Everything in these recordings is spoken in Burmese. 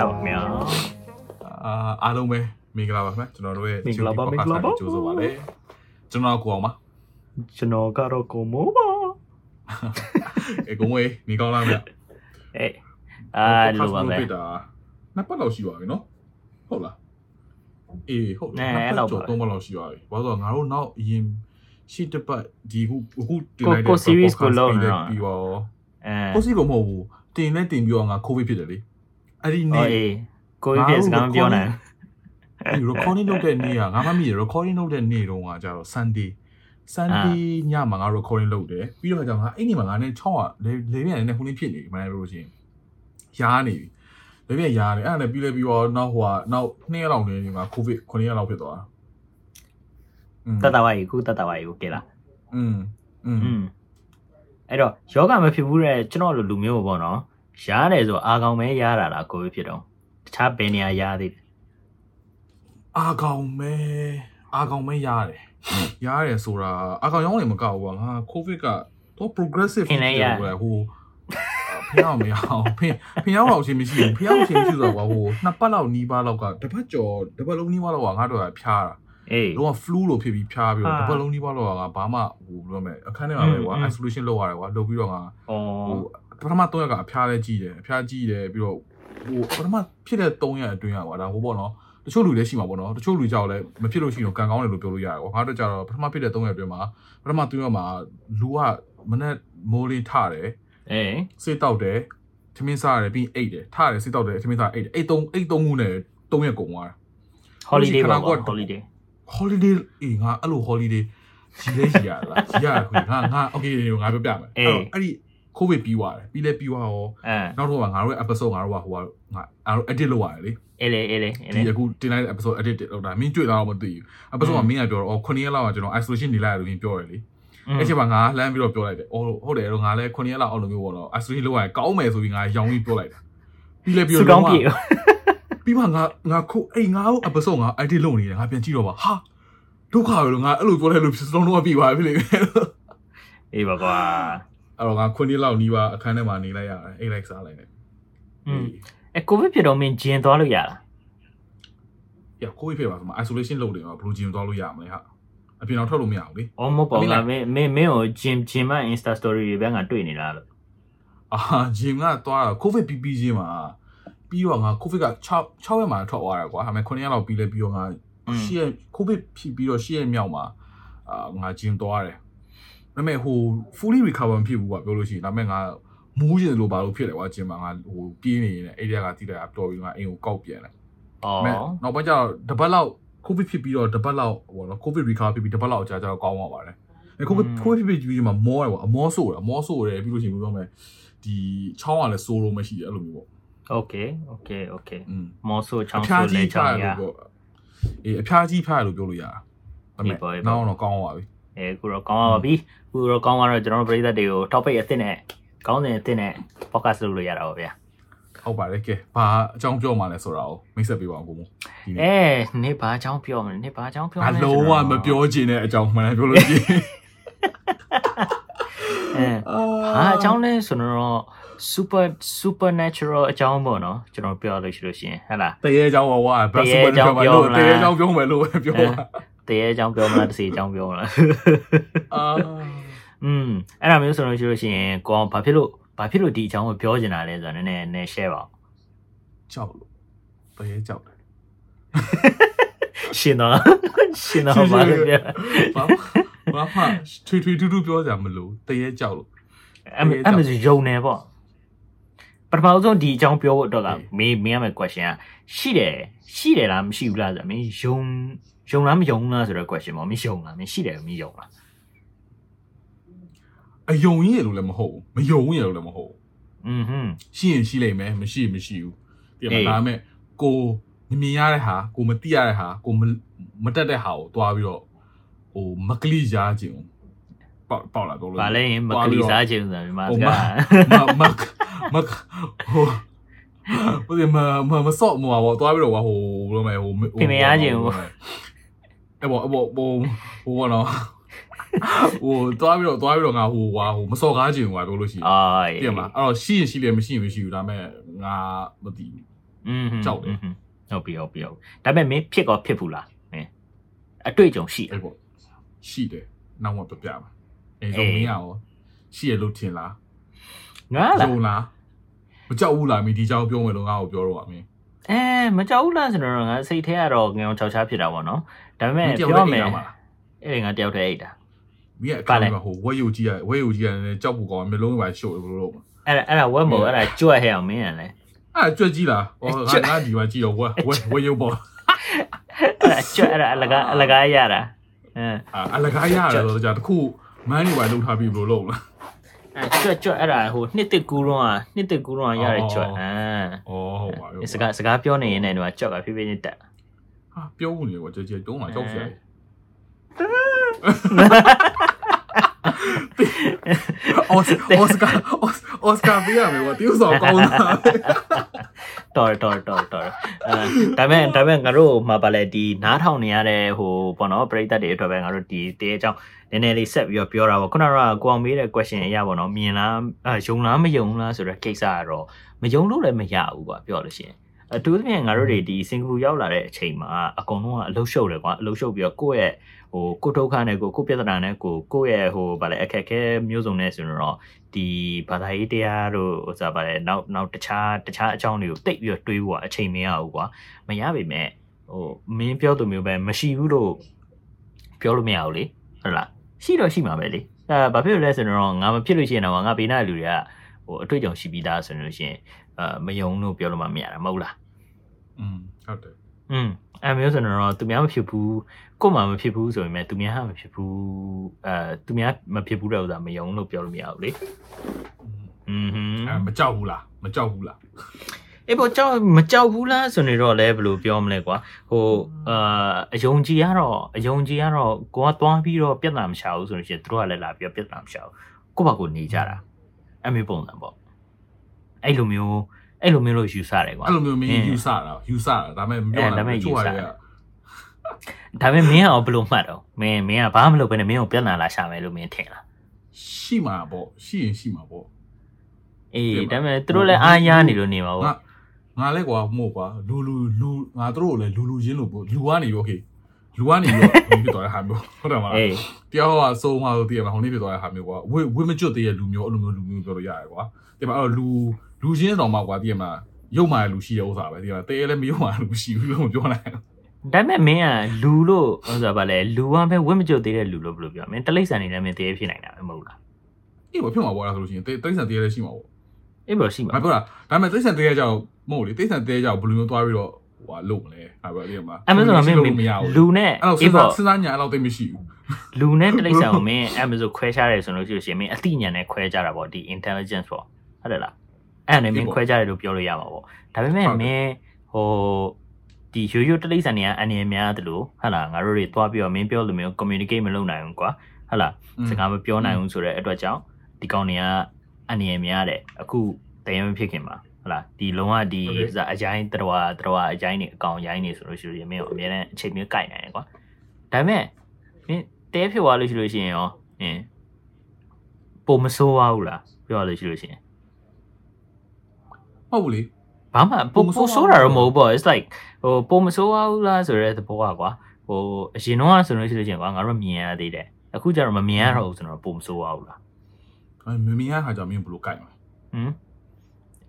စောက်မြောင်အာအားလုံးပဲမင်္ဂလာပါခင်ဗျကျွန်တော်တို့ရဲ့မင်္ဂလာပါမင်္ဂလာပါကြိုးစားပါလေကျွန်တော်ကိုအောင်ပါကျွန်တော်ကတော့ကိုမိုးပါအေကုံဝေးနေကောင်းလားဗျအေးအာလိုပါပဲပြတာနှစ်ပတ်လောက်ရှိပါပြီနော်ဟုတ်လားအေးဟုတ်နဲနှစ်အဲ့လောက်ကျော်ပါသုံးပတ်လောက်ရှိပါပြီဘာလို့လဲဆိုတော့ငါတို့နောက်အရင်ရှစ်တစ်ပတ်ဒီခုအခုတင်ကိုလိုက်တဲ့ကို series ကို podcast လုပ်ပြီးနေတဲ့တော့ပြီးတော့အဲကိုစီကိုမဟုတ်ဘူးတင်နဲ့တင်ပြီးတော့ငါကိုဗစ်ဖြစ်တယ်လေ အဲ့ဒီ ဟော နေ့ အေးကိုကြီးပြစကားမပြောနိုင် ဒီ recording လုပ်တဲ့နေ့ကငါမှမမြင် recording လုပ်တဲ့နေ့တုန်းကကျတော့ Sunday Sunday ညမှာငါ recording လုပ်တယ်ပြီးတော့ကျတော့ငါအဲ့ဒီမှာငါနဲ့6ကလေလေပြန်နေခုနေဖြစ်နေမှန်းလို့ရှိရင်ရားနေပြီလေပြန်ရားနေအဲ့ဒါနဲ့ပြီးလဲပြီးတော့နောက်ဟိုကနောက်2ရက်လောက်နေဒီမှာ covid 9ရက်လောက်ဖြစ်သွားတာอืม တတ်တာပါကြီးခုတတ်တာပါကြီးကိုကဲလား อืมอืม อืมအဲ့တော့ယောဂမဖြစ်ဘူးတဲ့ကျွန်တော်လိုလူမျိုးပေါ့နော် ရားတယ်ဆိုအာကောင်ပဲရားတာလားကိုကြီးဖြစ်တော့တခြားဘယ်နေရာရားသေးလဲအာကောင်မဲအာကောင်မဲရတယ်ရတယ်ဆိုတာအာကောင်ရောင်းနေမကောက်ဘူးကွာငါ covid ကတော့ progressive ဟိုဖျောင်းမရအောင်ဖျဖျောင်းအောင်ချင်းမရှိဘူးဖျောင်းချင်းမရှိတော့ကွာဟိုနှစ်ပတ်လောက်နီးပါးလောက်ကတစ်ပတ်ကျော်တစ်ပတ်လုံးနီးပါးလောက်ကငါတို့ကဖျားတာအေးလုံးဝ flu လို့ဖြစ်ပြီးဖျားပြီးတော့ဟာတစ်ပတ်လုံးနီးပါးလောက်ကငါဘာမှဟိုဘယ်လိုလဲအခန်းထဲမှာပဲကွာอืม isolation လုပ်ရတယ်ကွာလုပ်ပြီးတော့ငါဩဟို ပထမ3ရက်ကအဖျားလဲကြီးတယ်အဖျားကြီးတယ်ပြီးတော့ဟိုပထမဖြစ်တဲ့3ရက်အတွင်းကကွာဒါဟိုပေါ့နော်တချို့လူလည်းရှိမှာပေါ့နော်တချို့လူကြောက်လည်းမဖြစ်လို့ရှိရင်ကံကောင်းတယ်လို့ပြောလို့ရတယ်ကွာငါတို့ကြတော့ပထမဖြစ်တဲ့3ရက်အတွင်းမှာပထမ3ရက်မှာလူကမနေ့မိုးလေးထတယ်အေးစေးတောက်တယ်ထမင်းစားရတယ်ပြီးအိတ်တယ်ထတယ်စေးတောက်တယ်ထမင်းစားအိတ်တယ်အိတ်သုံးအိတ်သုံးခုနဲ့3ရက်ကုန်သွားတယ် holiday ပါခဏကွက် holiday holiday အေးငါအဲ့လို holiday ကြီးလဲကြီးရလားကြီးရခွေငါငါ okay ငါပြောပြမယ်အဲ့တော့အဲ့ဒီ covid ပြီးသွားတယ်ပြီးလဲပြီးသွားရောအဲနောက်တော့ငါတို့ရဲ့ episode ငါတို့ကဟိုကငါအား edit လုပ်ရတယ်လေအေးလေအေးလေအေးလေဒီအခုတင်လိုက်တဲ့ episode edit လုပ်တာမင်းတွေ့လာတော့မသိဘူး episode ကမင်းကပြောတော့အော်9ရက်လောက်ကကျွန်တော် isolation နေလိုက်ရတယ်လို့ပြောရလေအဲ့ချိန်မှာငါလှမ်းပြီးတော့ပြောလိုက်တယ်အော်ဟုတ်တယ်တော့ငါလည်း9ရက်လောက်အောင်လို့မျိုးပေါ့နော် isolation လုပ်ရရင်ကောင်းမယ်ဆိုပြီးငါရောင်းပြီးပြောလိုက်တာပြီးလဲပြီးစူတော့ကောင်းပြေပြီးမှငါငါခုအိမ်ငါ့ episode ငါ edit လုပ်နေတယ်ငါပြန်ကြည့်တော့ပါဟာဒုက္ခပဲလို့ငါအဲ့လိုပြောလိုက်လို့စလုံးလုံးပြီးသွားပြီလေအေးပါကွာ အဲ့တော့ငါ9ရက်လောက်နီးပါအခန်းထဲမှာနေလိုက်ရတယ်အိတ်လိုက်စားလိုက်တယ်อืมအဲကိုဗစ်ဖြစ်တော့မင်းဂျင်သွားလို့ရလားရကိုကြီးဖြစ်ပါဆိုမှ isolation လုပ်တယ်မှာဘယ်လိုဂျင်သွားလို့ရမလဲဟာအပြင်တော့ထွက်လို့မရဘူးလေအော်မဟုတ်ပါဘူးငါမင်းမင်းမင်းကိုဂျင်ဂျင်မ Insta story တွေပဲငါတွေ့နေလားလို့အာဂျင်ကသွားတာကိုဗစ်ပြီးပြီးချင်းမှာပြီးတော့ငါကိုဗစ်က6 6ရက်မှာထွက်သွားတယ်ကွာဒါပေမဲ့9ရက်လောက်ပြီးလဲပြီးတော့ငါ10ရက်ကိုဗစ်ဖြစ်ပြီးတော့10ရက်မြောက်မှာအာငါဂျင်သွားတယ် ဒါပေမဲ့ဟို fully recover မဖြစ်ဘူးကွာပြောလို့ရှိရင်ဒါပေမဲ့ငါမူးရင်လို့ဘာလို့ဖြစ်လဲကွာဂျင်မှာငါဟိုပြေးနေရင်အဲ့ဒီကတိတိုင်ကတော်ပြီးငါအိမ်ကိုကောက်ပြန်လိုက်အော်နောက်ပိုင်းကျတော့တပတ်လောက် covid ဖြစ်ပြီးတော့တပတ်လောက်ဟိုနော် covid recover ဖြစ်ပြီးတပတ်လောက်ကြာကြာတော့ကောင်းသွားပါတယ်အဲ့ covid covid ဖြစ်ပြီးဒီမှာမောတယ်ကွာအမောဆိုးတယ်အမောဆိုးတယ်ပြီးလို့ရှိရင်ပြောမယ်ဒီချောင်းကလည်းဆိုးလို့မရှိတယ်အဲ့လိုမျိုးပေါ့ okay okay okay မောဆိုးချောင်းဆိုးလဲချောင်းရအေးအဖျားကြီးဖျားလို့ပြောလို့ရတာဒါပေမဲ့နောက်တော့ကောင်းသွားပြီ အဲခုတော့ကောင်းပါပြီခုတော့ကောင်းသွားတော့ကျွန်တော်တို့ပရိသတ်တွေကို topic အသစ်နဲ့ကောင်းစဉ်အသစ်နဲ့ podcast လုပ်လို့ရတာပါဗျာဟုတ်ပါတယ်ကဲဘာအကြောင်းပြောမှလဲဆိုတာကိုမိတ်ဆက်ပေးပါအောင်ကိုမို့ဒီနေ့အဲနေဘာအကြောင်းပြောမလဲနေဘာအကြောင်းပြောမအလဲလုံးဝမပြောချင်တဲ့အကြောင်းမှန်တယ်ပြောလို့ရှိရင်အဲဟာအကြောင်းလဲဆိုတော့ super supernatural အကြောင်းပေါ့နော်ကျွန်တော်ပြောလို့ရှိလို့ရှိရင်ဟဟလားတရေအကြောင်းဟောဝါဘတ်စပတ်ပြောမှလို့တရေအကြောင်းပြောမယ်လို့ပဲပြောတာ တရေအကြောင်းပြောမလားတစ်စီအကြောင်းပြောမလားအာอืมအဲ့ဒါမျိုးဆိုလို့ရှိလို့ရှိရင်ကိုအောင်ဘာဖြစ်လို့ဘာဖြစ်လို့ဒီအကြောင်းကိုပြောချင်တာလဲဆိုတော့နည်းနည်းနည်း share ပါဦးကြောက်လို့တရေကြောက်တယ်ရှင်တော့ရှင်တော့ဘာလို့ပြဘာဘာမှထွေထွေထူးထူးပြောကြမလို့တရေကြောက်လို့အဲ့မအဲ့မဆိုယုံနေပေါ့ ပထမဆုံးဒီအကြောင်းပြောဖို့အတွက်ကမေးမင်းရမယ့် question ကရှိတယ်ရှိတယ်လားမရှိဘူးလားဆိုတော့မင်းယုံယုံလားမယုံဘူးလားဆိုတော့ question ပေါ့မင်းယုံလားမင်းရှိတယ်မင်းယုံလားအယုံကြီးရလို့လည်းမဟုတ်ဘူးမယုံရလို့လည်းမဟုတ်ဘူးอืมဟွန်းရှိရင်ရှိလိမ့်မယ်မရှိရင်မရှိဘူးဒီအေးမှာဒါပေမဲ့ကိုမမြင်ရတဲ့ဟာကိုမသိရတဲ့ဟာကိုမမတက်တဲ့ဟာကိုတွားပြီးတော့ဟိုမကလိရားခြင်းကို ပေါက်ပေါက်လာတော့လို့ဗာလဲရင်မကလီစားခြင်းဆိုတော့ဒီမှာဟိုစမကားမမမဟိုဟိုဒီမမမဆော့မဟိုတွားပြီးတော့ဟိုဘယ်လိုမဲဟိုအဲ့ဘောအဲ့ဘောဟိုဟိုဘောနော်ဟိုတွားပြီးတော့တွားပြီးတော့ငါဟိုဟာဟိုမစော်ကားခြင်းဟိုပြောလို့ရှိရင်အာပြမလားအဲ့တော့ရှိရင်ရှိတယ်မရှိရင်မရှိဘူးဒါပေမဲ့ငါမသိဘူးอืมကြောက်တယ်ဟုတ်ပြီဟုတ်ပြီဟုတ်ပြီဒါပေမဲ့မင်းဖြစ်ကောဖြစ်ဘူးလားမင်းအတွေ့အကြုံရှိတယ်အဲ့ပေါ့ရှိတယ်နောက်မှပြပြမှာ အဲဆိုမင်းရောရှိရလို့ထင်လားငါလားယုံလားမကြောက်ဘူးလားမင်းဒီကြောင်ပြောမယ်လို့ငါ့ကိုပြောတော့ပါမင်းအဲမကြောက်ဘူးလားဆိုတော့ငါစိတ်ထဲကတော့ငေအောင်ချောက်ချားဖြစ်တာပေါ့နော်ဒါပေမဲ့မင်းတယောက်ပြောတည်းမယ်အိမ်ရမှာလားအဲ့ငါတယောက်တည်းအိတ်တာမင်းအခါမှာဟိုဝက်ယုတ်ကြီးရဝက်ယုတ်ကြီးရတယ်ကြောက်ဖို့ကောင်းမျိုးလုံးပဲရှို့လို့လို့အဲ့ဒါအဲ့ဒါဝက်မို့အဲ့ဒါကြွက်ဟဲ့အောင်မင်းရလဲအဲ့ကြွက်ကြီးလားဟောငါငါဒီမှာကြည့်တော့ဝက်ဝက်ဝက်ယုတ်ပေါ့အဲ့ဒါကြွက်အဲ့ဒါအလကားအလကားရတာအဲအလကားရတယ်ဆိုတော့ကြာတခု မန်းနေပါလုံးထားပြီးဘလို့လုံးလား အဲကြွက်ကြွက်အဲ့ဒါဟိုနှစ်တစ်ကူးတော့อ่ะနှစ်တစ်ကူးတော့ရတဲ့ကြွက်အာ ဩဟုတ်ပါပြီ စကားစကားပြောနေရင်လည်းတော့ကြွက်ကဖြည်းဖြည်းချင်းတက် ဟာပြောဦးနေကွာကြဲကြဲတုံးလာကြောက်စရာအော်အော်စကာအော်စကာပြရမယ်ကွာတိ ਉ ဆောင်ကောင်းတာ တော်တော်တော်တော်အဲဒါပေမဲ့ဒါပေမဲ့ငါတို့မှာပါလဲဒီနားထောင်နေရတဲ့ဟိုပေါ့နော်ပရိသတ်တွေအတွက်ပဲငါတို့ဒီတေးအကြောင်းနည်းနည်းလေးဆက်ပြီးတော့ပြောတာပေါ့ခုနကကိုအောင်မေးတဲ့ question အရာပေါ့နော်မြင်လားအဲယုံလားမယုံလားဆိုတော့ကိစ္စကတော့မယုံလို့လည်းမရဘူးကွာပြောလို့ရှိရင်အတူတူပြန်ငါတို့တွေဒီစင်ကာပူရောက်လာတဲ့အချိန်မှာအကုန်လုံးကအလုရှုပ်တယ်ကွာအလုရှုပ်ပြီးတော့ကိုယ့်ရဲ့ ဟိုကိုဒုက္ခနဲ့ကိုကိုပြဿနာနဲ့ကိုကိုယ့်ရဲ့ဟိုဗာလဲအခက်အခဲမျိုးစုံနဲ့ဆိုတော့ဒီဘာသာရေးတရားတို့ဟိုစားဗာလဲနောက်နောက်တခြားတခြားအကြောင်းတွေကိုတိတ်ပြီးတော့တွေးဖို့အချိန်မရဘူးကွာမရပါမဲ့ဟိုမင်းပြောသူမျိုးပဲမရှိဘူးလို့ပြောလို့မရဘူးလေဟုတ်လားရှိတော့ရှိမှာပဲလေအဲဘာဖြစ်လို့လဲဆိုတော့ငါမဖြစ်လို့ရှိရင်တော့ငါဘေးနားလူတွေကဟိုအတွေ့အကြုံရှိပြီးသားဆိုလို့ရှိရင်အဲမယုံလို့ပြောလို့မှမရတာမဟုတ်လား อืมဟုတ်တယ် อืมအဲမျိုးဆိုတော့သူများမဖြစ်ဘူး ကို့မှာမဖြစ်ဘူးဆိုရင်လည်းသူများဟာမဖြစ်ဘူးအဲသူများမဖြစ်ဘူးတဲ့ဥစ္စာမယုံလို့ပြောလို့မရဘူးလေอืมဟွန်းအဲမကြောက်ဘူးလားမကြောက်ဘူးလားအေးပေါ့ကြောက်မကြောက်ဘူးလားဆိုနေတော့လည်းဘယ်လိုပြောမလဲကွာဟိုအာအယုံကြည်ကတော့အယုံကြည်ကတော့ကိုကသွားပြီးတော့ပြဿနာမရှာဘူးဆိုလို့ရှိရင်သူတို့ကလည်းလာပြီးတော့ပြဿနာမရှာဘူးကိုယ့်ဘာကိုနေကြတာအမေပုံစံပေါ့အဲ့လိုမျိုးအဲ့လိုမျိုးလို့ယူဆတယ်ကွာအဲ့လိုမျိုးမင်းယူဆတာယူဆတာဒါပေမဲ့မပြောအဲဒါပေမဲ့နိုင်ယူဆတာက ဒါပေမဲ့မင်းကဘယ်လိုမှတ်တော့မင်းမင်းကဘာမှမလုပ်ဘဲနဲ့မင်းကိုပြဿနာလာရှာမယ်လို့မင်းထင်လားရှိမှာပေါ့ရှိရင်ရှိမှာပေါ့အေးပြဒါပါပေမဲ့သူတို့လည်းအားရနေလို့နေမှာငါပေါ့ငါလည်းကွာမို့ကွာလူလူလူငါတို့လည်းလူလူချင်းလို့ပေါ့လူကနေရောခေလူကနေရောဟိုဖြစ်သွားတဲ့ဟာမျိုးဟုတ်တယ်မလားအေးတယောက်ကစိုးမှလို့တည်ရမှာဟိုနေ့ဖြစ်သွားတဲ့ဟာမျိုးကွာဝိဝိမကျွတ်သေးတဲ့လူမျိုးအဲ့လိုမျိုးလူမျိုးပြောလို့ရတယ်ကွာဒီမှာအဲ့တော့လူလူချင်းတော်မှာကွာတည်ရမှာရုပ်မာတဲ့လူရှိတဲ့ဥစ္စာပဲတည်ရမှာတဲလည်းမရုပ်မာတဲ့လူရှိဘူးလို့မပြောနိုင်ဘူး ဒါပေမဲ့မင်းကလူလို့ဟိုဆိုပါလေလူကပဲဝင့်မကြုတ်သေးတဲ့လူလို့ဘယ်လိုပြောမင်းတိရစ္ဆာန်နေလည်းမင်းတည်းဖြစ်နိုင်တာပဲမဟုတ်လားအေးဘာဖြစ်မှာပေါ့လားဆိုလို့ရှိရင်တိတိဆန်တည်ရလည်းရှိမှာပေါ့အေးဘယ်လိုရှိမှာငါပြောတာဒါပေမဲ့တိဆန်တည်ရကြောင်မဟုတ်လေတိဆန်တည်ရကြောင်ဘယ်လိုမျိုးသွားပြီးတော့ဟိုလုပ်မလဲငါပြောတည်ရမှာအဲ့မဆိုတော့မင်းမရဘူးလူနဲ့အဲ့တော့အေးစဉ်းပေါ့စားစဉ်းစားညာအဲ့လောက်သိမရှိဘူးလူနဲ့တိရစ္ဆာန်ကိုမင်းအဲ့မဆိုခွဲခြားတယ်ဆိုလို့ရှိလို့ရှိရင်မင်းအသိဉာဏ်နဲ့ခွဲခြားတာပေါ့ဒီ intelligence ပေါ့ဟုတ်တယ်လားအဲ့ဒါနဲ့မင်းခွဲခြားတယ်လို့ပြောလို့ရမှာပေါ့ဒါပေမဲ့မင်းဟို ဒီရိုးရိုးတိရစ္ဆာန်တွေကအအနေများတယ်လို့ဟုတ်လားငါတို့တွေသွားပြီးတော့မင်းပြောလို့မျိုး communicate မလုပ်နိုင်ဘူးကွာဟုတ်လားစကားမပြောနိုင်ဘူးဆိုတဲ့အတွက်ကြောင့်ဒီကောင်တွေကအအနေများတယ်အခုတရင်မဖြစ်ခင်မှာဟုတ်လားဒီလုံးဝဒီအကြိုင်းတတော်တတော်အကြိုင်းနေအကောင်ရိုင်းနေဆိုလို့ရှိလို့မင်းကိုအများနဲ့အချိန်မျိုးကြိုက်နိုင်တယ်ကွာဒါပေမဲ့မင်းတဲဖြစ်သွားလို့ရှိလို့ရှိရင်ရောအင်းပုံမဆိုးပါဘူးလားပြောရလို့ရှိလို့ရှိရင်ဟုတ်ဘူးလေ ဘာမှပုံမဆိုးတာတော့မဟုတ်ဘူးပေါ့ it's like ဟိုပုံမဆိုးပါဘူးလားဆိုတဲ့သဘောကွာဟိုအရင်တော့ဆိုလို့ရှိလို့ရှိရင်ကွာငါတို့မြင်ရသေးတယ်အခုကျတော့မမြင်ရတော့ဘူးဆိုတော့ပုံမဆိုးပါဘူးလားအဲမမင်းရခါကြောင့်မင်းဘယ်လိုကြိုက်မလဲဟမ်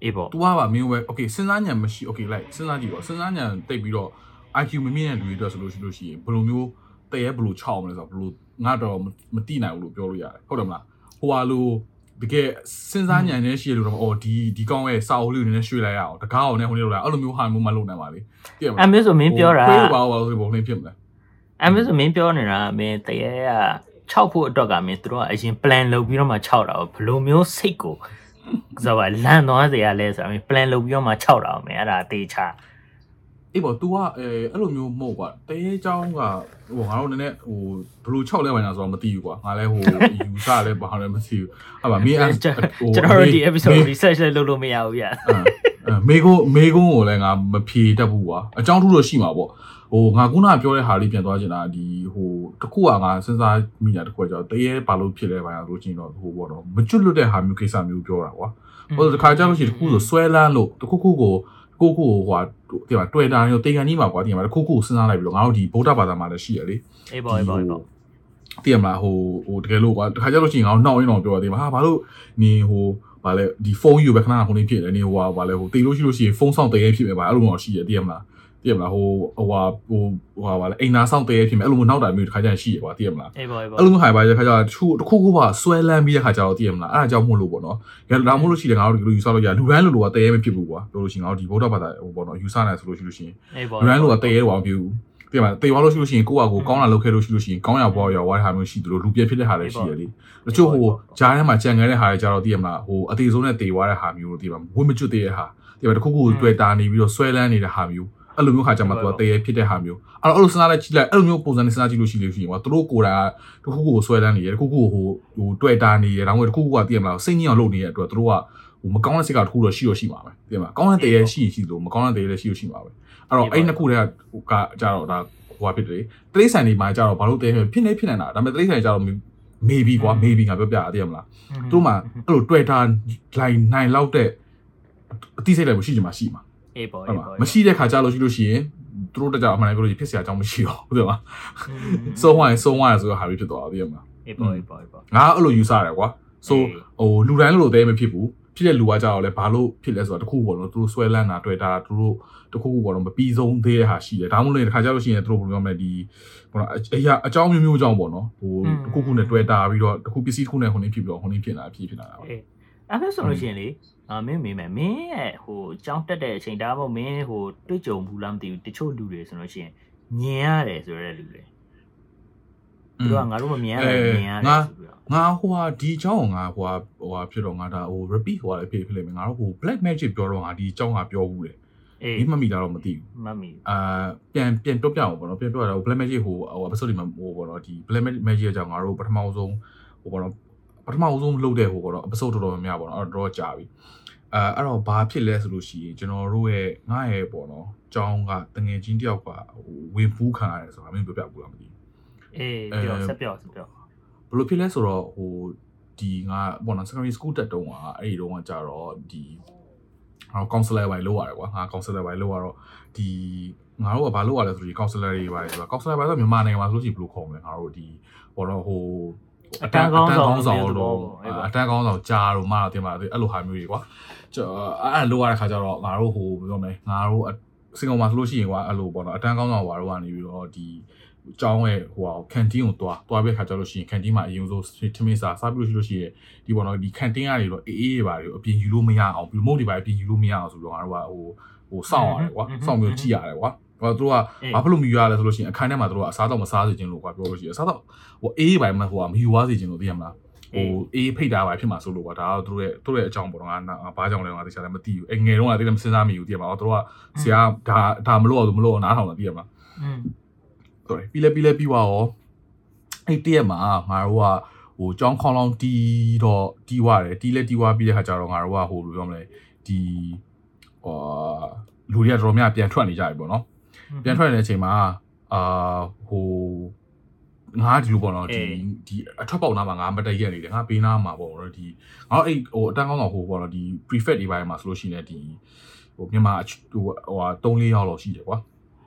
အေးပေါ့ तू ကပါမင်းပဲ okay စဉ်းစားဉာဏ်မရှိ okay လိုက်စဉ်းစားကြည့်ပါစဉ်းစားဉာဏ်တိတ်ပြီးတော့ IQ မမြင့်တဲ့လူတွေအတွက်ဆိုလို့ရှိလို့ရှိရင်ဘယ်လိုမျိုးတည့်ရဲဘယ်လိုခြောက်မလဲဆိုတော့ဘယ်လိုငါတော့မတိနိုင်ဘူးလို့ပြောလို့ရတယ်ဟုတ်တယ်မလားဟိုဟာလို တကယ်စဉ်းစားဉာဏ်နဲ့ရှိရလို့တော့အော်ဒီဒီကောင်းရဲ့စာအုပ်လေးကိုနည်းနည်းရွှေ့လိုက်ရအောင်တကားအောင်နဲ့ဟိုနေ့လိုလိုက်အဲ့လိုမျိုးဟာမျိုးမလုပ်နိုင်ပါလေတည့်ရမအမေဆိုမင်းပြောတာခွေးပါပါဆိုဘယ်လိုဖြစ်မလဲအမေဆိုမင်းပြောနေတာမင်းတရေက6ဖို့အတွက်ကမင်းတို့ကအရင် plan လုပ်ပြီးတော့မှ6တာဘလိုမျိုးစိတ်ကိုဆိုပါလန့်သွားစေရလဲဆိုတာမင်း plan လုပ်ပြီးတော့မှ6တာမင်းအဲ့ဒါအသေးချာ အေးပေါ့ तू ကအဲအဲ့လိုမျိုးမဟုတ်ကွာတရေเจ้าကဟိုငါတို့နည်းနည်းဟိုဘယ်လိုခြောက်လဲပါညာဆိုတော့မသိဘူးကွာငါလည်းဟိုယူဆလဲဘာလဲမသိဘူးအဲ့ပါမင်းအဲ့ ကျွန်တော်တို့ဒီ episode research လည်းလုပ်လို့မရဘူးဗျာ အဲမေကုန်းမေကုန်းကိုလည်းငါမဖြေတတ်ဘူးကွာအကြောင်းထူးတော့ရှိမှာပေါ့ဟိုငါခုနပြောတဲ့ဟာလေးပြန်သွားချင်တာဒီဟိုတခုကငါစဉ်းစားမိတာတခုကကြောင့်တရေဘာလို့ဖြစ်လဲဘာလို့ချင်းတော့ဟိုပေါ့တော့မကျွတ်လွတ်တဲ့ဟာမျိုးကိစ္စမျိုးပြောတာကွာဟိုတခါကြောက်လို့ရှိရင်တခုဆိုဆွဲလန်းလို့တခုခုကိုတခု ကိုကိုဟိုဟာဒီမှာ Twitter ရောတေကန်ကြီးမှာကွာဒီမှာကိုကိုစဉ်းစားလိုက်ပြီးတော့ငါတို့ဒီဗုဒ္ဓဘာသာမှာလည်းရှိရလေအေးပေါ့အေးပေါ့အေးပေါ့တည်ရမလားဟိုဟိုတကယ်လို့ကွာတခါကျလို့ရှိရင်ငါတို့နှောက်ရင်းတော့ပြောတယ်မှာဟာဘာလို့နေဟိုဗာလဲဒီဖုန်းယူပဲခဏခဏခုနေဖြစ်တယ်နေဟိုဟာဗာလဲဟိုတေလို့ရှိလို့ရှိရင်ဖုန်းဆောင်တရေဖြစ်မယ်ဗာအဲ့လိုမျိုးရှိရတည်ရမလား တည်ရမလားဟိုဟိုဟာဟိုဟိုဟာဗာလဲအိမ်နာဆောင်တရေဖြစ်မယ်အဲ့လိုမျိုးနောက်တာမျိုးတခါကျရင်ရှိရကွာတည်ရမလားအေးပေါ့အေးပေါ့အဲ့လိုမျိုးဟာပါတဲ့ခါကျတော့တခုတခုခုပါဆွဲလန်းပြီးတဲ့ခါကျတော့တည်ရမလားအဲ့ဒါကြောင့်မို့လို့ပေါ့နော်ရဒါမို့လို့ရှိတယ်ငါတို့ဒီလိုယူဆလို့ရလူတိုင်းလိုလိုကတရေမဖြစ်ဘူးကွာပြောလို့ရှိရင်ငါတို့ဒီဗုဒ္ဓဘာသာဟိုပေါ့နော်ယူဆနေဆိုလို့ရှိလို့ရှိရင်အေးပေါ့လူတိုင်းလိုကတရေတော့မဖြစ်ဘူးတည်ပါတေသွားလို့ရှိလို့ရှိရင်ကိုယ့်အကိုကောင်းလာလုပ်ခဲ့လို့ရှိလို့ရှိရင်ကောင်းရပေါ်ရောဝါတဲ့ဟာမျိုးရှိသလိုလူပြည့်ဖြစ်တဲ့ဟာလည်းရှိရလေတချို့ဟိုဂျားထဲမှာကြံငယ်တဲ့ဟာတွေကြတော့တည်ရမလားဟိုအသေးဆုံးနဲ့တေသွားတဲ့ဟာမျိုးလို့တည်ပါဝင်းမကျွတ်တဲ့ဟာတည်ပါတခုခုတွေ့တာနေပြီးတော့ဆွဲလန်းနေတဲ့ဟာမျိုး အဲ့လိုမျိုးခါကျမှသူကတရေဖြစ်တဲ့ဟာမျိုးအဲ့တော့အဲ့လိုစဉ်းစားလိုက်ကြည့်လိုက်အဲ့လိုမျိုးပုံစံနဲ့စဉ်းစားကြည့်လို့ရှိလို့ရှိရင်ကွာသူတို့ကိုယ်တိုင်တခုခုကိုဆွဲလန်းနေတယ်တခုခုဟိုဟိုတွေ့တာနေတယ်ဒါမှမဟုတ်တခုခုကတည်ရမလားစိတ်ညစ်အောင်လုပ်နေတဲ့အတွက်သူတို့ကဟိုမကောင်းတဲ့စိတ်ကတခုတော့ရှိတော့ရှိမှာပဲတည်မလားကောင်းတဲ့တရေရှိရင်ရှိလို့မကောင်းတဲ့တရေလည်းရှိလို့ရှိမှာပဲအဲ့တော့အဲ့နှစ်ခုတည်းကကကြတော့ဒါဟိုဟာဖြစ်တယ်တရိษံတွေမှာကြတော့ဘာလို့တဲဖြစ်နေဖြစ်နေတာဒါပေမဲ့တရိษံတွေကြတော့ maybe ကွာ maybe ငါပြောပြရသေးရမလားသူတို့မှအဲ့လို Twitter လိုက်နိုင်လောက်တဲ့အသိစိတ်လည်းမရှိချင်မှရှိမှာ အေးပေါ့အေးပေါ့မရှိတဲ့ခါကြလို့ရှိလို့ရှိရင်သူတို့တကြအမှန်တကယ်ပြောလို့ဖြစ်စရာအကြောင်းမရှိတော့ဟုတ်တယ်မလားဆုံးသွားရင်ဆုံးသွားရဆိုတော့ဟာပြီးဖြစ်သွားပြီမလားအေးပေါ့အေးပေါ့အေးပေါ့ငါအဲ့လိုယူဆရတယ်ကွာ so ဟိုလူတိုင်းလိုလိုတဲမဖြစ်ဘူးဖြစ်တဲ့လူကကြတော့လဲဘာလို့ဖြစ်လဲဆိုတော့တခုခုပေါ့နော်သူတို့ဆွဲလန်းတာတွေ့တာသူတို့တခုခုပေါ့နော်မပြီးဆုံးသေးတဲ့ဟာရှိတယ်ဒါမှမဟုတ်လေတခါကြလို့ရှိရင်သူတို့ဘယ်လိုပြောမလဲဒီဟိုနော်အရာအကြောင်းမျိုးမျိုးကြောင့်ပေါ့နော်ဟိုတခုခုနဲ့တွေ့တာပြီးတော့တခုပစ္စည်းတခုနဲ့ဟိုနေဖြစ်ပြီးတော့ဟိုနေဖြစ်လာဖြစ်ဖြစ်လာတာပေါ့ အေးအဲ့ဒါဆိုလို့ရှိရင်လေအာမင်းမေးမယ်မင်းရဲ့ဟိုကြောင်းတက်တဲ့အချိန်ဒါမှမဟုတ်မင်းဟိုတွေ့ကြုံဘူးလားမသိဘူးတချို့လူတွေဆိုလို့ရှိရင်မြင်ရတယ်ဆိုတဲ့လူတွေသူတို့ကငါတို့မမြင်ရတယ်မြင်ရတယ်ဆိုပြီးတော့ငါဟိုဟာဒီအကြောင်းကိုငါဟိုဟာဟိုဟာဖြစ်တော့ငါဒါဟို repeat ဟိုဟာလည်းဖြစ်ဖြစ်လိမ့်မယ်ငါတို့ဟို black magic ပြောတော့ငါဒီအကြောင်းကပြောဘူးလေအေးဒီမှတ်မိတာတော့မသိဘူးမမီအာပြန်ပြန်ပြောပြအောင်ပေါ့နော်ပြန်ပြောရတာဟို black magic ဟိုဟို episode တွေမှာဟိုပေါ့နော်ဒီ black magic အကြောင်းငါတို့ပထမဆုံးဟိုပေါ့နော်ပ ထမဆုံးလုပ်တဲ့ဟိုပေါ့နော် episode တော်တော်များများပေါ့နော်အဲ့တော့ကြာပြီအဲအဲ့တော့ဘာဖြစ်လဲဆိုလို့ရှိရင်ကျွန်တော်တို့ရဲ့ငါရဲ့ပေါ့နော်အကြောင်းကတငယ်ချင်းတယောက်ကဟိုဝင်ဖူးခံရတယ်ဆိုတာမင်းပြောပြဘူးလားမသိဘူးအေးပြောဆက်ပြောဆက်ပြောဘယ်လိုဖြစ်လဲဆိုတော့ဟိုဒီငါပေါ့နော် secondary school တက်တုန်းကအဲ့ဒီတုန်းကကြတော့ဒီဟော counselor ပိုင်းလောက်ရတယ်ကွာငါ counselor ပိုင်းလောက်ရတော့ဒီငါတို့ကဘာလုပ်ရလဲဆိုဒီ counselor တွေပါတယ်ဆိုတာ counselor ပိုင်းဆိုမြန်မာနိုင်ငံမှာဆိုလို့ရှိရင်ဘယ်လိုခေါ်မလဲငါတို့ဒီပေါ့နော်ဟို တော့အတန်းကောင်းဆောင်ကြားတော့မတော့တင်ပါအဲ့လိုဟာမျိုးတွေကွာကျွန်တော်အဲ့လိုရတဲ့ခါကျတော့ငါတို့ဟိုဘယ်လိုမလဲငါတို့စင်ကာပူမှာဆိုလို့ရှိရင်ကွာအဲ့လိုပေါ့နော်အတန်းကောင်းဆောင်ဘာတို့ကနေပြီးတော့ဒီကျောင်းရဲ့ဟိုဟာကန်တင်းကိုတွားတွားပြီးခါကျလို့ရှိရင်ကန်တင်းမှာအရင်ဆုံးထမင်းစားစားပြီးလို့ရှိလို့ရှိရင်ဒီပေါ့နော်ဒီကန်တင်းကနေတော့အေးအေးတွေပါတယ်အပြင်ယူလို့မရအောင်ပြီးမုတ်တွေပါအပြင်ယူလို့မရအောင်ဆိုတော့ငါတို့ကဟိုဟိုစောင့်ရတယ်ကွာစောင့်ပြီးကြည့်ရတယ်ကွာ ဟိုသူတို့ကဘာဖြစ်လို့မယူရလဲဆိုလို့ရှိရင်အခန်းထဲမှာသူတို့ကအစားတော့မစားစေချင်လို့ကွာပြောလို့ရှိရင်အစားတော့ဟိုအေးပိုင်းမှာဟိုကမယူသွားစေချင်လို့သိရမလားဟိုအေးဖိတ်တာပါဖြစ်မှာဆိုလို့ကွာဒါကတော့သူတို့ရဲ့သူတို့ရဲ့အကြောင်းပေါ့နော်ငါဘာကြောင့်လဲငါသိချင်တယ်မသိဘူးအငယ်တုန်းကသိတယ်မစဉ်းစားမိဘူးသိရမလားသူတို့ကဆရာဒါဒါမလို့အောင်မလို့အောင်နားထောင်တာသိရမလားอืม sorry ပြီးလဲပြီးလဲပြီးသွားရောအဲ့တရက်မှာငါတို့ကဟိုကြောင်းခေါင်းလောင်းတီးတော့တီးွားတယ်တီးလဲတီးွားပြီးတဲ့ခါကျတော့ငါတို့ကဟိုလိုပြောမလဲဒီဟိုလူတွေကတော်တော်များပြန်ထွက်နေကြပြီပေါ့နော် ပြန်ထွက်နေတဲ့အချိန်မှာအာဟိုငါဒီလိုပေါ့နော်ဒီဒီအထွက်ပေါက်နားမှာငါမတက်ရက်နေတယ်ငါဘေးနားမှာပေါ့နော်ဒီငါအဲ့ဟိုအတန်းကောင်းတော့ဟိုပေါ့နော်ဒီ prefect တွေပိုင်းမှာဆိုလို့ရှိရင်ဒီဟိုမြန်မာဟိုဟို3 4ယောက်လောက်ရှိတယ်ကွာ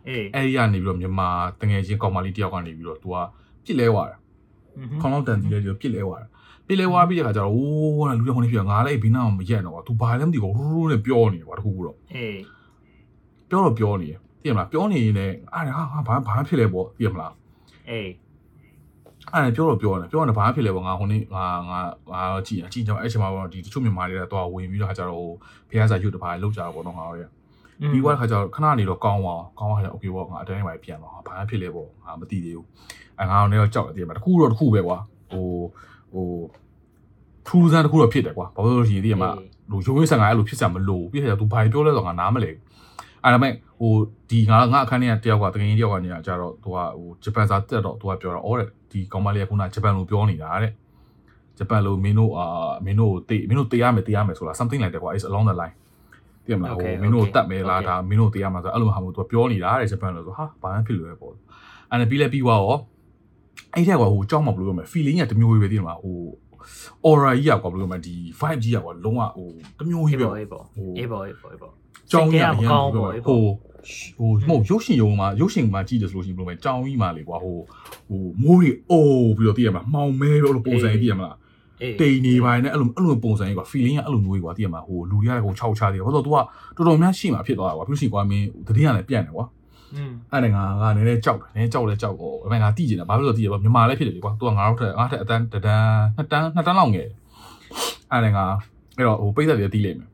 အေးအဲ့ဒီကနေပြီးတော့မြန်မာတငယ်ချင်းကောင်မလေးတယောက်ကနေပြီးတော့ तू ကပြစ်လဲသွားတာခေါင်းလောက်တန်တီလဲပြီးတော့ပြစ်လဲသွားတာပြစ်လဲသွားပြီးတဲ့ခါကျတော့အိုးလူတွေခုန်နေပြငါလည်းဘီနာမရက်တော့ကွာ तू ဘာလဲမသိဘူးရူးရူးနဲ့ပြောနေတယ်ကွာတခုခုတော့အေးပြောတော့ပြောနေတယ် သိရမလားပြောနေရင်လည်းအားဟာဘာဘာဖြစ်လဲပေါ့သိရမလား အေး အဲ့ပြောတော့ပြောနေပြောနေဘာဖြစ်လဲပေါ့ငါဟိုနေ့ငါငါငါကြည့်ကြည့်ကြောင်အဲ့ချိန်မှာပေါ့ဒီတချို့မြန်မာတွေကတော့ဝင်ပြီးတော့ခါကျတော့ဟိုဖះစာရုပ်တစ်ပါးလောက်ကြတာပေါ့နော်ငါတို့ရ ပြီးသွားတဲ့ခါကျတော့ခဏနေတော့ကောင်းသွားကောင်းသွားတယ်โอเคပေါ့ငါအတိုင်းပိုင်းပြန်သွားဟာဘာဖြစ်လဲပေါ့ငါမသိသေးဘူးအဲငါတော့ကြောက်တယ်တည်းမှာတခုတော့တခုပဲကွာဟိုဟိုထူးဆန်းတခုတော့ဖြစ်တယ်ကွာဘာလို့လဲဆိုရင်ဒီမှာလူရိုးရိုးဆန်ကအဲ့လိုဖြစ်စရာမလိုပြီးခါကျသူဘာပြောလဲဆိုတော့ငါနားမလဲအဲ့ဒါမဲ့ဟို ဟဒီငါငါအခန်းထဲကတယောက်ကတကယ်ကြီးတယောက်ကနေကြတော့သူကဟိုဂျပန်စာတက်တော့သူကပြောတော့အော်တဲ့ဒီကောင်မလေးကခုနဂျပန်လိုပြောနေတာတဲ့ဂျပန်လိုမင်းတို့အာမင်းတို့တေးမင်းတို့တေးရမယ်တေးရမယ်ဆိုတာ something like that ကွာ is along the line သိရမလားဟိုမင်းတို့တတ်မယ်လားဒါမင်းတို့တရားမှာဆိုအဲ့လိုဟာမျိုးသူပြောနေတာတဲ့ဂျပန်လို့ဆိုဟာဘာမှဖြစ်လို့လဲပေါ့အဲ့ဒါပြီးလဲပြီးသွားရောအဲ့ထက်ကဟိုကြောက်မှဘယ်လိုပြောမလဲ feeling ကတမျိုးပဲသိရမလားဟို aura ကြီးอ่ะကွာဘယ်လိုမှဒီ vibe ကြီးอ่ะကွာလုံးဝဟိုတမျိုးကြီးပဲ အေးပေါ့အေးပေါ့အေးပေါ့အေးပေါ့ ကြောင်းကြီးอ่ะ မကောင်းပေါ့ ဟို ဟိုမဟုတ်ရုပ်ရှင်ရုံမှာရုပ်ရှင်မှာကြည့်တယ်ဆိုလို့ရှိရင်ဘယ်လိုမှကြောင်းကြီးမှာလေကွာဟိုဟိုမိုးတွေအိုးပြီးတော့သိရမှာမှောင်မဲပဲလို့ပုံစံကြီးသိရမလား အေး တိန်နေပိုင်းနဲ့အဲ့လိုအဲ့လိုပုံစံကြီးကွာ feeling ကအဲ့လိုမျိုးကြီးကွာသိရမှာဟိုလူတွေကဟို6ချားသေးတယ်ဘာလို့ तू ကတော်တော်များရှိမှဖြစ်သွားတာကွာပြီးလို့ရှိရင်ကွာမင်းတတိယလည်းပြန့်တယ်ကွာ อืม အဲ့ဒါငါငါနည်းနည်းကြောက်တယ်နည်းနည်းကြောက်လဲကြောက်တော့အမေငါတိကျင်တာဘာဖြစ်လို့တိကျလဲမြန်မာလည်းဖြစ်တယ်လေကွာ तू ကငါတို့ထက်ငါထက်အတန်းတတန်းနှစ်တန်းနှစ်တန်းလောက်ငယ်အဲ့ဒါငါအဲ့တော့ဟိုပိတ်သက်တွေတီးလိုက်မယ်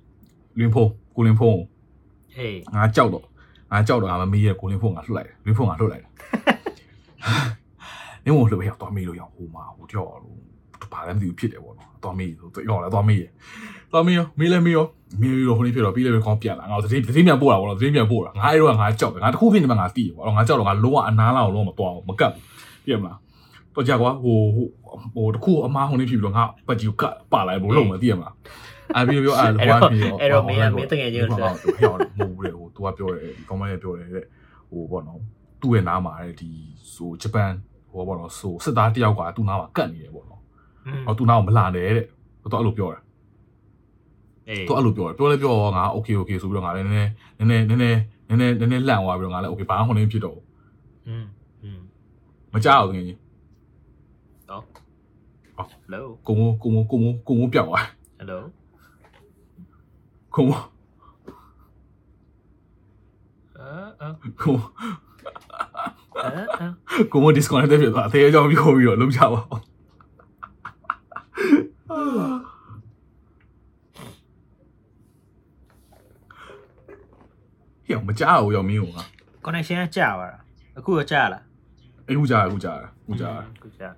လင်းဖုံးကိုလင်းဖုံး အေး ငါကြောက်တော့ ငါကြောက်တော့ငါမမေးရကိုလင်းဖုံးငါလှုပ်လိုက်တယ်လင်းဖုံးငါလှုပ်လိုက်တယ်နင်းမို့လှုပ်ရတော့မေးလို့ရဟိုမှာဟိုကြောက်လို့ဘာလည်းမသိဘူးဖြစ်တယ်ပေါ့နော်တော့မေးဆိုတော့ရောက်လာတော့မေးရတော့မေးရောမေးလဲမေးရောမေးရောဟိုနေ့ဖြစ်တော့ပြီးလဲခေါင်းပြန်လာငါသတင်းသတင်းပြန်ပို့တာပေါ့နော်သတင်းပြန်ပို့တာငါအဲ့တော့ငါကြောက်တယ်ငါတခုဖြစ်နေမှငါတီးတယ်ပေါ့နော်ငါကြောက်တော့ငါလုံးဝအနားလောက်လုံးမသွားဘူးမကတ်ဘူးပြည့်မလားတော့ကြကွာဟိုဟိုတခုအမားဟိုနေ့ဖြစ်ပြီးတော့ငါပတ်ကြီးကပါလိုက်ဘူးလုံးမသိရမလား အဲ့ပြီးပြောအဲ့ဟိုကပြီးတော့ အဲ့တော့မင်းကမင်းတကယ်ချင်းဆို ဟိုဟောမဟုတ်ဘူးလေဟို तू ကပြောတယ်ဒီကောင်မလေးပြောတယ်တဲ့ဟိုပေါ့နော်သူ့ရဲ့နားမှာတဲ့ဒီဆိုဂျပန်ဟိုပေါ့နော်ဆိုစစ်သားတယောက်ကသူ့နားမှာကတ်နေတယ်ပေါ့နော် อืม ဟောသူ့နားကိုမလာနဲ့တဲ့သူအဲ့လိုပြောတယ် အေး သူအဲ့လိုပြောတယ်ပြောလဲပြောတော့ငါ okay okay ဆိုပြီးတော့ငါလည်းနည်းနည်းနည်းနည်းနည်းနည်းနည်းနည်းနည်းလန့်သွားပြီးတော့ငါလည်း okay ဘာမှမနေဖြစ်တော့ဘူး อืมอืม မကြောက်ဘူးငယ်ကြီး တော့ အော် hello ကိုမိုးကိုမိုးကိုမိုးကိုမိုးပြောက်သွား hello ကိုမိုး အာအာကိုမိုးအာအာကိုမိုး disconnect ဖြစ်သွားအသေးအကြောင်းပြောပြီးတော့လုံးချပါအောင်ဟေ့မကြောက်ဘူးရောမင်းက connection ကကြာပါလားအခုတော့ကြာလားအခုကြာအခုကြာအခုကြာအခုကြာ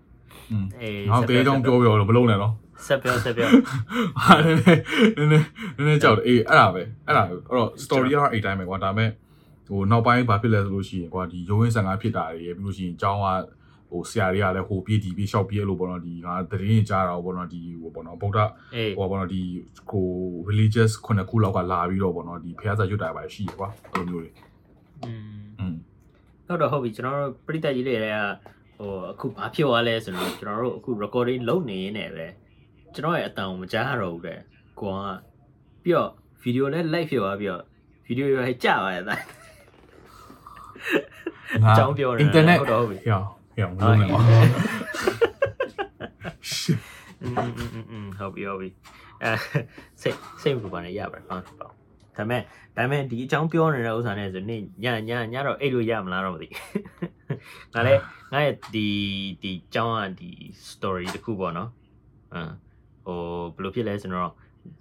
อืมအေးငါတေးကြောင်းပြောပြောတော့မလုံးနဲ့နော် ဆက်ပြောဆက်ပြောဟာနည်းနည်းနည်းနည်းကြောက်တယ်အေးအဲ့ဒါပဲအဲ့ဒါအဲ့တော့ story ကအဲ့တိုင်းပဲကွာဒါပေမဲ့ဟိုနောက်ပိုင်းဘာဖြစ်လဲဆိုလို့ရှိရင်ကွာဒီရုံးရင်းဆန်ကဖြစ်တာတွေပြီးလို့ရှိရင်ကျောင်းကဟိုဆရာတွေကလည်းဟိုပြေးဒီပြေးရှောက်ပြေးလို့ပေါ့နော်ဒီငါတရင်ကြားတာပေါ့နော်ဒီဟိုပေါ့နော်ဗုဒ္ဓဟိုပေါ့နော်ဒီဟို religious ခုနှစ်ခုလောက်ကလာပြီးတော့ပေါ့နော်ဒီဖះစာရွတ်တာပါရှိရကွာအဲ့လိုမျိုးတွေอืมဟုတ်တော့ဟုတ်ပြီကျွန်တော်တို့ပြိတ္တကြီးတွေကဟိုအခုဘာဖြစ်သွားလဲဆိုတော့ကျွန်တော်တို့အခု recording လုပ်နေရင်းနဲ့ပဲ ကျွန်တော်ရဲ့အတန်ကိုမကြားရတော့ဘူးတဲ့ကိုကပြီးတော့ဗီဒီယိုလည်း live ဖြစ်သွားပြီးတော့ဗီဒီယိုရိုက်ကြပါရဲ့သားအကြောင်းပြောရတယ် internet ဟုတ်တော့ဘူးဟောဟောမလုပ်နဲ့ဟုတ်ပြီဟုတ်ပြီအဲစိတ်စိတ်ဘူးပါနဲ့ရပါတယ်ဟုတ်ပါဒါမဲ့ဒါမဲ့ဒီအကြောင်းပြောနေတဲ့ဥစ္စာနဲ့ဆိုနေညညညတော့အဲ့လိုရမလားတော့မသိငါလည်းငါရဲ့ဒီဒီအကြောင်းကဒီ story တခုပေါ့နော်အာ ဟိုဘယ်လိုဖြစ်လဲဆိုတော့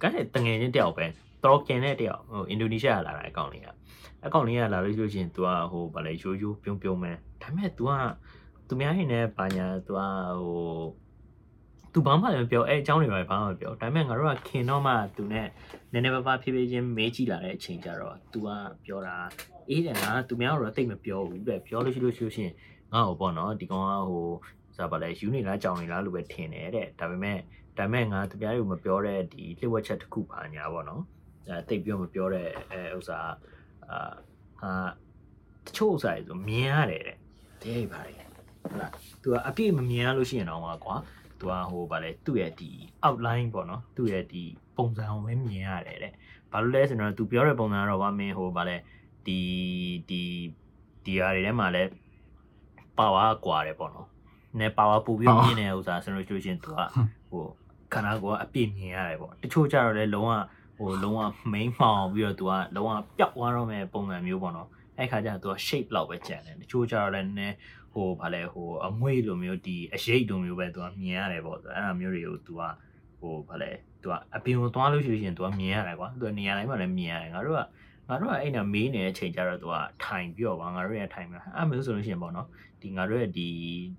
ကဲတငယ်ချင်းတယောက်ပဲတော်ကင်တဲ့တယောက်ဟိုအင်ဒိုနီးရှားလာတာအကောင့်လေးကအကောင့်လေးကလာလို့ရှိလို့ရှိရင် तू ကဟိုဗာလဲရိုးရိုးပြုံးပြုံးမဲဒါပေမဲ့ तू ကသူများဟင်းနဲ့ဘာညာ तू ကဟို तू ဘာမှလည်းမပြောအဲအကြောင်းတွေပဲဘာမှမပြောဒါပေမဲ့ငါတို့ကခင်တော့မှ तू နဲ့နည်းနည်းပါးပါးဖြည်းဖြည်းချင်းမေးကြည့်လာတဲ့အချိန်ကျတော့ तू ကပြောတာအေးတယ်ငါသူများတော့တိတ်မပြောဘူးတဲ့ပြောလို့ရှိလို့ရှိလို့ရှိရင်ငါ့ကိုပေါ့နော်ဒီကောင်ကဟိုစားပါလဲယူနေလားကြောင်နေလားလို့ပဲထင်တယ်တဲ့ဒါပေမဲ့ ဒါပေမဲ့ငါသူများတွေကိုမပြောတဲ့ဒီလှည့်ဝက်ချက်တစ်ခုပါညာပေါ့နော်အဲတိတ်ပြောမပြောတဲ့အဲဥစ္စာအာဟာတချို့ဥစ္စာတွေဆိုမြင်ရတယ်တဲ့တဲ့ပါလေဟုတ်လား तू ကအပြည့်မမြင်ရလို့ရှိရင်တော့ကွာသူကဟိုဗာလဲသူ့ရဲ့ဒီ outline ပေါ့နော်သူ့ရဲ့ဒီပုံစံကိုပဲမြင်ရတယ်တဲ့ဘာလို့လဲဆိုတော့သူပြောတဲ့ပုံစံကတော့ဗာမင်းဟိုဗာလဲဒီဒီဒီဟာတွေထဲမှာလဲပါဝါကွာတယ်ပေါ့နော်နဲပါဝါပူပြီးမြင်တဲ့ဥစ္စာဆိုလို့ရှိရင်သူကဟို ခန္ဓာကိုယ်ကအပြည့်မြင်ရတယ်ပေါ့တချို့ကြတော့လဲလုံးဝဟိုလုံးဝ main မှောင်ပြီးတော့သူကလုံးဝပျောက်သွားတော့မဲ့ပုံစံမျိုးပေါ့နော်အဲ့ခါကျတော့သူက shape လောက်ပဲကျန်တယ်တချို့ကြတော့လဲနည်းဟိုဗာလဲဟိုအမွေလိုမျိုးဒီအရိပ်လိုမျိုးပဲသူကမြင်ရတယ်ပေါ့ဆိုအဲ့ဒါမျိုးတွေကိုသူကဟိုဗာလဲသူကအပြင်ကိုသွားလို့ရှိရင်သူကမြင်ရတယ်ကွာသူကနေရာတိုင်းမှာလည်းမြင်ရတယ်ငါတို့ကငါတို့ကအဲ့နာမေးနေတဲ့အချိန်ကျတော့သူကထိုင်ပြီးတော့ဗာငါတို့ရဲ့ထိုင်ပြီးအဲ့မျိုးဆိုလို့ရှိရင်ပေါ့နော်ဒီငါတို့ရဲ့ဒီ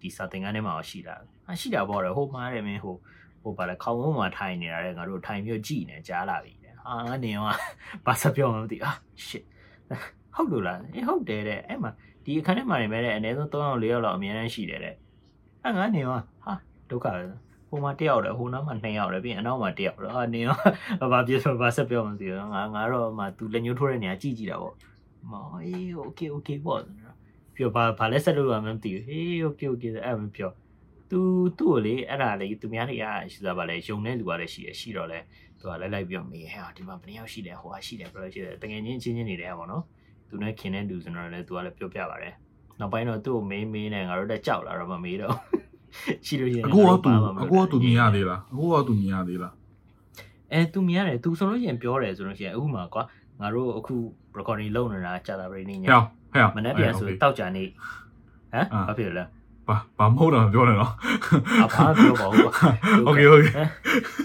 ဒီစာသင်ခန်းထဲမှာရှိတာအရှိတာပေါ့လေဟိုမှားတယ်မင်းဟို ဟိုဗာလဲခေါင်းဝန်းမှာထိုင်နေတာတဲ့ငါတို့ထိုင်ပြီးတော့ကြည်နေကြားလာပြီတဲ့ဟာငါနေရောဘာစပြောမှမသိအာ shit ဟုတ်လို့လားအေးဟုတ်တယ်တဲ့အဲ့မှာဒီအခန်းထဲမှာနေမဲ့တဲ့အနည်းဆုံး3ယောက်4ယောက်လောက်အများတန်းရှိတယ်တဲ့အဲ့ငါနေရောဟာဒုက္ခပဲဟိုမှာ1ယောက်တယ်ဟိုနောက်မှာ2ယောက်တယ်ပြီးရင်အနောက်မှာ1ယောက်တယ်အာနေရောဘာပြဆိုဘာဆက်ပြောမှမသိဘူးငါငါတော့မှ तू လက်ညှိုးထိုးတဲ့နေရာကြည့်ကြည့်တာပေါ့မော်အေး okay okay ပေါ့ပြီးတော့ဘာဘာလဲဆက်လို့ရမှမသိဘူးဟေး okay okay အဲ့မပြော သူသူ့ကိုလေအဲ့ဒါလေသူများတွေကရှိသားပါလေယုံတဲ့လူကလည်းရှိရရှိတော့လေသူကလိုက်လိုက်ပြီးတော့မေးဟဲ့ဒီမှာဘယ်နှယောက်ရှိလဲဟိုကရှိတယ်ဘယ်လိုရှိတယ်တကယ်ချင်းချင်းချင်းနေတယ်ပေါ့နော်သူနဲ့ခင်တဲ့လူဆိုတော့လေသူကလည်းပြောပြပါတယ်နောက်ပိုင်းတော့သူ့ကိုမေးမေးနေငါတို့တက်ကြောက်လာတော့မမေးတော့ရှိလို့ရှိရင်အခုကသူအခုကသူမြင်ရသေးလားအခုကသူမြင်ရသေးလားအဲသူမြင်ရတယ်သူဆိုလို့ရှိရင်ပြောတယ်ဆိုလို့ရှိရင်အခုမှကွာငါတို့အခု recording လုပ်နေတာကြာတာပြင်းနေညဟဲ့ဟဲ့မနေ့ပြန်ဆိုတောက်ကြနေဟမ်ဘာဖြစ်လဲ ဘာဘာမဟုတ်တာပြောနေတော့ အဘာပြောပါဦးကွာ โอเคโอเค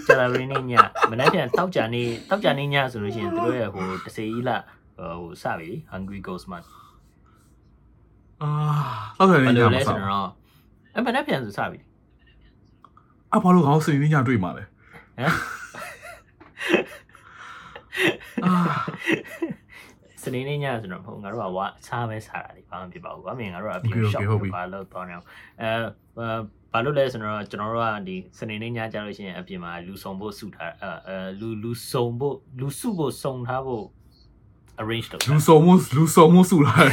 ကြာတာပြင်းနေညမနေ့ပြန်တောက်ကြနေတောက်ကြနေညဆိုလို့ရှိရင်သူတို့ရဲ့ဟိုတစေကြီးလာဟိုစပြီ hungry ghost month အာတော့တယ် ဘယ် ည လို မ လဲ ဆော ဆိုတော့အဲမနေ့ပြန်ဆိုစပြီ အဘာလို့ခေါင်းစနေညတွေ့မှာလဲ ဟမ် အာ စ နေနေ့ညဆိုတော့မဟုတ်ငါတို့ကဝါအချားပဲစားတာလေဘာမှဖြစ်ပါဘူးကွာမင်းငါတို့ကအပြင် shop ဘာလို့တော့နေအောင်အဲဘာလို့လဲဆိုတော့ကျွန်တော်တို့ကဒီစနေနေ့ညကြလို့ရှိရင်အပြင်မှာလူဆုံဖို့စုထားအဲလူလူဆုံဖို့လူစုဖို့စုံထားဖို့ arrange လုပ်လူဆုံမှုလူဆုံမှုစုထား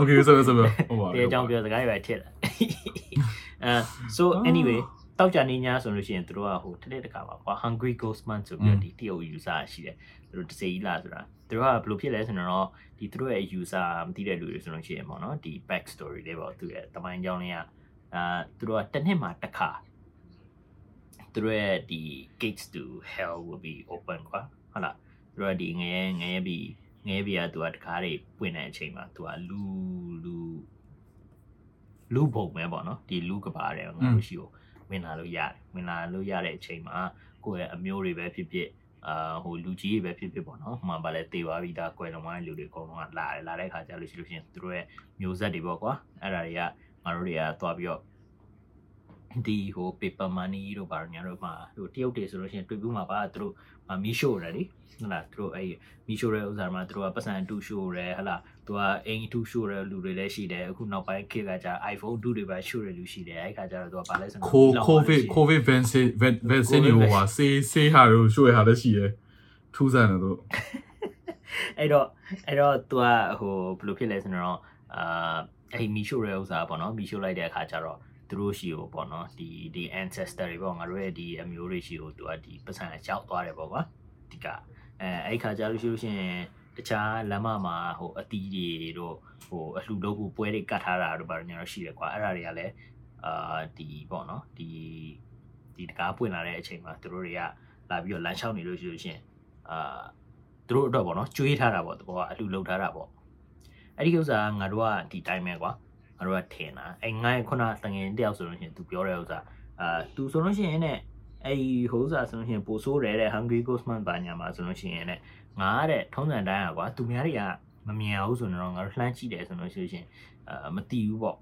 Okay so so ဟိုပါဒီအကြောင်းပြောစကားတွေပဲထည့်လာအဲ so anyway တောက်ကြနေညဆိုလို့ရှိရင်တို့ကဟိုတနေ့တခါပါကွာ hungry ghost man ဆိုပြီးဒီတရုတ် user ရှိတယ်တို့တစေကြီးလာဆိုတာတို့ကဘယ်လိုဖြစ်လဲဆိုတော့ဒီတို့ရဲ့ user မသိတဲ့လူတွေဆိုလို့ရှိရင်ပေါ့နော်ဒီ back story တွေပေါ့သူရဲ့တမိုင်းကြောင်းလေးကအာတို့ကတစ်နှစ်မှာတစ်ခါတို့ရဲ့ဒီ gates to hell will be open ကွာဟုတ်လားတို့ကဒီငရဲငရဲပြီးငရဲပြီးကသူကတကားတွေပွင့်တဲ့အချိန်မှာသူကလူလူလူဘုံပဲပေါ့နော်ဒီလူကဘာတွေငါတို့ရှိကို ဝင်လာလို့ရတယ်ဝင်လာလို့ရတဲ့အချိန်မှာကိုယ့်ရဲ့အမျိုးတွေပဲဖြစ်ဖြစ်အာဟိုလူကြီးတွေပဲဖြစ်ဖြစ်ပေါ့နော်ဟိုမှာဗာလဲတေသွားပြီးသားကွယ်လုံးဝလူတွေအကုန်လုံးကလာတယ်လာတဲ့ခါကျလို့ရှိလို့ရှိရင်သူတို့ရဲ့မျိုးဆက်တွေပေါ့ကွာအဲ့ဒါတွေကငါတို့တွေကသွားပြီးတော့ ဒီဟို paper money တို့ဘာညာတို့မှာဟိုတရုတ်တွေဆိုလို့ရှိရင်တွေ့ပြီးမှပါသူတို့မီးရှို့တယ်လေဟုတ်လားသူတို့အဲ့မီးရှို့တဲ့ဥစ္စာမှာသူတို့ကပတ်စံတူရှို့တယ်ဟလားသူကအိမ်တူရှို့တဲ့လူတွေလည်းရှိတယ်အခုနောက်ပိုင်းခေတ်ကကြာ iPhone 2တွေပဲရှို့တဲ့လူရှိတယ်အဲ့ခါကျတော့သူကဘာလဲဆိုတော့ ကိုကိုဗစ်ကိုဗစ်ဗန်ဆီဗန်ဗန်ဆီနီဟိုဟာဆေးဆေးဟာတို့ရွှေဟာလည်းရှိရယ်ထူးဆန်းတယ်တို့ အဲ့တော့အဲ့တော့ तू อ่ะဟိုဘယ်လိုဖြစ်လဲဆိုတော့အာအဲ့မီရှို့တဲ့ဥစ္စာပေါ့နော်မီရှို့လိုက်တဲ့အခါကျတော့ သူတို့ရှိကိုပေါ့နော်ဒီဒီ ancestor တွေပေါ့ငါတို့ရဲ့ဒီအမျိုးတွေရှိကို तू อ่ะဒီပတ်စံရောက်သွားတယ်ပေါ့ကွာဒီကအဲအဲ့ခါကျလို့ရှိလို့ရှိရင်တခြားလမ်းမမှာဟိုအတီးတွေတို့ဟိုအလှူလုပ်ဖို့ပွဲတွေကတ်ထားတာတို့ဘာလို့ညာတော့ရှိတယ်ကွာအဲ့ဒါတွေကလည်းအာဒီပေါ့နော်ဒီဒီတကားပွင့်လာတဲ့အချိန်မှာသူတို့တွေကလာပြီးတော့လမ်းလျှောက်နေလို့ရှိလို့ရှိရင်အာ သူတို့အတွက်ပေါ့နော်ကျွေးထားတာပေါ့တဘောကအလှလုပ်ထားတာပေါ့အဲ့ဒီဥစ္စာကငါတို့ကဒီတိုင်းပဲကွာ ငါတို့ကထင်တာအဲငါ့ခုနတငယ်တယောက်ဆိုလို့ရှိရင်သူပြောတဲ့ဥစ္စာအာသူဆိုလို့ရှိရင်နဲ့အဲ့ဟိုဥစ္စာဆိုလို့ရှိရင်ပိုဆိုးတယ်တဲ့ Hungry Ghostman ဘာညာမှာဆိုလို့ရှိရင်နဲ့ငါတဲ့ထုံးစံတိုင်းอ่ะကွာသူများတွေကမမြင်အောင်ဆိုတော့ငါတို့လှမ်းကြည့်တယ်ဆိုလို့ရှိရင်အာမတီးဘူးပေါ့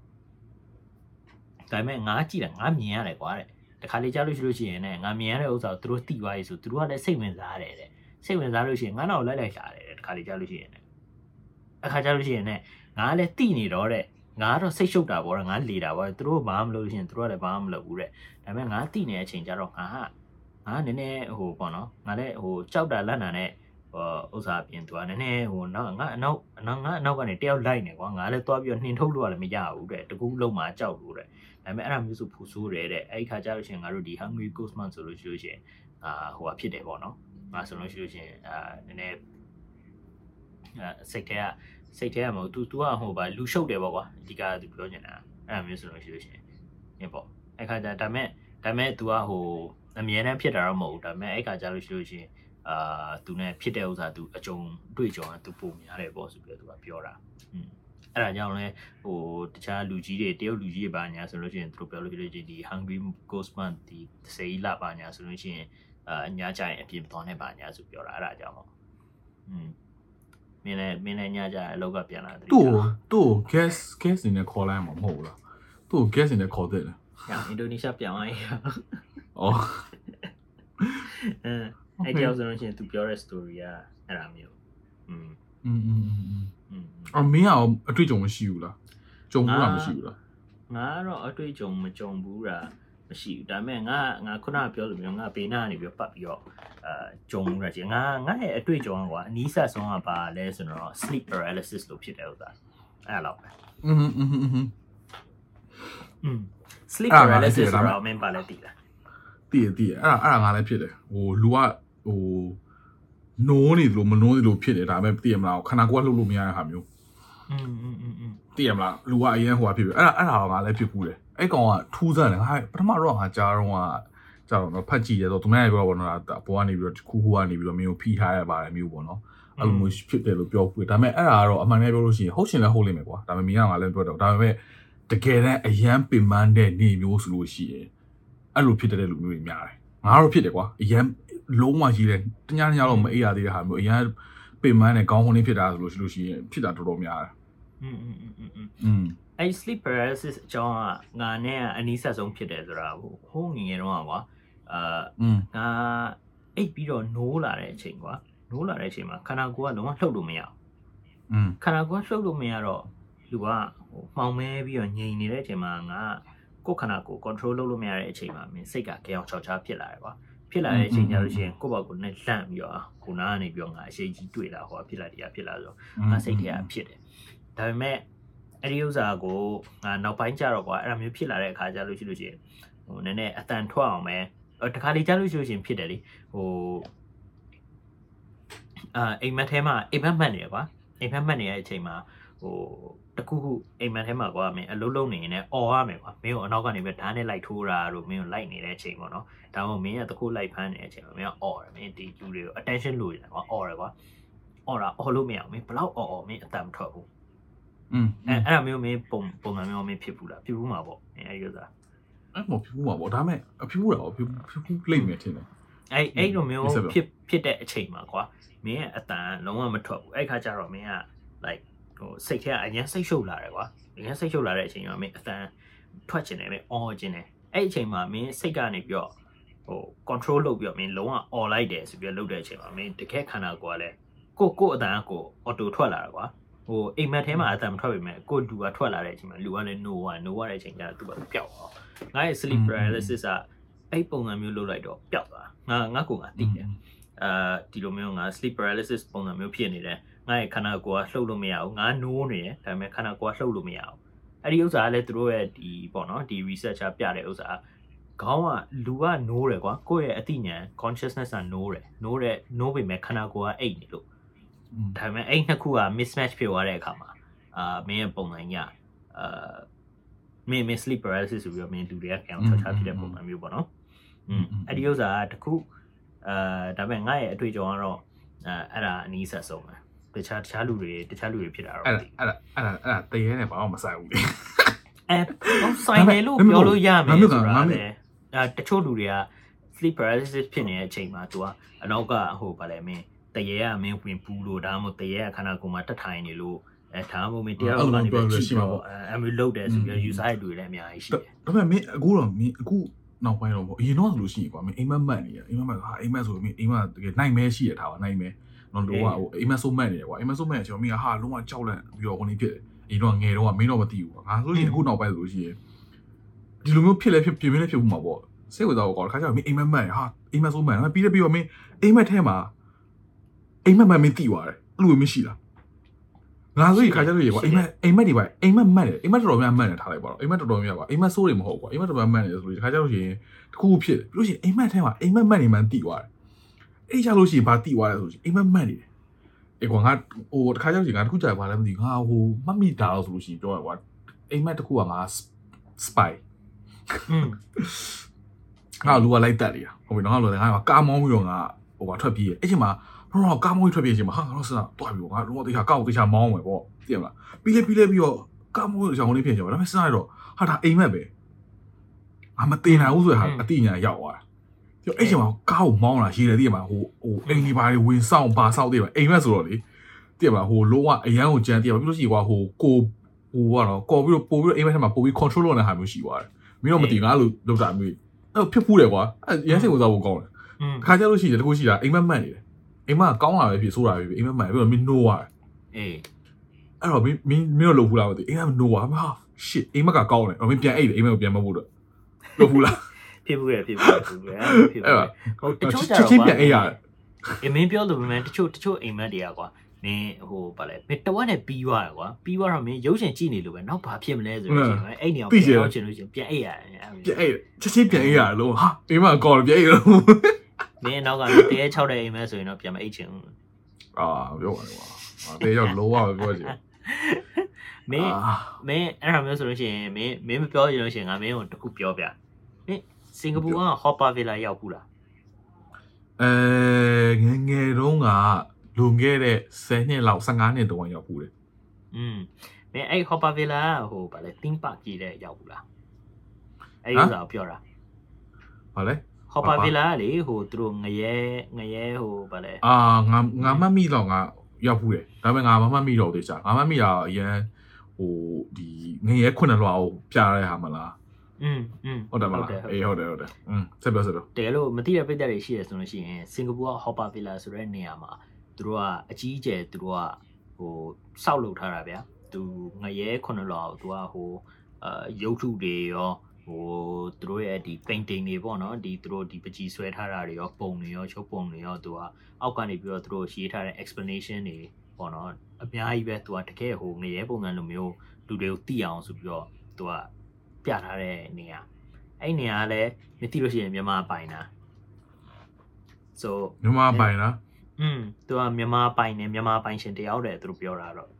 ဒါပေမဲ့ငါကြည့်တာငါမြင်ရတယ်ကွာတဲ့တခါလေကြားလို့ရှိလို့ရှိရင်လည်းငါမြင်ရတဲ့ဥစ္စာကိုသူတို့သိသွားရေးဆိုသူတို့ကလည်းစိတ်ဝင်စားတယ်တဲ့စိတ်ဝင်စားလို့ရှိရင်ငါနောက်လိုက်လိုက်လာတယ်တဲ့တခါလေကြားလို့ရှိရင်လည်းအခါကြားလို့ရှိရင်လည်းငါကလည်းသိနေတော့တဲ့ ငါကတော့စိတ်ရှုပ်တာပေါ့ငါလေတာပေါ့သူတို့ဘာမှမလုပ်လို့ရှိရင်သူတို့ကလည်းဘာမှမလုပ်ဘူးတဲ့ဒါပေမဲ့ငါတိနေတဲ့အချိန်ကျတော့ငါဟာငါနည်းနည်းဟိုပေါ့နော်ငါလည်းဟိုကြောက်တာလက်နာနဲ့ဟိုဥစ္စာပြင်သူကနည်းနည်းဟိုနောက်ငါအနောက်အနောက်ငါအနောက်ကနေတယောက်လိုက်နေကွာငါလည်းသွားပြီးတော့နှင်ထုတ်လို့လည်းမရဘူးတဲ့တကူးလုံးမှာကြောက်လို့တဲ့ဒါပေမဲ့အဲ့ဒါမျိုးဆိုဖူဆိုးတယ်တဲ့အဲ့ဒီခါကျလို့ရှိရင်ငါတို့ဒီ hungry ghost man ဆိုလို့ရှိလို့ရှိရင်အာဟိုဟာဖြစ်တယ်ပေါ့နော်ငါဆိုလို့ရှိလို့ရှိရင်အာနည်းနည်းအာစိတ်ထဲက စိတ်ထဲကမဟုတ် तू तू ကဟိုပါလူရှုပ်တယ်ပေါ့ကွာအဓိက तू ပြောချင်တာအဲ့လိုမျိုးဆိုလို့ရှိလို့ရှိရင်ညပေါ့အဲ့ခါကျဒါမဲ့ဒါမဲ့ तू ကဟိုအမြဲတမ်းဖြစ်တာတော့မဟုတ်ဘူးဒါမဲ့အဲ့ခါကျလို့ရှိလို့ရှိရင်အာ तू နဲ့ဖြစ်တဲ့ဥစ္စာ तू အကြုံတွေ့ကြုံက तू ပုံများတယ်ပေါ့ဆိုပြီးတော့ तू ကပြောတာอืมအဲ့ဒါကြောင့်လဲဟိုတခြားလူကြီးတွေတရုတ်လူကြီးတွေပါညာဆိုလို့ရှိရင်သူတို့ပြောလို့ရှိလို့ချင်းဒီ hungry ghost man ဒီစေးလာပါညာဆိုလို့ရှိရင် အညာကြရင်အပြင်သွားနေပါညာဆိုပြောတာအဲ့ဒါကြောင့်ပေါ့อืม မင်းလည်းမင်းလည်းညကြအလောက်ကပြန်လာတယ် သူ့သူ့ gas gas နေခေါ်လိုက်မှာမဟုတ်လားသူ့ gas နေခေါ်တဲ့လား ညအင်ဒိုနီးရှားပြန်သွားရင် အော် အဲအဲ့ကြောင့်ဆိုလို့ရှိရင် तू ပြောတဲ့ story ကအဲ့ဒါမျိုးอืม อืมอืม อืม အမင်းအောင်အတွေ့အကြုံမရှိဘူးလားကြုံဘူးလားမရှိဘူးလား ငါကတော့အတွေ့အကြုံမကြုံဘူးတာ မရှိဘူးဒါပေမဲ့ငါငါခုနကပြောလိုမျိုးငါဘေးနားကနေပြီးပတ်ပြီးတော့အာကြုံမှုရချင်းငါငါရဲ့အတွေ့အကြုံကွာအနီးဆက်ဆုံးကပါလဲဆိုတော့ sleep paralysis လို့ဖြစ်တယ်ဥစ္စာအဲ့လောက်ပဲ อืมอืมอืม อืม sleep အဲ့ဒါငါလည်း paralysis သိတယ်ဒါ ဆို ပေမဲ့ တော့မင်းပါလဲတည်လား တည်ရတည်ရအဲ့ဒါအဲ့ဒါငါလည်းဖြစ်တယ်ဟိုလူကဟိုနိုးနေလို့မနိုးနေလို့ဖြစ်တယ်ဒါပေမဲ့တည်ရမလားခန္ဓာကိုယ်ကလှုပ်လို့မရတဲ့ဟာမျိုး อืมอืมอืมอืม တည်ရမလားလူကအရင်ဟိုကဖြစ်ပြီအဲ့ဒါအဲ့ဒါကငါလည်းဖြစ်ဘူးတယ် အဲ့ကောင်ကထူးဆန်းတယ်ငါပထမတော့ငါကြားတော့ကကြာတော့နော်ဖတ်ကြည့်ရတော့သူများပြောတော့နော်ဘောကနေပြီးတော့ခူးခူးကနေပြီးတော့မင်းကိုဖိထားရပါတယ်မျိုးပေါ့နော်အဲ့လိုမျိုးဖြစ်တယ်လို့ပြောဘူးဒါပေမဲ့အဲ့ဒါကတော့အမှန်တကယ်ပြောလို့ရှိရင်ဟုတ်ရှင်လည်းဟုတ်လိမ့်မယ်ကွာဒါပေမဲ့မင်းကငါလည်းပြောတော့ဒါပေမဲ့တကယ်တမ်းအရန်ပင်ပန်းတဲ့နေမျိုးဆိုလို့ရှိရင်အဲ့လိုဖြစ်တဲ့လူမျိုးတွေများတယ်ငါတော့ဖြစ်တယ်ကွာအရန်လုံးဝကြီးတယ်တ냐တ냐တော့မအေးရသေးတဲ့ဟာမျိုးအရန်ပင်ပန်းတဲ့ကောင်းခွန်းလေးဖြစ်တာဆိုလို့ရှိလို့ရှိရင်ဖြစ်တာတော်တော်များတယ် อืมอืมอืมอืมอืม อืม အဲ့ sleep paralysis အကြောင်းကငါနဲ့အနီးဆက်ဆုံးဖြစ်တယ်ဆိုတာဟိုးငငယ်တော့ကွာအာငါအိပ်ပြီးတော့နိုးလာတဲ့အချိန်ကွာနိုးလာတဲ့အချိန်မှာခန္ဓာကိုယ်ကလုံးဝလှုပ်လို့မရဘူးอืมခန္ဓာကိုယ်လှုပ်လို့မရတော့လူကဟိုမှောင်မဲပြီးတော့ငြိမ်နေတဲ့အချိန်မှာငါကိုယ်ခန္ဓာကိုယ် control လုပ်လို့မရတဲ့အချိန်မှာမင်းစိတ်ကကြောင်ချောက်ချားဖြစ်လာတယ်ကွာဖြစ်လာတဲ့အချိန်ကျလို့ရှိရင်ကိုယ့်ဘောက်ကိုနဲ့လှန့်ပြီးတော့ခုနကနေပြီးတော့ငါအရှိကြီးတွေ့လာဟောဖြစ်လာတရားဖြစ်လာဆိုတော့ငါစိတ်ထဲကဖြစ်တယ်ဒါပေမဲ့ အဲ့ဒီဥစ္စာကိုငါနောက်ပိုင်းကျတော့ကွာအဲ့ဒါမျိုးဖြစ်လာတဲ့အခါကျလို့ရှိလို့ရှိရင်ဟိုနည်းနည်းအတန်ထွက်အောင်ပဲအော်တခါလေကြားလို့ရှိလို့ရှိရင်ဖြစ်တယ်လေဟိုအာအိမ်မက်ထဲမှာအိမ်မက်မှတ်နေရကွာအိမ်မက်မှတ်နေတဲ့အချိန်မှာဟိုတခုခုအိမ်မက်ထဲမှာကွာမင်းအလုံးလုံးနေရင်လည်းអော်ရမယ်ကွာမင်းကိုအနောက်ကနေပဲဓာတ်နဲ့လိုက်ထိုးတာတို့မင်းကိုလိုက်နေတဲ့အချိန်ပေါ့နော်ဒါမှမဟုတ်မင်းကတခုလိုက်ဖမ်းနေတဲ့အချိန်မှာမင်းကអော်တယ်မင်းဒီလူတွေကို attention လိုရတယ်ကွာអော်တယ်ကွာអော်တာអော်လို့မရအောင်မင်းဘလောက်អော်អော်မင်းအတန်မထွက်ဘူး อืม အဲအဲ့ဒါမျိုးမင်းပုံပုံစံမျိုးမင်းဖြစ်ဘူးလားဖြစ်ဘူးမှာပေါ့အဲအဲ့ဒီဥစ္စာ အဲ့မဖြစ်ဘူးပါဗောဒါပေမဲ့အဖြစ်ဘူးတာဗောဖြစ်ဖြစ်ဘူးလိမ့်မယ်ထင်တယ် အဲ့အဲ့လိုမျိုး ဟုတ်ကဲ့ ဖြစ်ဖြစ်တဲ့အချိန်မှာကွာမင်းရဲ့အတန်လုံးဝမထွက်ဘူးအဲ့ခါကျတော့မင်းက like ဟိုစိတ်ထဲကအရင်စိတ်ရှုပ်လာတယ်ကွာအရင်စိတ်ရှုပ်လာတဲ့အချိန်မှာမင်းအတန်ထွက်ချင်တယ်မင်းအော်ချင်တယ်အဲ့အချိန်မှာမင်းစိတ်ကနေပြီးတော့ဟို control လုပ်ပြီးတော့မင်းလုံးဝអော်လိုက်တယ်ဆိုပြီးတော့လုပ်တဲ့အချိန်မှာမင်းတကယ်ခန္ဓာကိုယ်ကလည်းကိုကိုအတန်ကကို auto ထွက်လာတာကွာ ဟိုအိမ်မက်ထဲမှာအတန်မထွက်ပေမဲ့ကိုလူကထွက်လာတဲ့အချိန်မှာလူကလည်း no ဝ no ရတဲ့အချိန်ကျတော့သူကပျောက်သွားငါရဲ့ sleep paralysis ကအဲ့ပုံစံမျိုးလုပ်လိုက်တော့ပျောက်သွားငါငါကိုငါသိတယ်အာဒီလိုမျိုးငါ sleep paralysis ပုံစံမျိုးဖြစ်နေတယ်ငါရဲ့ခန္ဓာကိုယ်ကလှုပ်လို့မရဘူးငါနိုးနေတယ်ဒါပေမဲ့ခန္ဓာကိုယ်ကလှုပ်လို့မရဘူးအဲ့ဒီဥစ္စာကလည်းသူတို့ရဲ့ဒီပေါ့နော်ဒီ researcher ပြတဲ့ဥစ္စာခေါင်းကလူကနိုးတယ်ကွာကိုယ့်ရဲ့အသိဉာဏ် consciousness ကနိုးတယ်နိုးတဲ့နိုးပေမဲ့ခန္ဓာကိုယ်ကအိတ်နေလို့ ဒါပေမဲ့အဲ့နှစ်ခုက mismatch ဖြစ်သွားတဲ့အခါမှာအာမင်းရဲ့ပုံစံကြီးကအာမင်းမင်း sleep paralysis ဆိုပြီးတော့မင်းလူတွေကကြောင်ချောချာဖြစ်တဲ့ပုံစံမျိုးပေါ့နော်။อืมအဲ့ဒီဥစ္စာကတခုအာဒါပေမဲ့ငါရဲ့အတွေ့အကြုံကတော့အဲအဲ့ဒါအနည်းဆက်ဆုံးပဲ။တခြားတခြားလူတွေတခြားလူတွေဖြစ်တာတော့ အဲ့ မ ဒါ သိဘူး အဲ့ဒါအဲ့ဒါအဲ့ဒါတရေနဲ့ဘာမှမဆိုင်ဘူးလေ ။အဲဆိုင်တယ်လို့ပြောလို့ရမယ် ငါမျိုးက ဆိုတာ ငါ လေ မျိုး အဲတချို့လူတွေက sleep paralysis ဖြစ်နေတဲ့အချိန်မှာ तू ကအနောက်ကဟိုဗာလဲမင်း တရေကမင်းဝင်ပူလို့ဒါမှမဟုတ်တရေကခန္ဓာကိုယ်မှာတက်ထိုင်နေလို့အဲဒါမှမဟုတ်မင်းတရားဥပဒေနဲ့ပဲကြည့်တော့အဲအမျိုးလုတ်တယ်ဆိုပြီး user တွေတွေလည်းအများကြီးရှိတယ်ဒါပေမဲ့မင်းအခုတော့မင်းအခုနောက်ပိုင်းတော့ပေါ့အရင်တော့ဆိုလို့ရှိရင်ကွာမင်းအိမ်မက်မှတ်နေရအိမ်မက်မှတ်ဟာအိမ်မက်ဆိုမင်းအိမ်မက်တကယ်နိုင်မဲရှိရထားပါနိုင်မဲတော့လုံးဝဟိုအိမ်မက်ဆိုမှတ်နေတယ်ကွာအိမ်မက်ဆိုမှတ်နေကျွန်တော်မင်းကဟာလုံးဝကြောက်လန့်ပြီးတော့ဟိုနေဖြစ်တယ်အရင်တော့ငယ်တော့မင်းတော့မသိဘူးကွာငါဆိုလို့ရှိရင်အခုနောက်ပိုင်းဆိုလို့ရှိရင်ဒီလိုမျိုးဖြစ်လဲဖြစ်ပြင်းပြင်းလဲဖြစ်ဘူးမှာပေါ့စိတ်ဝင်စားတော့ကွာခါကျတော့မင်းအိမ်မက်မှတ်ဟာအိမ်မက်ဆိုမှတ်ပြီးတော့ပြီးတော့မင်းအိမ်မက်ထဲမှာ အိမ်မက်မှတ်မင်းသိသွားတယ်အဲ့လိုမျိုးမရှိလားငါဆိုရင်ခါကျလို့ရေကွာအိမ်မက်အိမ်မက်တွေပါအိမ်မက်မှတ်တယ်အိမ်မက်တော်တော်များမှတ်တယ်ထားလိုက်ပါတော့အိမ်မက်တော်တော်များကွာအိမ်မက်ဆိုးတွေမဟုတ်ကွာအိမ်မက်တော်တော်များမှတ်တယ်ဆိုလို့ခါကျလို့ရှိရင်တခုခုဖြစ်တယ်ပြီးလို့ရှိရင်အိမ်မက်ထဲမှာအိမ်မက်မှတ်နေမှန်းသိသွားတယ်အဲ့ကြလို့ရှိရင်ဘာသိသွားလဲဆိုလို့ရှိရင်အိမ်မက်မှတ်နေတယ်အေးကွာငါဟိုတခါကျလို့ရှိရင်ငါတခုကြာဘာလဲမသိဘူးငါဟိုမှတ်မိတာလို့ဆိုလို့ရှိရင်ပြောရကွာအိမ်မက်တခုကငါ spy อืมငါလူကလိုက်တက်နေတာဟုတ်ပြီနော်ငါလူကငါကားမောင်းပြီးတော့ငါဟိုကထွက်ပြေးတယ်အဲ့ချိန်မှာ တော့ကားမောင်းပြီးထွက်ပြေးချိန်မှာဟာငါတော့စတာတွားပြီးတော့ငါလုံးဝတေချာကောက်တေချာမောင်းမယ်ပေါ့သိရမလားပြီးလဲပြီးလဲပြီးတော့ကားမောင်းပြီးတော့ကြောင်လေးဖြစ်ကြပါဒါပေမဲ့စတာတော့ဟာဒါအိမ်မက်ပဲငါမတင်နိုင်ဘူးဆိုရဟာအတိညာရောက်သွားတာပြီးတော့အဲ့ချိန်မှာကားကိုမောင်းလာရေးတယ်သိရမလားဟိုဟိုအိမ်ဒီပါတွေဝင်ဆောင်ပါဆောင်သိရမလားအိမ်မက်ဆိုတော့လေသိရမလားဟိုလုံးဝအရန်ကိုကြမ်းသိရမလားပြီးလို့ရှိရင်ကွာဟိုကိုဟိုကတော့ကော်ပြီးတော့ပို့ပြီးတော့အိမ်မက်ထဲမှာပို့ပြီး control လုပ်နေတဲ့ဟာမျိုးရှိသွားတယ်မင်းတော့မသိငါလို့လောက်တာမျိုးအဲ့ဖြစ်ဖူးတယ်ကွာအဲ့ရမ်းစိတ်ဝင်စားဖို့ကောင်းတယ်อืมခါကြလို့ရှိရင်တကူရှိတာအိမ်မက်မှတ်နေတယ် အိမ်မကကောင်းလာပဲဖြစ်ဆိုးတာပဲဖြစ်အိမ်မက်မှတ်ပြီးတော့မင်းနိုးသွားတယ်အေးအဲ့တော့မင်းမင်းမင်းတို့လုပ်ဘူးလားမသိအိမ်မက်နိုးသွားဟာ shit အိမ်မက်ကကောင်းတယ်အော်မင်းပြန်အိတ်တယ်အိမ်မက်ကိုပြန်မဖို့တော့လုပ်ဘူးလားဖြစ်ဘူးရဖြစ်ဘူးရဖြစ်ဘူးရဖြစ်ဘူးရဟုတ်တချို့ကြချက်တော့ချင်းပြန်အိတ်ရတယ်အမင်းပြောလို့ပဲတချို့တချို့အိမ်မက်တွေကကွာမင်းဟိုဗာလဲမင်းတဝက်နဲ့ပြီးသွားတယ်ကွာပြီးသွားတော့မင်းရုပ်ရှင်ကြည့်နေလို့ပဲနောက်ဘာဖြစ်မလဲဆိုတော့ရှင်အဲ့နေအောင်ပြန်ရောက်ချင်လို့ရှင်ပြန်အိပ်ရတယ်ပြန်အေးချက်ချင်းပြန်အေးရလို့ဟာအိမ်မှာကော်ပြန်အေးလို့ မင်းနောက်ကတရေ6တဲ့အိမ်မဲဆိုရင်တော့ပြန်မအိပ်ချင်ဘူးအာပြောပါလေကွာတေးရောက်လောပါပြောချင်မင်းမင်းအဲ့ဒါမျိုးဆိုလို့ရှိရင်မင်းမင်းမပြောရလို့ရှိရင်ငါမင်းကိုတခုပြောပြမင်းစင်ကာပူက Hopper Villa ရောက်ဘူးလားအဲငယ်ငယ်တုန်းကလွန်ခဲ့တဲ့10နှစ်လောက်15နှစ်တုန်းကရောက်ဘူးလေอืมမင်းအဲ့ Hopper Villa ဟိုဗာလဲ theme park ကြီးတဲ့ရောက်ဘူးလားအဲ့ဒီဥစ္စာကိုပြောတာဗာလဲ Hopper Villa ကလေဟိုသူတို့ငရဲငရဲဟိုဗာလဲ အာငါငါမမိတော့ငါရောက်ဘူးလေဒါပေမဲ့ငါမမမိတော့တေချာငါမမိတာအရင်ဟိုဒီငယ်ရဲခုနှစ်လွှာကိုပြရတဲ့ဟာမလား อืมอืม ဟုတ်တယ်မလားအေးဟုတ်တယ်ဟုတ်တယ်อืมဆက်ပြောဆက်ပြော တကယ်လို့မသိတဲ့ပြည်သက်တွေရှိရဆိုလို့ရှိရင်စင်ကာပူက Hopper Villa ဆိုတဲ့နေရာမှာသူတို့ကအကြီးအကျယ်သူတို့ကဟိုစောက်လုပ်ထားတာဗျာသူငရဲခုနှစ်လောက်သူကဟိုအာရုပ်ထုတွေရော ဟိုသူတို့ရဲ့ဒီ painting တွေပေါ့နော်ဒီသူတို့ဒီပကြီးဆွဲထားတာတွေရောပုံတွေရောချုပ်ပုံတွေရောသူကအောက်ကနေပြီးတော့သူတို့ရေးထားတဲ့ explanation တွေပေါ့နော်အများကြီးပဲသူကတကယ်ဟိုငရဲပုံစံလိုမျိုးလူတွေကိုသိအောင်ဆိုပြီးတော့သူကပြထားတဲ့နေရာအဲ့နေရာကလည်းမသိလို့ရှိရင်မြန်မာပိုင်တာ so မြန်မာပိုင်လားอืมသူကမြန်မာပိုင်နေမြန်မာပိုင်ရှင်တယောက်တည်းသူတို့ပြောတာတော့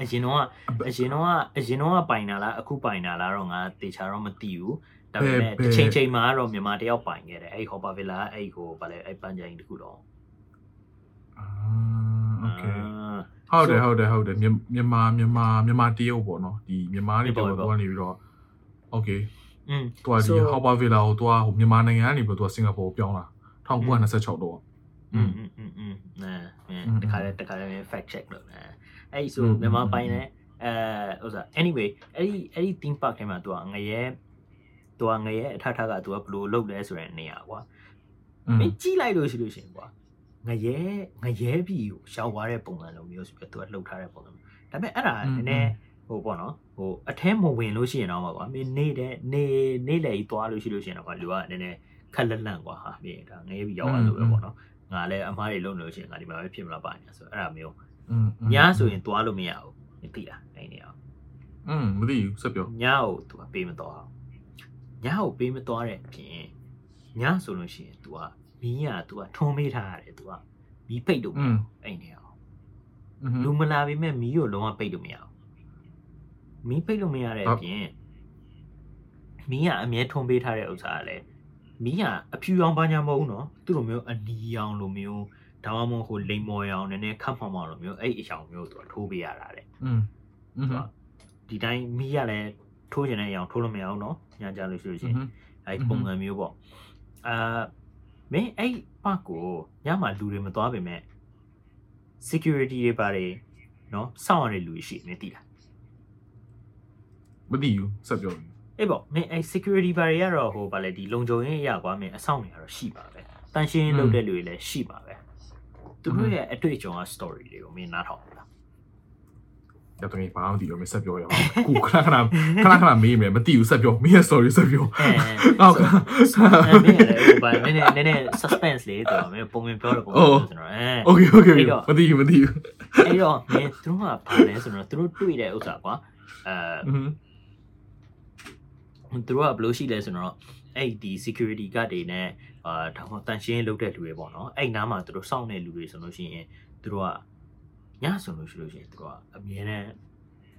အရင်တော့ကအရင်တော့ကအရင်တော့ကပိုင်တာလားအခုပိုင်တာလားတော့ငါတေချာတော့မသိဘူးဒါပေမဲ့တစ်ချိန်ချိန်မှာတော့မြန်မာတယောက်ပိုင်ခဲ့တယ်အဲ့ Hopper Villa အဲ့ဟိုဗာလဲအဲ့ပန်းကြိုင်တခုတော့ အာโอเคဟုတ်တယ်ဟုတ်တယ်ဟုတ်တယ်မြန်မာမြန်မာမြန်မာတရုတ်ပေါ့နော်ဒီမြန်မာတွေတော့တော့နေပြီးတော့โอเค อืม သူကဒီ Hopper Villa ကိုသူကဟိုမြန်မာနိုင်ငံကနေပြီးတော့သူကစင်ကာပူကိုပြောင်းလာ1926တော့ อืมอืมอืมอืมအဲတခါလေတခါလေ fact check လုပ်နေ အဲ့ဆိုမြန်မာပိုင်နေအဲဥစား anyway အဲ့ဒီအဲ့ဒီ theme park ထဲမှာသူကငရဲသူကငရဲအထထကသူကဘယ်လိုလုပ်လဲဆိုတဲ့နေရာကွာမင်းကြည့်လိုက်လို့ရှိလို့ရှင်ကွာငရဲငရဲပြီကိုရှောက်သွားတဲ့ပုံစံလိုမျိုးဆိုပြီးသူကလှုပ်ထားတဲ့ပုံစံမျိုးဒါပေမဲ့အဲ့ဒါနည်းနည်းဟိုပေါ့နော်ဟိုအထဲမဝင်လို့ရှိရင်တော့ကွာမင်းနေတဲ့နေနေလေကြီးသွားလို့ရှိလို့ရှိရင်တော့ကွာလူကနည်းနည်းခက်လက်လန့်ကွာဟာမင်းဒါငရဲပြီရောက်သွားလို့ပဲပေါ့နော်ငါလည်းအမားတွေလုံနေလို့ရှိရင်ငါဒီမှာပဲဖြစ်မလားပါညာဆိုအဲ့ဒါမျိုး ညဆိုရင်သွားလို့မရဘူးမသိလားအဲ့နေအောင် อืมမသိဘူးဆက်ပြော ညကိုသူကပေးမသွားအောင်ညကိုပေးမသွားတဲ့အပြင်ညဆိုလို့ရှိရင် तू ကမီးက तू ကထုံးမေးထားရတယ် तू ကမီးပိတ်လို့မရဘူးအဲ့နေအောင်လူမလာပေမဲ့မီးကိုလုံးဝပိတ်လို့မရဘူးမီးပိတ်လို့မရတဲ့အပြင်မီးကအမြဲထုံးပေးထားတဲ့ဥစ္စာကလည်းမီးကအဖြူရောင်ပါညာမဟုတ်ဘူးနော်သူ့လိုမျိုးအနီရောင်လိုမျိုး ဒါမှမဟုတ်ဟိုလိမ်မော်ရောင်နည်းနည်းခတ်မှောင်မှောင်လိုမျိုးအဲ့အရောင်မျိုးသူကထိုးပေးရတာတဲ့ อืมอืม ဒီတိုင်းမီးရလည်းထိုးကျင်တဲ့အရောင်ထိုးလို့မရအောင်နော်ညကြလို့ရှိလို့ရှိရင်အဲ့ပုံစံမျိုးပေါ့အာမင်းအဲ့ပတ်ကိုညမှာလူတွေမသွားပေမဲ့ security တွေပါတယ်နော်စောင့်ရတဲ့လူတွေရှိနေတည်လား မသိဘူးဆက်ပြော အေးပေါ့မင်းအဲ့ security ဘာတွေကတော့ဟိုဗာလေဒီလုံခြုံရေးရကွာမင်းအဆောင်တွေကတော့ရှိပါပဲတန်ရှင်းလုပ်တဲ့လူတွေလည်းရှိပါပဲ ဲ သူတို့ရဲ့အတွေ့အကြုံက story တွေကိုမင်းနားထောင်လားရတငယ်ဘာမှမသိတော့မဆက်ပြောရအောင်ခုခဏခဏခဏခဏမေးမယ်မသိဘူးဆက်ပြောမင်းရဲ့ story ဆက်ပြောဟုတ်ကဲ့မင်းလည်းဘာမင်းလည်းနည်းနည်း suspense လေးတော့မင်းပုံမှန်ပြောတော့ပုံမှန်ကျွန်တော်အဲ okay okay မသိဘူးမသိဘူးအဲ့တော့မင်းသူတို့ကဘာလဲဆိုတော့သူတို့တွေ့တဲ့ဥစ္စာကွာအဲသူတို့ကဘယ်လိုရှိလဲဆိုတော့အဲ့ဒီ security guard တွေနဲ့ အာဒါမှတန်ရှင်းလုပ်တဲ့လူတွေပေါ့နော်အဲ့နားမှာသူတို့စောင့်နေလူတွေဆိုလို့ရှိရင်သူတို့ကညဆိုလို့ရှိလို့ရှိရင်သူတို့ကအမြဲတမ်း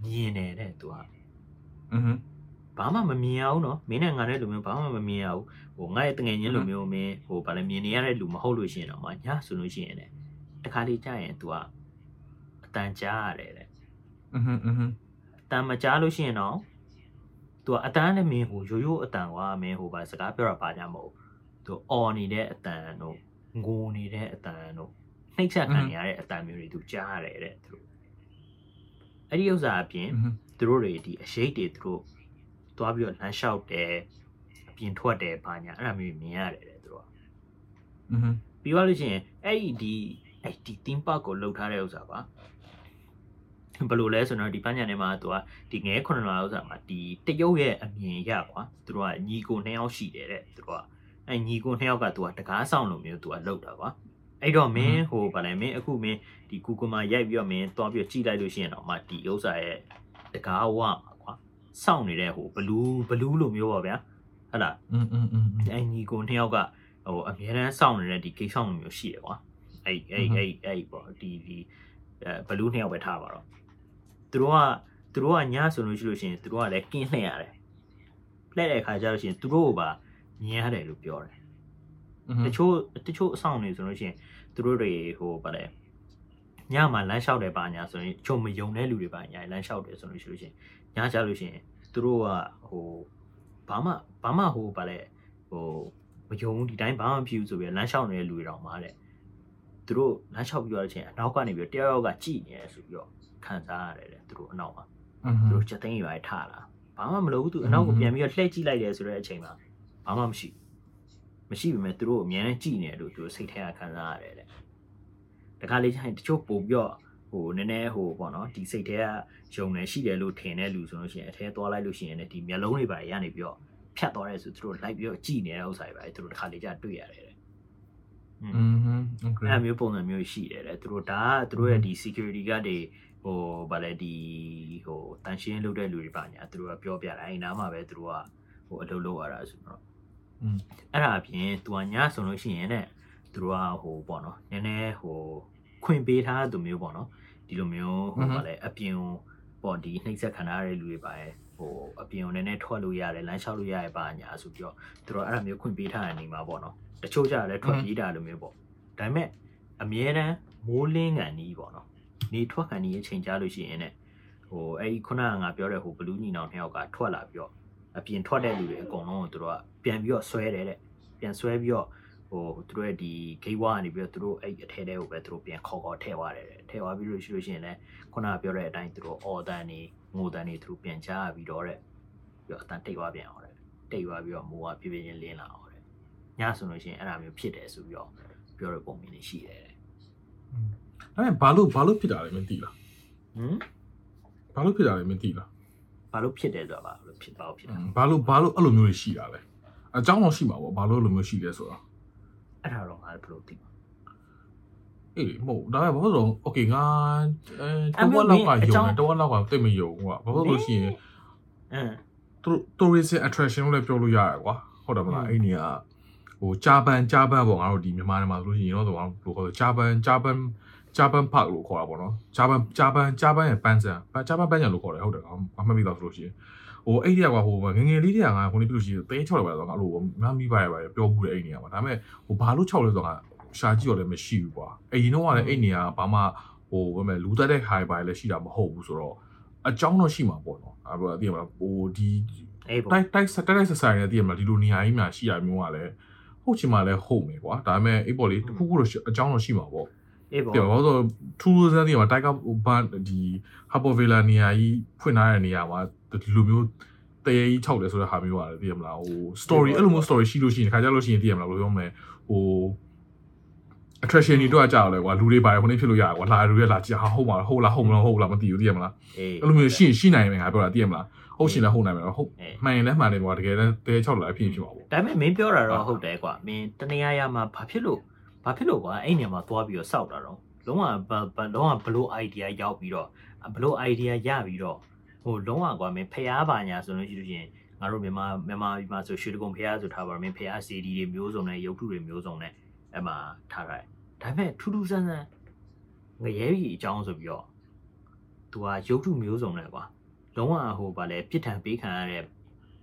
မြင်နေတဲ့သူက อืม ဘာမှမမြင်ရဘူးနော်မင်းနဲ့ငါနဲ့လူမျိုးဘာမှမမြင်ရဘူးဟိုငါရဲ့တငယ်ချင်းလူမျိုးမင်းဟိုဗာလဲမြင်နေရတဲ့လူမဟုတ်လို့ရှိရင်တော့မညဆိုလို့ရှိရင်လည်းတခါလေးကြာရင် तू ကအတန်ကြားရတယ်တဲ့ อืมอืม အတန်မကြားလို့ရှိရင်တော့ तू ကအတန်နဲ့မင်းဟိုရိုးရိုးအတန်ကွာမင်းဟိုဗာစကားပြောတာပါကြမဟုတ် သူအော်နေတဲ့အတန်တို့ငိုနေတဲ့အတန်တို့နှိမ့်ဆက်ခံနေရတဲ့အတန်မျိုးတွေသူကြားရတယ်တဲ့သူတို့အဲ့ဒီဥစ္စာအပြင်သူတို့တွေဒီအရှိတ်တွေသူတို့သွားပြီးတော့လမ်းလျှောက်တယ်အပြင်ထွက်တယ်ဘာညာအဲ့ဒါမျိုးမြင်ရတယ်တဲ့သူတို့ကအင်းပြီးသွားလို့ရှိရင်အဲ့ဒီဒီအဲ့ဒီ team park ကိုလှုပ်ထားတဲ့ဥစ္စာပါဘယ်လိုလဲဆိုတော့ဒီပညာနယ်မှာသူကဒီငဲ9လဥစ္စာမှာဒီတရုတ်ရဲ့အမြင်ရကွာသူတို့ကညီကိုနှစ်ယောက်ရှိတယ်တဲ့သူတို့က အဲ့ညီကိုနှစ်ယောက်ကသူကတကားဆောင်လိုမျိုးသူကလှုပ်တာကွာ အဲ့တော့မင်းဟိုဗာလဲမင်းအခုမင်းဒီ Google မှာရိုက်ပြီးတော့မင်းတွားပြီးတော့ကြည့်လိုက်လို့ရှိရင်တော့မှဒီဥစ္စာရဲ့တကားဝမှာကွာစောင့်နေတဲ့ဟိုဘလူးဘလူးလိုမျိုးပေါ့ဗျာဟဟလား อืมอืมอืม အဲ့ညီကိုနှစ်ယောက်ကဟိုအများတန်းစောင့်နေတဲ့ဒီကိစ္စလိုမျိုးရှိတယ်ကွာအဲ့အဲ့အဲ့အဲ့ပေါ့ဒီဒီအဲဘလူးနှစ်ယောက်ပဲထားပါတော့သူတို့ကသူတို့ကညဆိုလို့ရှိလို့ရှိရင်သူတို့ကလည်းကင်းလှည့်ရတယ်လှည့်တဲ့အခါကျတော့ရှိရင်သူတို့ကပါ မြင်ရတယ်လို့ပြောတယ်တချို့တချို့အဆောင်တွေဆိုလို့ရှိရင်သူတို့တွေဟိုဗါလဲညမှာလမ်းလျှောက်တယ်ပါညာဆိုရင်ချုံမယုံတဲ့လူတွေပါညာလမ်းလျှောက်တယ်ဆိုလို့ရှိလို့ရှိရင်ညကြလို့ရှိရင်သူတို့ကဟိုဘာမှဘာမှဟိုဗါလဲဟိုမယုံဘူးဒီတိုင်းဘာမှမဖြစ်ဘူးဆိုပြီးလမ်းလျှောက်နေတဲ့လူတွေတောင်မှတဲ့သူတို့လမ်းလျှောက်ပြီးတော့ချင်းအနောက်ကနေပြီးတယောက်ယောက်ကကြည်နေတယ်ဆိုပြီးတော့ခံစားရတယ်တဲ့သူတို့အနောက်မှာอืมသူတို့ချက်သိမ်းရွာထလာဘာမှမလုပ်ဘူးသူအနောက်ကိုပြန်ပြီးတော့လှည့်ကြည့်လိုက်တယ်ဆိုတဲ့အချိန်မှာ ဘာမှမရှိဘူးမရှိပေမဲ့သူတို့အများနဲ့ကြည်နေတယ်လို့သူတို့စိတ်ထဲကခံစားရတယ်တဲ့တခါလေကျရင်တချို့ပို့ပြီးတော့ဟိုနည်းနည်းဟိုပေါ့နော်ဒီစိတ်ထဲကယုံနေရှိတယ်လို့ထင်တဲ့လူဆိုလို့ရှိရင်အထဲသွားလိုက်လို့ရှိရင်လည်းဒီမျက်လုံးတွေပါရနေပြီးတော့ဖြတ်သွားတယ်ဆိုသူတို့လိုက်ပြီးတော့ကြည်နေတဲ့ဥစ္စာတွေပါသူတို့တခါလေကျတွေ့ရတယ်တဲ့ อืมโอเค အဲ့မျိုးပုံစံမျိုးရှိတယ်တဲ့သူတို့ဒါကသူတို့ရဲ့ဒီ security guard တွေဟိုဗာလဲဒီဟိုတန်ရှင်းလုပ်တဲ့လူတွေပါညာသူတို့ကပြောပြတာအဲ့နားမှာပဲသူတို့ကဟိုအလုပ်လုပ်ရတာဆိုတော့ อืม အဲ့ဒါအပြင်သူကညဆိုလို့ရှိရင်တဲ့သူတို့ကဟိုပေါ့နော်နည်းနည်းဟိုခွင့်ပေးထားသူမျိုးပေါ့နော်ဒီလိုမျိုးဟိုဗာလဲအပြင်ပေါ့ဒီနှိမ့်ဆက်ခံရတဲ့လူတွေပါရဲ့ဟိုအပြင်ကိုနည်းနည်းထွက်လို့ရတယ်လမ်းလျှောက်လို့ရတယ်ပါညာဆိုပြီးတော့သူတို့အဲ့ဒါမျိုးခွင့်ပေးထားတဲ့နေမှာပေါ့နော်တချို့ကြလည်းထွက်ပြေးတာလိုမျိုးပေါ့ဒါပေမဲ့အမြဲတမ်းမိုးလင်းကန်ကြီးပေါ့နော်နေထွက်ကန်ကြီးအချိန်ကြာလို့ရှိရင်တဲ့ဟိုအဲ့ဒီခုနကငါပြောတဲ့ဟိုဘလူးညီနောင်နှစ်ယောက်ကထွက်လာပြီးတော့အပြင်ထွက်တဲ့လူတွေအကုန်လုံးကိုသူတို့က ပြန်ပြီးတော့ဆွဲတယ်တဲ့ပြန်ဆွဲပြီးတော့ဟိုသူတို့ရဲ့ဒီဂိတ်ဝါကနေပြီးတော့သူတို့အဲ့အထဲတဲကိုပဲသူတို့ပြန်ခေါ်ခေါ်ထည့်သွားတယ်တဲ့ထည့်သွားပြီးလို့ရှိလို့ရှိရင်လည်းခုနကပြောတဲ့အတိုင်းသူတို့အော်တန်နေငိုတန်နေသူတို့ပြန်ချရပြီးတော့တဲ့ပြီးတော့အတန်တိတ်သွားပြန်အောင်တဲ့တိတ်သွားပြီးတော့မိုးကပြပြချင်းလင်းလာအောင်တဲ့ညဆိုလို့ရှိရင်အဲ့ဒါမျိုးဖြစ်တယ်ဆိုပြီးတော့ပြောတဲ့ပုံမြင်နေရှိတယ်တဲ့အဲ့ဘာလို့ဘာလို့ဖြစ်တာလဲမသိလားဟမ်ဘာလို့ဖြစ်တာလဲမသိလားဘာလို့ဖြစ်တယ်ဆိုတာဘာလို့ဖြစ်ပါ့ဖြစ်တာဘာလို့ဘာလို့အဲ့လိုမျိုးတွေရှိတာလဲ အကြောင်းတော့ရှိမှာပေါ့ဘာလို့အဲ့လိုမျိုးရှိလဲဆိုတော့အဲ့ဒါတော့ငါဘယ်လိုသိမှာအေးမဟုတ်ဒါပေမဲ့ဘာလို့ဆိုတော့ okay ငါအဲတဝက်လောက်ကယုံတယ်တဝက်လောက်ကတိတ်မယုံဘူးကွာဘာလို့လို့ရှိရင်အင်းသူတို့ tourism attraction လို့လည်းပြောလို့ရတယ်ကွာဟုတ်တယ်မလားอืมအဲ့ဒီကဟိုဂျာပန်ဂျာပန်ပေါ့ငါတို့ဒီမြန်မာနိုင်ငံမှာဆိုလို့ရှိရင်တော့ဆိုတော့ဘယ်လိုခေါ်လဲဂျာပန်ဂျာပန်ဂျာပန်ပါလို့ခေါ်တာပေါ့နော်ဂျာပန်ဂျာပန်ဂျာပန်ရဲ့ပန်းစံဂျာပန်ပန်းစံလို့ခေါ်တယ်ဟုတ်တယ်အမှတ်မိတော့ဆိုလို့ရှိရင် ဟိုအဲ့ဒီကဟိုငငယ်လေးတွေကငါခုနေပြလို့ရှိရင်တင်း6လောက်ပဲဆိုတော့ငါလို့ငါမိပါရပါပြောဘူးတဲ့အဲ့ဒီနေရာမှာဒါပေမဲ့ဟိုဘာလို့6လဲဆိုတော့ငါရှာကြည့်တော့လည်းမရှိဘူးကွာအရင်တော့ကလည်းအဲ့နေရာဘာမှဟိုဘယ်မဲ့လူတက်တဲ့ခါပါလည်းရှိတာမဟုတ်ဘူးဆိုတော့အကြောင်းတော့ရှိမှာပေါ့နော်အဲ့တော့သိရမလားဟိုဒီအေးပေါ့တိုက်တိုက်တိုက်တိုက်ဆက်ဆိုင်နဲ့တည်ရမလားဒီလိုနေရာကြီးများရှိရမျိုးကလည်းဟုတ်ချင်မှလည်းဟုတ်မယ်ကွာဒါပေမဲ့အေးပေါ့လေတစ်ခုခုတော့ရှိအကြောင်းတော့ရှိမှာပေါ့အေးပေါ့ပြောဘာလို့ထူးဆန်းတည်ရမှာတိုက်ကဘာဒီဟာပိုဗီလာနေရာကြီးဖွင့်ထားတဲ့နေရာမှာ ဒီလိုမျိုးတရေကြီး၆တယ်ဆိုတဲ့ဟာမျိုးရတယ်တည်ရမလားဟို story အဲ့လိုမျိုး story ရှိလို့ရှိရင်ခါကြလို့ရှိရင်တည်ရမလားဘယ်လိုပြောမလဲဟို attraction တွေတော့ကြောက်လဲကွာလူတွေပါတယ်ခုနေဖြစ်လို့ရကွာလာလူတွေလာကြည့်ဟာဟုတ်မှာဟုတ်လားဟုတ်မလားဟုတ်လားမသိဘူးတည်ရမလားအေးအဲ့လိုမျိုးရှိရင်ရှိနိုင်မယ်ငါပြောတာတည်ရမလားဟုတ်ရှင်လည်းဟုတ်နိုင်မယ်ဟုတ်အေးမှန်ရင်လည်းမှန်တယ်ကွာတကယ်လည်းတဲ6လာအဖြစ်ဖြစ်ပါဘူးဒါပေမဲ့မင်းပြောတာတော့ဟုတ်တယ်ကွာမင်းတနေရာရာမှာဘာဖြစ်လို့ဘာဖြစ်လို့ကွာအဲ့နေရာမှာသွားပြီးတော့စောက်တာတော့လုံးဝဘဘလုံးဝဘလို့ idea ရောက်ပြီးတော့ဘလို့ idea ရပြီးတော့ ဟိုလုံးဝကွာမင်းဖျားပါညာဆိုလို့ရှိလို့ရှိရင်ငါတို့မြန်မာမြန်မာပြည်မှာဆိုရွှေတကုံဖျားဆိုထားပါတော့မင်းဖျားစီဒီတွေမျိုးစုံနဲ့ရုပ်ထုတွေမျိုးစုံနဲ့အဲ့မှာထားရတယ်ဒါပေမဲ့ထူးထူးဆန်းဆန်းငရဲကြီးအကြောင်းဆိုပြီးတော့သူကရုပ်ထုမျိုးစုံနဲ့ကွာလုံးဝဟိုဗာလဲပြစ်ထန်ပေးခံရတဲ့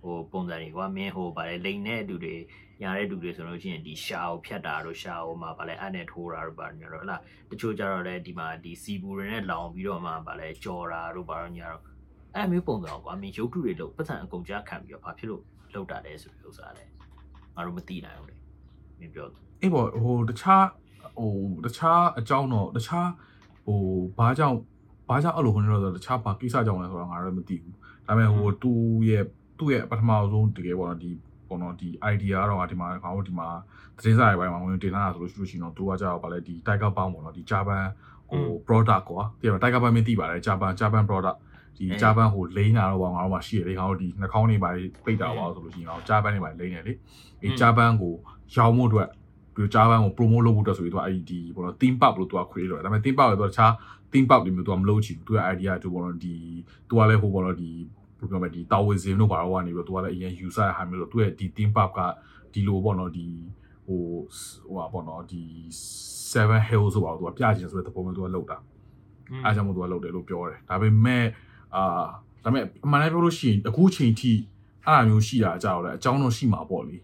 ဟိုပုံစံတွေကွာမင်းဟိုဗာလေလိန်တဲ့လူတွေညာတဲ့လူတွေဆိုလို့ရှိရင်ဒီရှာကိုဖြတ်တာတို့ရှာကိုမှဗာလေအဲ့နဲ့ထိုးတာတို့ဗာညတော့ဟလာတချို့ကြတော့လေဒီမှာဒီစီပူတွေနဲ့လောင်ပြီးတော့မှဗာလေကြော်တာတို့ဗာတော့ညာတော့ အဲ့မျိုးပုံစံကွာမင်းရုပ်ထုတွေလို့ပတ်စံအကုန်ကြားခံပြီးတော့ဘာဖြစ်လို့လောက်တာလဲဆိုပြီးဥစ္စာလဲငါတို့မသိနိုင်ဘူးလေမင်းပြောအေးပေါ့ဟိုတခြားဟိုတခြားအကြောင်းတော့တခြားဟိုဘာကြောင့်ဘာကြောင့်အဲ့လိုခွန်းတော့ဆိုတခြားဘာကိစ္စကြောင့်လဲဆိုတော့ငါလည်းမသိဘူးဒါပေမဲ့ဟိုသူ့ရဲ့သူ့ရဲ့ပထမဆုံးတကယ်ပေါ့နော်ဒီပေါ့နော်ဒီ idea တော့ဒီမှာငါတို့ဒီမှာသတင်းစာတွေပိုင်းမှာဝင်တင်လာတာဆိုလို့ရှိလို့ရှိရင်တော့သူကကြောက်ပါလေဒီ Tiger Balm ပေါ့နော်ဒီ Japan ဟို product ကွာတကယ် Tiger Balm မသိပါတယ် Japan Japan product ဒီ Japan ဟိုလိမ့်တာတော့ငါတို့မှာရှိရလေငါတို့ဒီနှာခေါင်းတွေပါပိတ်တာပါဆိုလို့ရှိရင်ငါတို့ Japan တွေပါလိမ့်နေလေဒီ Japan ကိုရောင်းမှုအတွက်ပြီးတော့ဂျာပန်ကို promote လုပ်ဖို့အတွက်ဆိုပြီးသူကအဲ့ဒီဘောနော် theme park လို့သူက create လုပ်တယ်ဒါပေမဲ့ theme park ကိုသူကတခြား theme park တွေမျိုးသူကမလုပ်ချင်ဘူးသူက idea သူဘောနော်ဒီသူကလည်းဟိုဘောနော်ဒီဘယ်လိုပြောမလဲဒီ Taoism တို့ဘာလို့ကနေပြီးတော့သူကလည်းအရင် user ဟာမျိုးလို့သူရဲ့ဒီ theme park ကဒီလိုဘောနော်ဒီဟိုဟိုပါဘောနော်ဒီ7 hills ဆိုပါတော့သူကပြချင်ဆိုတဲ့သဘောမျိုးသူကလုပ်တာအားကြောင့်မို့သူကလုပ်တယ်လို့ပြောတယ်ဒါပေမဲ့ အာဒါပေမဲ့အမှန်တမ်းပြောလို့ရှိရင်အခုချိန်ထိအဲ့လိုမျိုးရှိတာအကြောက်လဲအကြောင်းတော့ရှိမှာပေါ့လေ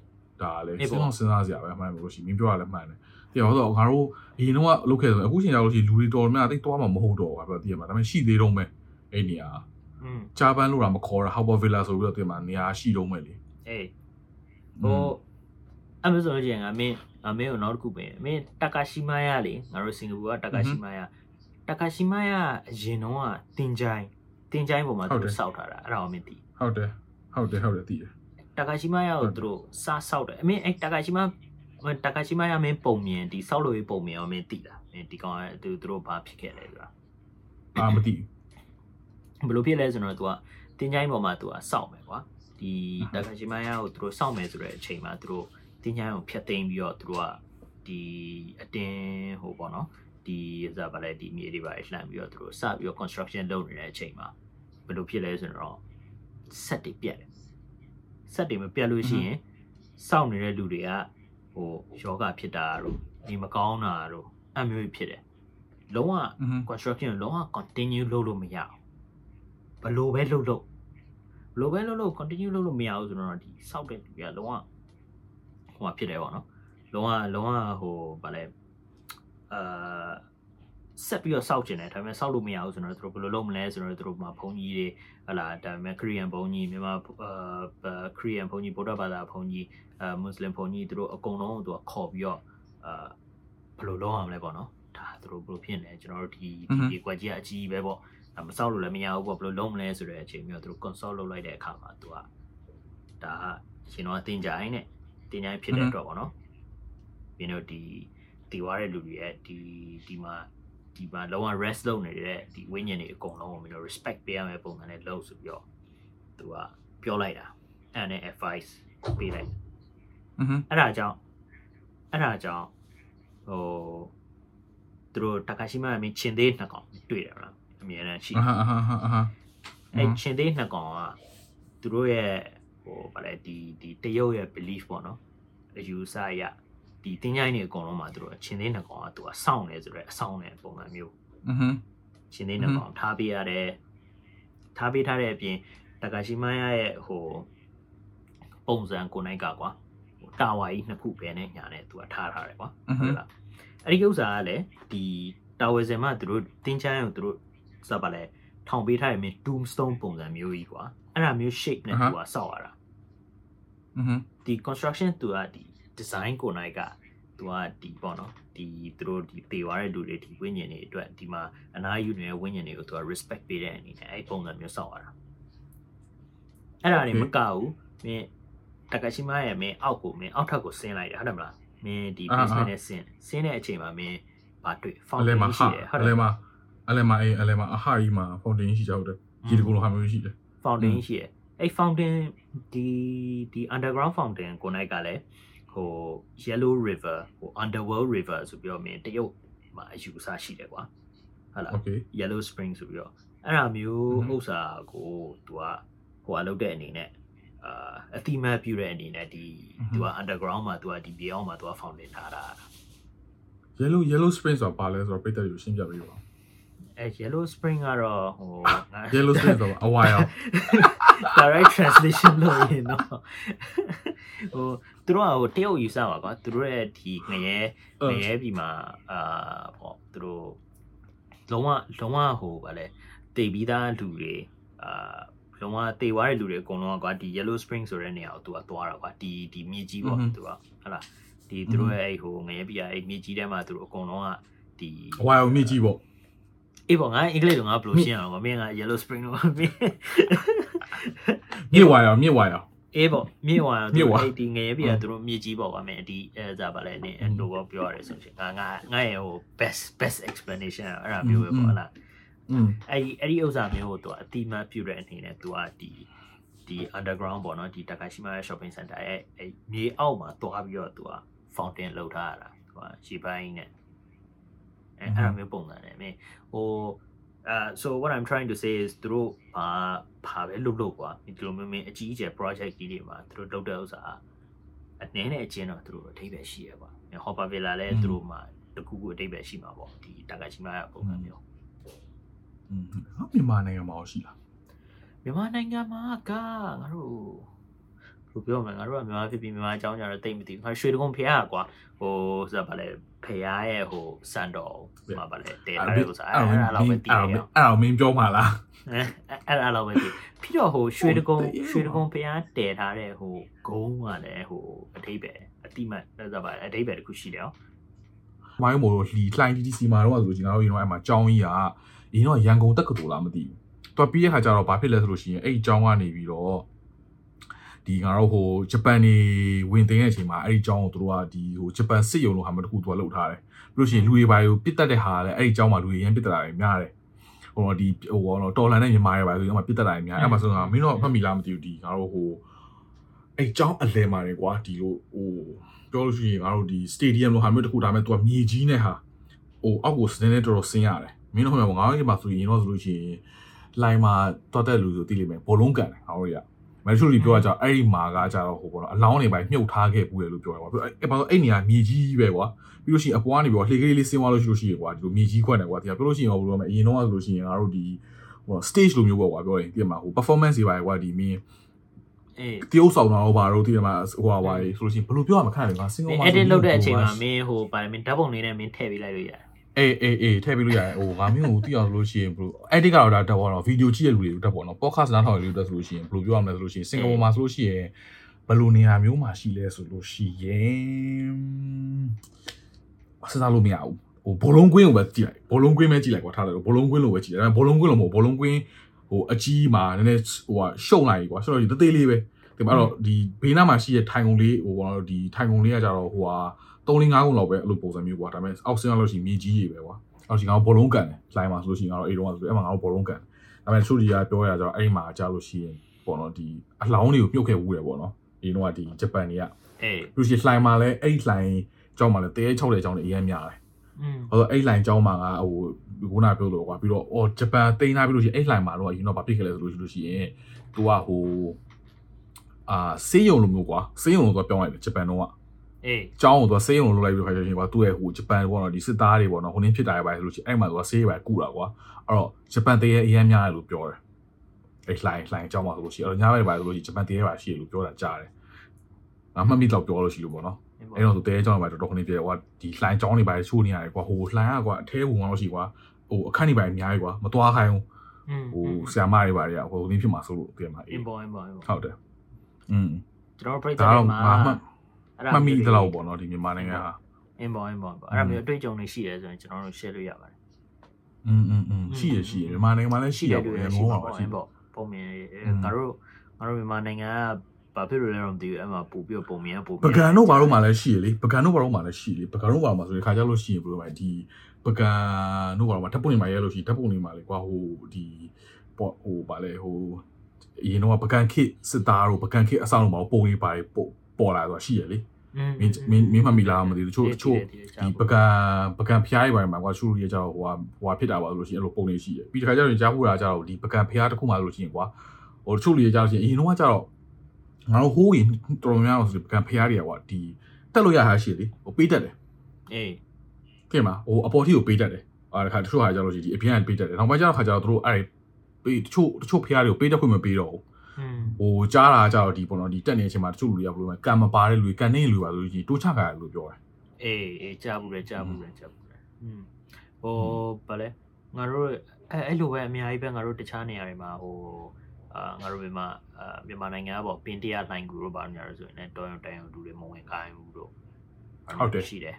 ဒါလည်းစဉ်းစားစဉ်းစားစရာပဲအမှန်ပြောလို့ရှိရင်မင်းပြောရလဲမှန်တယ်ဒီတော့တော့ငါတို့အရင်တော့လုပ်ခဲ့တယ်အခုချိန်ကျတော့ရှိလူတွေတော်များတိတ်သွားမှာမဟုတ်တော့ဘူးပြောသိရမှာဒါပေမဲ့ရှိသေးတော့မယ်အဲ့နေရာอืมဂျာပန်လို့တော့မခေါ်တာ Harbor Villa ဆိုပြီးတော့တင်မှာနေရာရှိတော့မယ်လေအေးဟိုအမေဆိုလို့ရှိရင်ငါမင်းအမေကိုနောက်တစ်ခုပဲမင်းတာကာရှိမာယာလေငါတို့စင်ကာပူကတာကာရှိမာယာတာကာရှိမာယာအရင်တော့ကတင်ချိုင်း တင်ချိုင်းပေါ်မှာသူစောက်ထားတာအဲ့ဒါကိုမင်းသိဟုတ်တယ်ဟုတ်တယ်ဟုတ်တယ်သိတယ်တာကာရှိမာယာကိုသူတို့စားစောက်တယ်အမေအဲ့တာကာရှိမာတာကာရှိမာယာမင်းပုံမြင်ဒီစောက်လို့ရေးပုံမြင်အောင်မင်းသိတာမင်းဒီကောင်ကသူတို့ဘာဖြစ်ခဲ့လဲဆိုတာအာမသိဘယ်လိုဖြစ်လဲဆိုတော့ तू ကတင်ချိုင်းပေါ်မှာ तू ကစောက်မယ်ကွာဒီတာကာရှိမာယာကိုသူတို့စောက်မယ်ဆိုတဲ့အချိန်မှာသူတို့တင်းချိုင်းကိုဖျက်သိမ်းပြီးတော့သူတို့ကဒီအတင်းဟိုပေါ့နော် ဒီစားပါလေဒီမြေတွေပါလှမ်းပြီးတော့သူတို့စပြီးတော့ construction လုပ်နေတဲ့အချိန်မှာဘယ်လိုဖြစ်လဲဆိုတော့ဆက်တွေပြတ်တယ်ဆက်တွေမပြတ်လို့ရှိရင်စောင့်နေတဲ့လူတွေကဟိုယောဂဖြစ်တာတို့ဒီမကောင်းတာတို့အမျိုးဖြစ်တယ်လုံးဝ construction လုံးဝ continue လုပ်လို့မရအောင်ဘလို့ပဲလုပ်လို့ဘလို့ပဲလုပ်လို့ continue လုပ်လို့မရဘူးဆိုတော့ဒီစောက်တဲ့လူတွေကလုံးဝဟိုမှာဖြစ်တယ်ပေါ့နော်လုံးဝလုံးဝဟိုဗာလဲ အာဆက်ပြီးတော့စောက်ကျင်တယ်ဒါပေမဲ့စောက်လို့မရဘူးဆိုတော့သူတို့ဘယ်လိုလုပ်မလဲဆိုတော့သူတို့မှာဘုံကြီးတွေဟလာဒါပေမဲ့ခရီးယန်ဘုံကြီးမြန်မာအာခရီးယန်ဘုံကြီးဗုဒ္ဓဘာသာဘုံကြီးအာမွတ်စလင်ဘုံကြီးသူတို့အကုန်လုံးသူကခေါ်ပြီးတော့အာဘယ်လိုလုပ်ရမလဲပေါ့နော်ဒါသူတို့ဘယ်လိုဖြစ်နေကျွန်တော်တို့ဒီဒီကွက်ကြီးအကြီးပဲပေါ့မစောက်လို့လည်းမရဘူးပေါ့ဘယ်လိုလုပ်မလဲဆိုတဲ့အချိန်မျိုးသူတို့ consult လုပ်လိုက်တဲ့အခါမှာသူကဒါရှင်တော့တင်ကြိုင်းနဲ့တင်ကြိုင်းဖြစ်တဲ့အတွက်ပေါ့နော်ပြီးတော့ဒီ တည်သွားတဲ့လူတွေရဲ့ဒီဒီမှာဒီမှာလုံးဝ rest လုပ်နေတဲ့ဒီဝိညာဉ်တွေအကုန်လုံးကိုမင်းတို့ respect ပေးရမယ့်ပုံစံနဲ့လုပ်ဆိုပြီးတော့သူကပြောလိုက်တာအဲ့နဲ့ advice ပေးလိုက်အင်းအဲ့ဒါကြောင့်အဲ့ဒါကြောင့်ဟိုသူတို့တကာရှိမမင်းရှင်သေးနှစ်ကောင်တွေ့တယ်မလားအမြဲတမ်းရှိဟာဟာဟာအဲ့ရှင်သေးနှစ်ကောင်ကသူတို့ရဲ့ဟိုဗာလေဒီဒီတရုတ်ရဲ့ belief ပေါ့နော်အယူဆရ ဒီတင်းချိုင်းတွေအကုန်လုံးမှာသူတို့အချင်းသေးနှစ်ကောင်ကသူကစောင့်နေဆိုတော့အဆောင်နေပုံစံမျိုးอือฮึချင်းသေးနှစ်ကောင်ထားပေးရတယ်ထားပေးထားတဲ့အပြင်တကာရှိမိုင်းရဲ့ဟိုပုံစံကိုနိုင်ကကွာတာဝါကြီးနှစ်ခုပဲနဲ့ညာနဲ့သူကထားထားတယ်ကွာဟုတ်လားအဲ့ဒီဥစ္စာကလည်းဒီတာဝယ်စင်မှာသူတို့တင်းချိုင်းကိုသူတို့စပါလဲထောင်ပေးထားတဲ့မြင် tombstone ပုံစံမျိုးကြီးကွာအဲ့ဒါမျိုး shape နဲ့သူကစောက်ရတာอือฮึဒီ construction သူကဒီ design ကိုနိုင်ကသူကဒီပေါ့နော်ဒီသူတို့ဒီတေသွားတဲ့လူတွေဒီဝိညာဉ်တွေအတွက်ဒီမှာအနာယူနေတဲ့ဝိညာဉ်တွေကိုသူက respect ပေးတဲ့အနေနဲ့အဲ့ပုံစံမျိုးစောက်ရတာအဲ့ဒါနေမကဘူးမင်းတကရှိမရဲ့မင်းအောက်ကိုမင်းအောက်ထပ်ကိုဆင်းလိုက်တယ်ဟုတ်တယ်မလားမင်းဒီ basement နဲ့ဆင်းဆင်းတဲ့အချိန်မှာမင်းဘာတွေ့ foundation ရှိတယ်ဟုတ်တယ်အလဲမှာအလဲမှာအေးအလဲမှာအဟာကြီးမှာ foundation ရှိကြဟုတ်တယ်ဒီတကူလိုဟာမျိုးရှိတယ် foundation ရှိတယ်အဲ့ fountain ဒီဒီ underground fountain ကိုနိုင်ကလည်း ဟို yellow river ဟို underworld river ဆိုပြီးတော့မင်းတရုတ်မှာအယူအဆရှိတယ်ကွာဟုတ်လား okay yellow spring ဆိုပြီးတော့အဲ့ဒါမျိုးဥစ္စာကိုသူကဟိုအလုပ်တဲ့အနေနဲ့အာအတိမတ်ပြုတဲ့အနေနဲ့ဒီသူက underground မှာသူကဒီမြေအောင်မှာသူက fountain ထားတာ yellow yellow spring ဆိုတာပါလဲဆိုတော့ပိတ်သက်ယူရှင်းပြပေးပါ အဲ yellow spring ကတော့ဟို yellow spring ဆိုတော့အဝါရော direct translation လို့ရင်တော့ဟိုသူတို့ကဟိုတရုတ်ယူဆပါကွာသူတို့ရဲ့ဒီငရဲငရဲပြီမှာအာပေါ့သူတို့လုံးဝလုံးဝဟိုဗာလဲတိတ်ပြီးသားလူတွေအာလုံးဝတေသွားတဲ့လူတွေအကုန်လုံးကကွာဒီ yellow spring ဆိုတဲ့နေရာကိုသူကသွားတာကွာဒီဒီမြေကြီးပေါ့သူကဟုတ်လားဒီသူတို့ရဲ့အဲ့ဟိုငရဲပြအဲ့မြေကြီးထဲမှာသူတို့အကုန်လုံးကဒီအဝါရောမြေကြီးပေါ့ အေးပေါ့ငါအင်္ဂလိပ်လိုငါဘယ်လိုရှင်းအောင်ကွာမင်းက yellow spring လို့မင်းမြေဝါရောမြေဝါရောအေးပေါ့မြေဝါရောအဲ့ဒီငရဲပြသူတို့မြေကြီးပေါ့ကွာမင်းဒီအဲစားပါလဲနေအတူပေါ့ပြောရတယ်ဆိုရှင်ငါငါငါရဲ့ဟို best best explanation အဲ့ဒါမျိုးပဲပေါ့လားอืมအဲ့ဒီအဲ့ဒီဥစ္စာမျိုးကိုသူကအတိမတ်ပြုတဲ့အနေနဲ့သူကဒီဒီ underground ပေါ့နော်ဒီ Takashima shopping center ရဲ့အဲ့မြေအောက်မှာတွားပြီးတော့သူက fountain လောက်ထားရတာဟိုရေပိုင်းနဲ့ အဲအဲ့လိုမျိုးပုံစံနဲ့မင်းဟိုအဲ so what i'm trying to say is သူတို့ဘာဘာပဲလုပ်လို့ကွာဒီလိုမျိုးမင်းအကြီးအကျယ် project ကြီးတွေမှာသူတို့လုပ်တဲ့ဥစ္စာအနည်းနဲ့အချင်းတော့သူတို့အထိပ္ပယ်ရှိရပါ hopper villa လည်းသူတို့မှာတခုခုအထိပ္ပယ်ရှိမှာပေါ့ဒီတာကချီမာပုံစံမျိုးอืมငါမြန်မာနိုင်ငံမှာရှိလားမြန်မာနိုင်ငံမှာကငါတို့ ဘယ်လိုပြောမလဲငါတို့ကမြန်မာဖြစ်ပြီးမြန်မာအကြောင်းကြတော့တိတ်မသိဘူးငါရွှေတကုံဖះကွာဟိုဆိုတာဗာလဲဖះရဲ့ဟိုစံတော်ဟိုမှာဗာလဲတဲထားတဲ့ဥစ္စာအဲ့အဲ့လောက်ပဲတည်ရအောင်အဲ့တော့မင်းပြောမှာလားအဲအဲ့အဲ့လောက်ပဲတည်ပြီးတော့ဟိုရွှေတကုံရွှေတကုံဖះတဲထားတဲ့ဟိုဂုံးကလည်းဟိုအထိပ္ပယ်အတိမတ်ဆိုတာဗာအထိပ္ပယ်တစ်ခုရှိတယ်နော်မိုင်းမို့လီလှိုင်းတီတီစီမာတော့ဆိုလို့ကျွန်တော်တို့ရင်တော့အဲ့မှာကြောင်းကြီးကရင်တော့ရန်ကုန်တက္ကသိုလ်လားမသိဘူး။တော့ပြီးတဲ့ခါကျတော့ဘာဖြစ်လဲဆိုလို့ရှိရင်အဲ့ဒီကြောင်းကနေပြီးတော့ ဒီငါတို့ဟိုဂျပန်နေဝင်တင်တဲ့အချိန်မှာအဲ့ဒီကြောင်းကိုတို့ကဒီဟိုဂျပန်စစ်ရုံလို့ဟာမတခုသူကလုပ်ထားတယ်။ပြီးလို့ရှိရင်လူတွေပါကိုပစ်တက်တဲ့ဟာလည်းအဲ့ဒီကြောင်းမှာလူတွေရန်ပစ်တက်တာတွေများတယ်။ဟိုတော့ဒီဟိုတော့တော်လန်တဲ့မြန်မာတွေပါဆိုရင်မှပစ်တက်တာတွေများအဲ့မှာဆိုတော့မင်းတို့မှတ်မိလားမသိဘူးဒီငါတို့ဟိုအဲ့ကြောင်းအလဲမှာတွေကွာဒီလိုဟိုပြောလို့ရှိရင်ငါတို့ဒီ stadium လို့ဟာမျိုးတစ်ခုဒါမဲ့သူကမြေကြီးနဲ့ဟာဟိုအောက်ကိုစနေနဲ့တော်တော်ဆင်းရတယ်မင်းတို့ဟိုမှာငါတို့ဒီမှာဆိုရင်တော့ဆိုလို့ရှိရင်လိုင်းမှာတွတ်တဲ့လူဆိုသိလိမ့်မယ်ဘောလုံးကန်တယ်ငါတို့ရ မက်ထရိုလီပြောတာကြောင့်အဲ့ဒီမှာကကြတော့ဟိုပေါ့နော်အလောင်းတွေပိုင်းမြုပ်ထားခဲ့ဘူးလေလို့ပြောတယ်ကွာအဲ့ဘာလို့အဲ့နေရာမြေကြီးပဲကွာပြီးလို့ရှိရင်အပွားနေပြီးတော့လှေကလေးလေးဆင်းသွားလို့ရှိလို့ရှိရကွာဒီလိုမြေကြီးခွက်နေကွာဒီကပြောလို့ရှိရင်ဟိုဘယ်လိုလဲအရင်တော့ဆိုလို့ရှိရင်ငါတို့ဒီဟို stage လိုမျိုးပေါ့ကွာပြောရင်ဒီမှာဟို performance တွေပါကွာဒီမင်းအေးတရုပ်ဆောင်တော့ဘာလို့ဒီမှာဟိုဟာပါဆိုလို့ရှိရင်ဘယ်လိုပြောရမခန့်လဲငါစင်ကောမှာ edit လုပ်တဲ့အချိန်မှာမင်းဟိုဗာလဲမင်းဓာတ်ပုံလေးနဲ့မင်းထည့်ပေးလိုက်လို့ရတယ် အေးအေးအေးထည့်ပေးလို့ရတယ်ဟိုငါမျိုးကိုသိအောင်ဆိုလို့ရှိရင်ဘယ်လို edit ကတော့ဒါတက်ပေါ့နော်ဗီဒီယိုကြည့်ရလူတွေတက်ပေါ့နော် podcast နားထောင်ရလူတွေတက်ဆိုလို့ရှိရင်ဘယ်လိုပြောရမလဲဆိုလို့ရှိရင်စင်ကာပူမှာဆိုလို့ရှိရင်ဘယ်လိုနေရာမျိုးမှာရှိလဲဆိုလို့ရှိရင်စဉ်းစားလို့မရဘူးဟိုဘောလုံးကွင်းကိုပဲကြည့်လိုက်ဘောလုံးကွင်းပဲကြည့်လိုက်ကွာထားတယ်ဘောလုံးကွင်းလိုပဲကြည့်တယ်ဒါပေမဲ့ဘောလုံးကွင်းလိုမဟုတ်ဘောလုံးကွင်းဟိုအကြီးမှာနည်းနည်းဟိုဟာရှုံလိုက်ကွာရှုံလိုက်သေးသေးလေးပဲဒီမှာတော့ဒီဘေးနားမှာရှိတဲ့ထိုင်ကုန်လေးဟိုဘောဒီထိုင်ကုန်လေးကကြတော့ဟိုဟာ 3 4 5ခုလောက်ပဲအဲ့လိုပုံစံမျိုးကွာဒါပေမဲ့အောက်ဆင်းရလို့ရှိရင်မြေကြီးကြီးပဲကွာအောက်ရှိငါဘောလုံးကန်တယ်လိုင်းမှာဆိုလို့ရှိရင်ငါတို့အဲ့တော့ဆိုအဲ့မှာငါတို့ဘောလုံးကန်ဒါပေမဲ့သူကြီးကပြောရကြတော့အဲ့မှာကြာလို့ရှိရင်ပေါ့နော်ဒီအလောင်းတွေကိုမြုပ်ခဲ့ဝူးတယ်ပေါ့နော်ဒီတော့ကဒီဂျပန်တွေကအေးလူရှိလှိုင်းမှာလဲအဲ့ဒီလှိုင်းကြောင်းမှာလဲတဲ6တဲ့ကြောင်းတွေအရင်များတယ်อืมဟိုအဲ့လှိုင်းကြောင်းမှာကဟိုခုနပြောလို့ကွာပြီးတော့အော်ဂျပန်တိန်းထားပြီးလို့ရှိရင်အဲ့လှိုင်းမှာတော့အရင်တော့ဗာပြစ်ခဲ့လဲဆိုလို့ရှိလို့ရှိရင်သူကဟိုအာစေးရုံလိုမျိုးကွာစေးရုံလိုတော့ပြောင်းလိုက်တယ်ဂျပန်တော့ အေးအကြောင်းကိုသူကဆေးရုံလိုလိုက်ပြီးခါကျရင်ကွာသူ့ရဲ့ဟိုဂျပန်ပေါ့နော်ဒီစစ်သားတွေပေါ့နော်ဟိုနင်းဖြစ်တာရပါဆိုလို့ရှိရင်အဲ့မှာသူကဆေးရပါကူတာကွာအဲ့တော့ဂျပန်တရေအရင်များတယ်လို့ပြောတယ်အဲ့လိုင်းလိုင်းအကြောင်းပါဆိုလို့ရှိရင်အဲ့တော့ညဘက်ပါဆိုလို့ရှိရင်ဂျပန်တရေပါရှိတယ်လို့ပြောတာကြားတယ်ငါမှတ်မိတော့ပြောလို့ရှိလို့ပေါ့နော်အဲ့တော့သူတဲအကြောင်းပါတော်တော်ခဏပြေကွာဒီလိုင်းကြောင်းတွေပါချိုးနေရတယ်ကွာဟိုလိုင်းကကွာအထဲဝင်အောင်လို့ရှိကွာဟိုအခန့်နေပါအများကြီးကွာမတွားခိုင်းဘူးဟိုဆရာမတွေပါတွေကဟိုဒီဖြစ်မှာဆိုလို့ပြန်မှာအေးပေါ့အေးပေါ့ဟုတ်တယ်อืมကျွန်တော်ပြိတ္တာမှာ မှ အဲ့ မှတ်မိသလောက်ပေါ့နော်ဒီမြန်မာနိုင်ငံဟာ အင်ပေါ်အင်ပေါ်အဲ့ဒါမျိုးအတွေ့အကြုံတွေရှိတယ်ဆိုရင်ကျွန်တော်တို့ share လို့ရပါတယ် อืมอืมอืมရှိရရှိရမြန်မာနိုင်ငံမှာလည်းရှိရပေါ့ တယ် ရေ ရှိ ငုံး ပါ ပါ ပေါ့ ပါရှိ အင် ပေါ့ ပေါ်ပုံမြင် อืม ငါတို့ငါတို့မြန်မာနိုင်ငံကဘာဖြစ်လို့လဲတော့မသိဘူးအဲ့မှာပို့ပြီးပုံမြင်ပို့ ပကံတို့ဘာလို့မှလည်းရှိရလေပကံတို့ဘာလို့မှလည်းရှိလေပကံတို့ဘာလို့မှဆိုရင်ခါကြလို့ရှိရင်ဘယ်လိုလဲဒီပကံတို့ဘာလို့မှဓာတ်ပုံတွေမှာရဲလို့ရှိရင်ဓာတ်ပုံတွေမှာလေကွာဟိုဒီပေါ့ဟိုဗာလေဟိုအရင်တော့ပကံခစ်စစ်သားတို့ပကံခစ်အဆောင်တို့မှာပုံတွေပါပေါ် ပေါ်လာတော့ရှိရလေမင်းမင်းမင်းမမီလာမသိဘူးတချို့တချို့ဒီပကံပကံဖျားတွေပိုင်းမှာကွာရှူရီရကြတော့ဟိုဟာဟိုဟာဖြစ်တာပါလို့ရှိရင်အဲ့လိုပုံနေရှိတယ်ပြီးတခါကျတော့ကြားဖို့တာကြတော့ဒီပကံဖျားတစ်ခုမှလို့ရှိရင်ကွာဟိုတချို့လူရကြလို့ရှိရင်အရင်တော့ကကြတော့ငါတို့ဟိုးရင်တော်တော်များများဆိုပကံဖျားတွေကကွာဒီတက်လို့ရတာရှိလေဟိုပေးတတ်တယ်အေးပြင်မှာဟိုအပေါ်ထိကိုပေးတတ်တယ်အာတခါတချို့ဟာကြလို့ရှိရင်ဒီအပြင်ကပေးတတ်တယ်နောက်ပိုင်းကျတော့ခါကျတော့တို့အဲ့ပေးတချို့တချို့ဖျားတွေကိုပေးတတ်ခွင့်မပေးတော့ဘူးอืม ဟိုကြားတာကြတော့ဒီပေါ့နော်ဒီတက်နေတဲ့အချိန်မှာတချို့လူတွေကဘယ်လိုလဲကံမပါတဲ့လူတွေကန်နေလူပါဆိုလို့ရှိရင်တိုးချကြတယ်လို့ပြောတယ်အေးအေးကြားဘူးလေကြားဘူးလေကြားဘူးလေอืมဟိုဗာလဲငါတို့အဲအဲ့လိုပဲအများကြီးပဲငါတို့တခြားနေရာတွေမှာဟိုအာငါတို့မြန်မာအာမြန်မာနိုင်ငံကပေါ့ပင်တရားလိုင်းကူတို့ပါညာလို့ဆိုရင်လည်းတော်ရုံတန်ရုံလူတွေမဝင်ခိုင်းဘူးတို့ရှိတယ်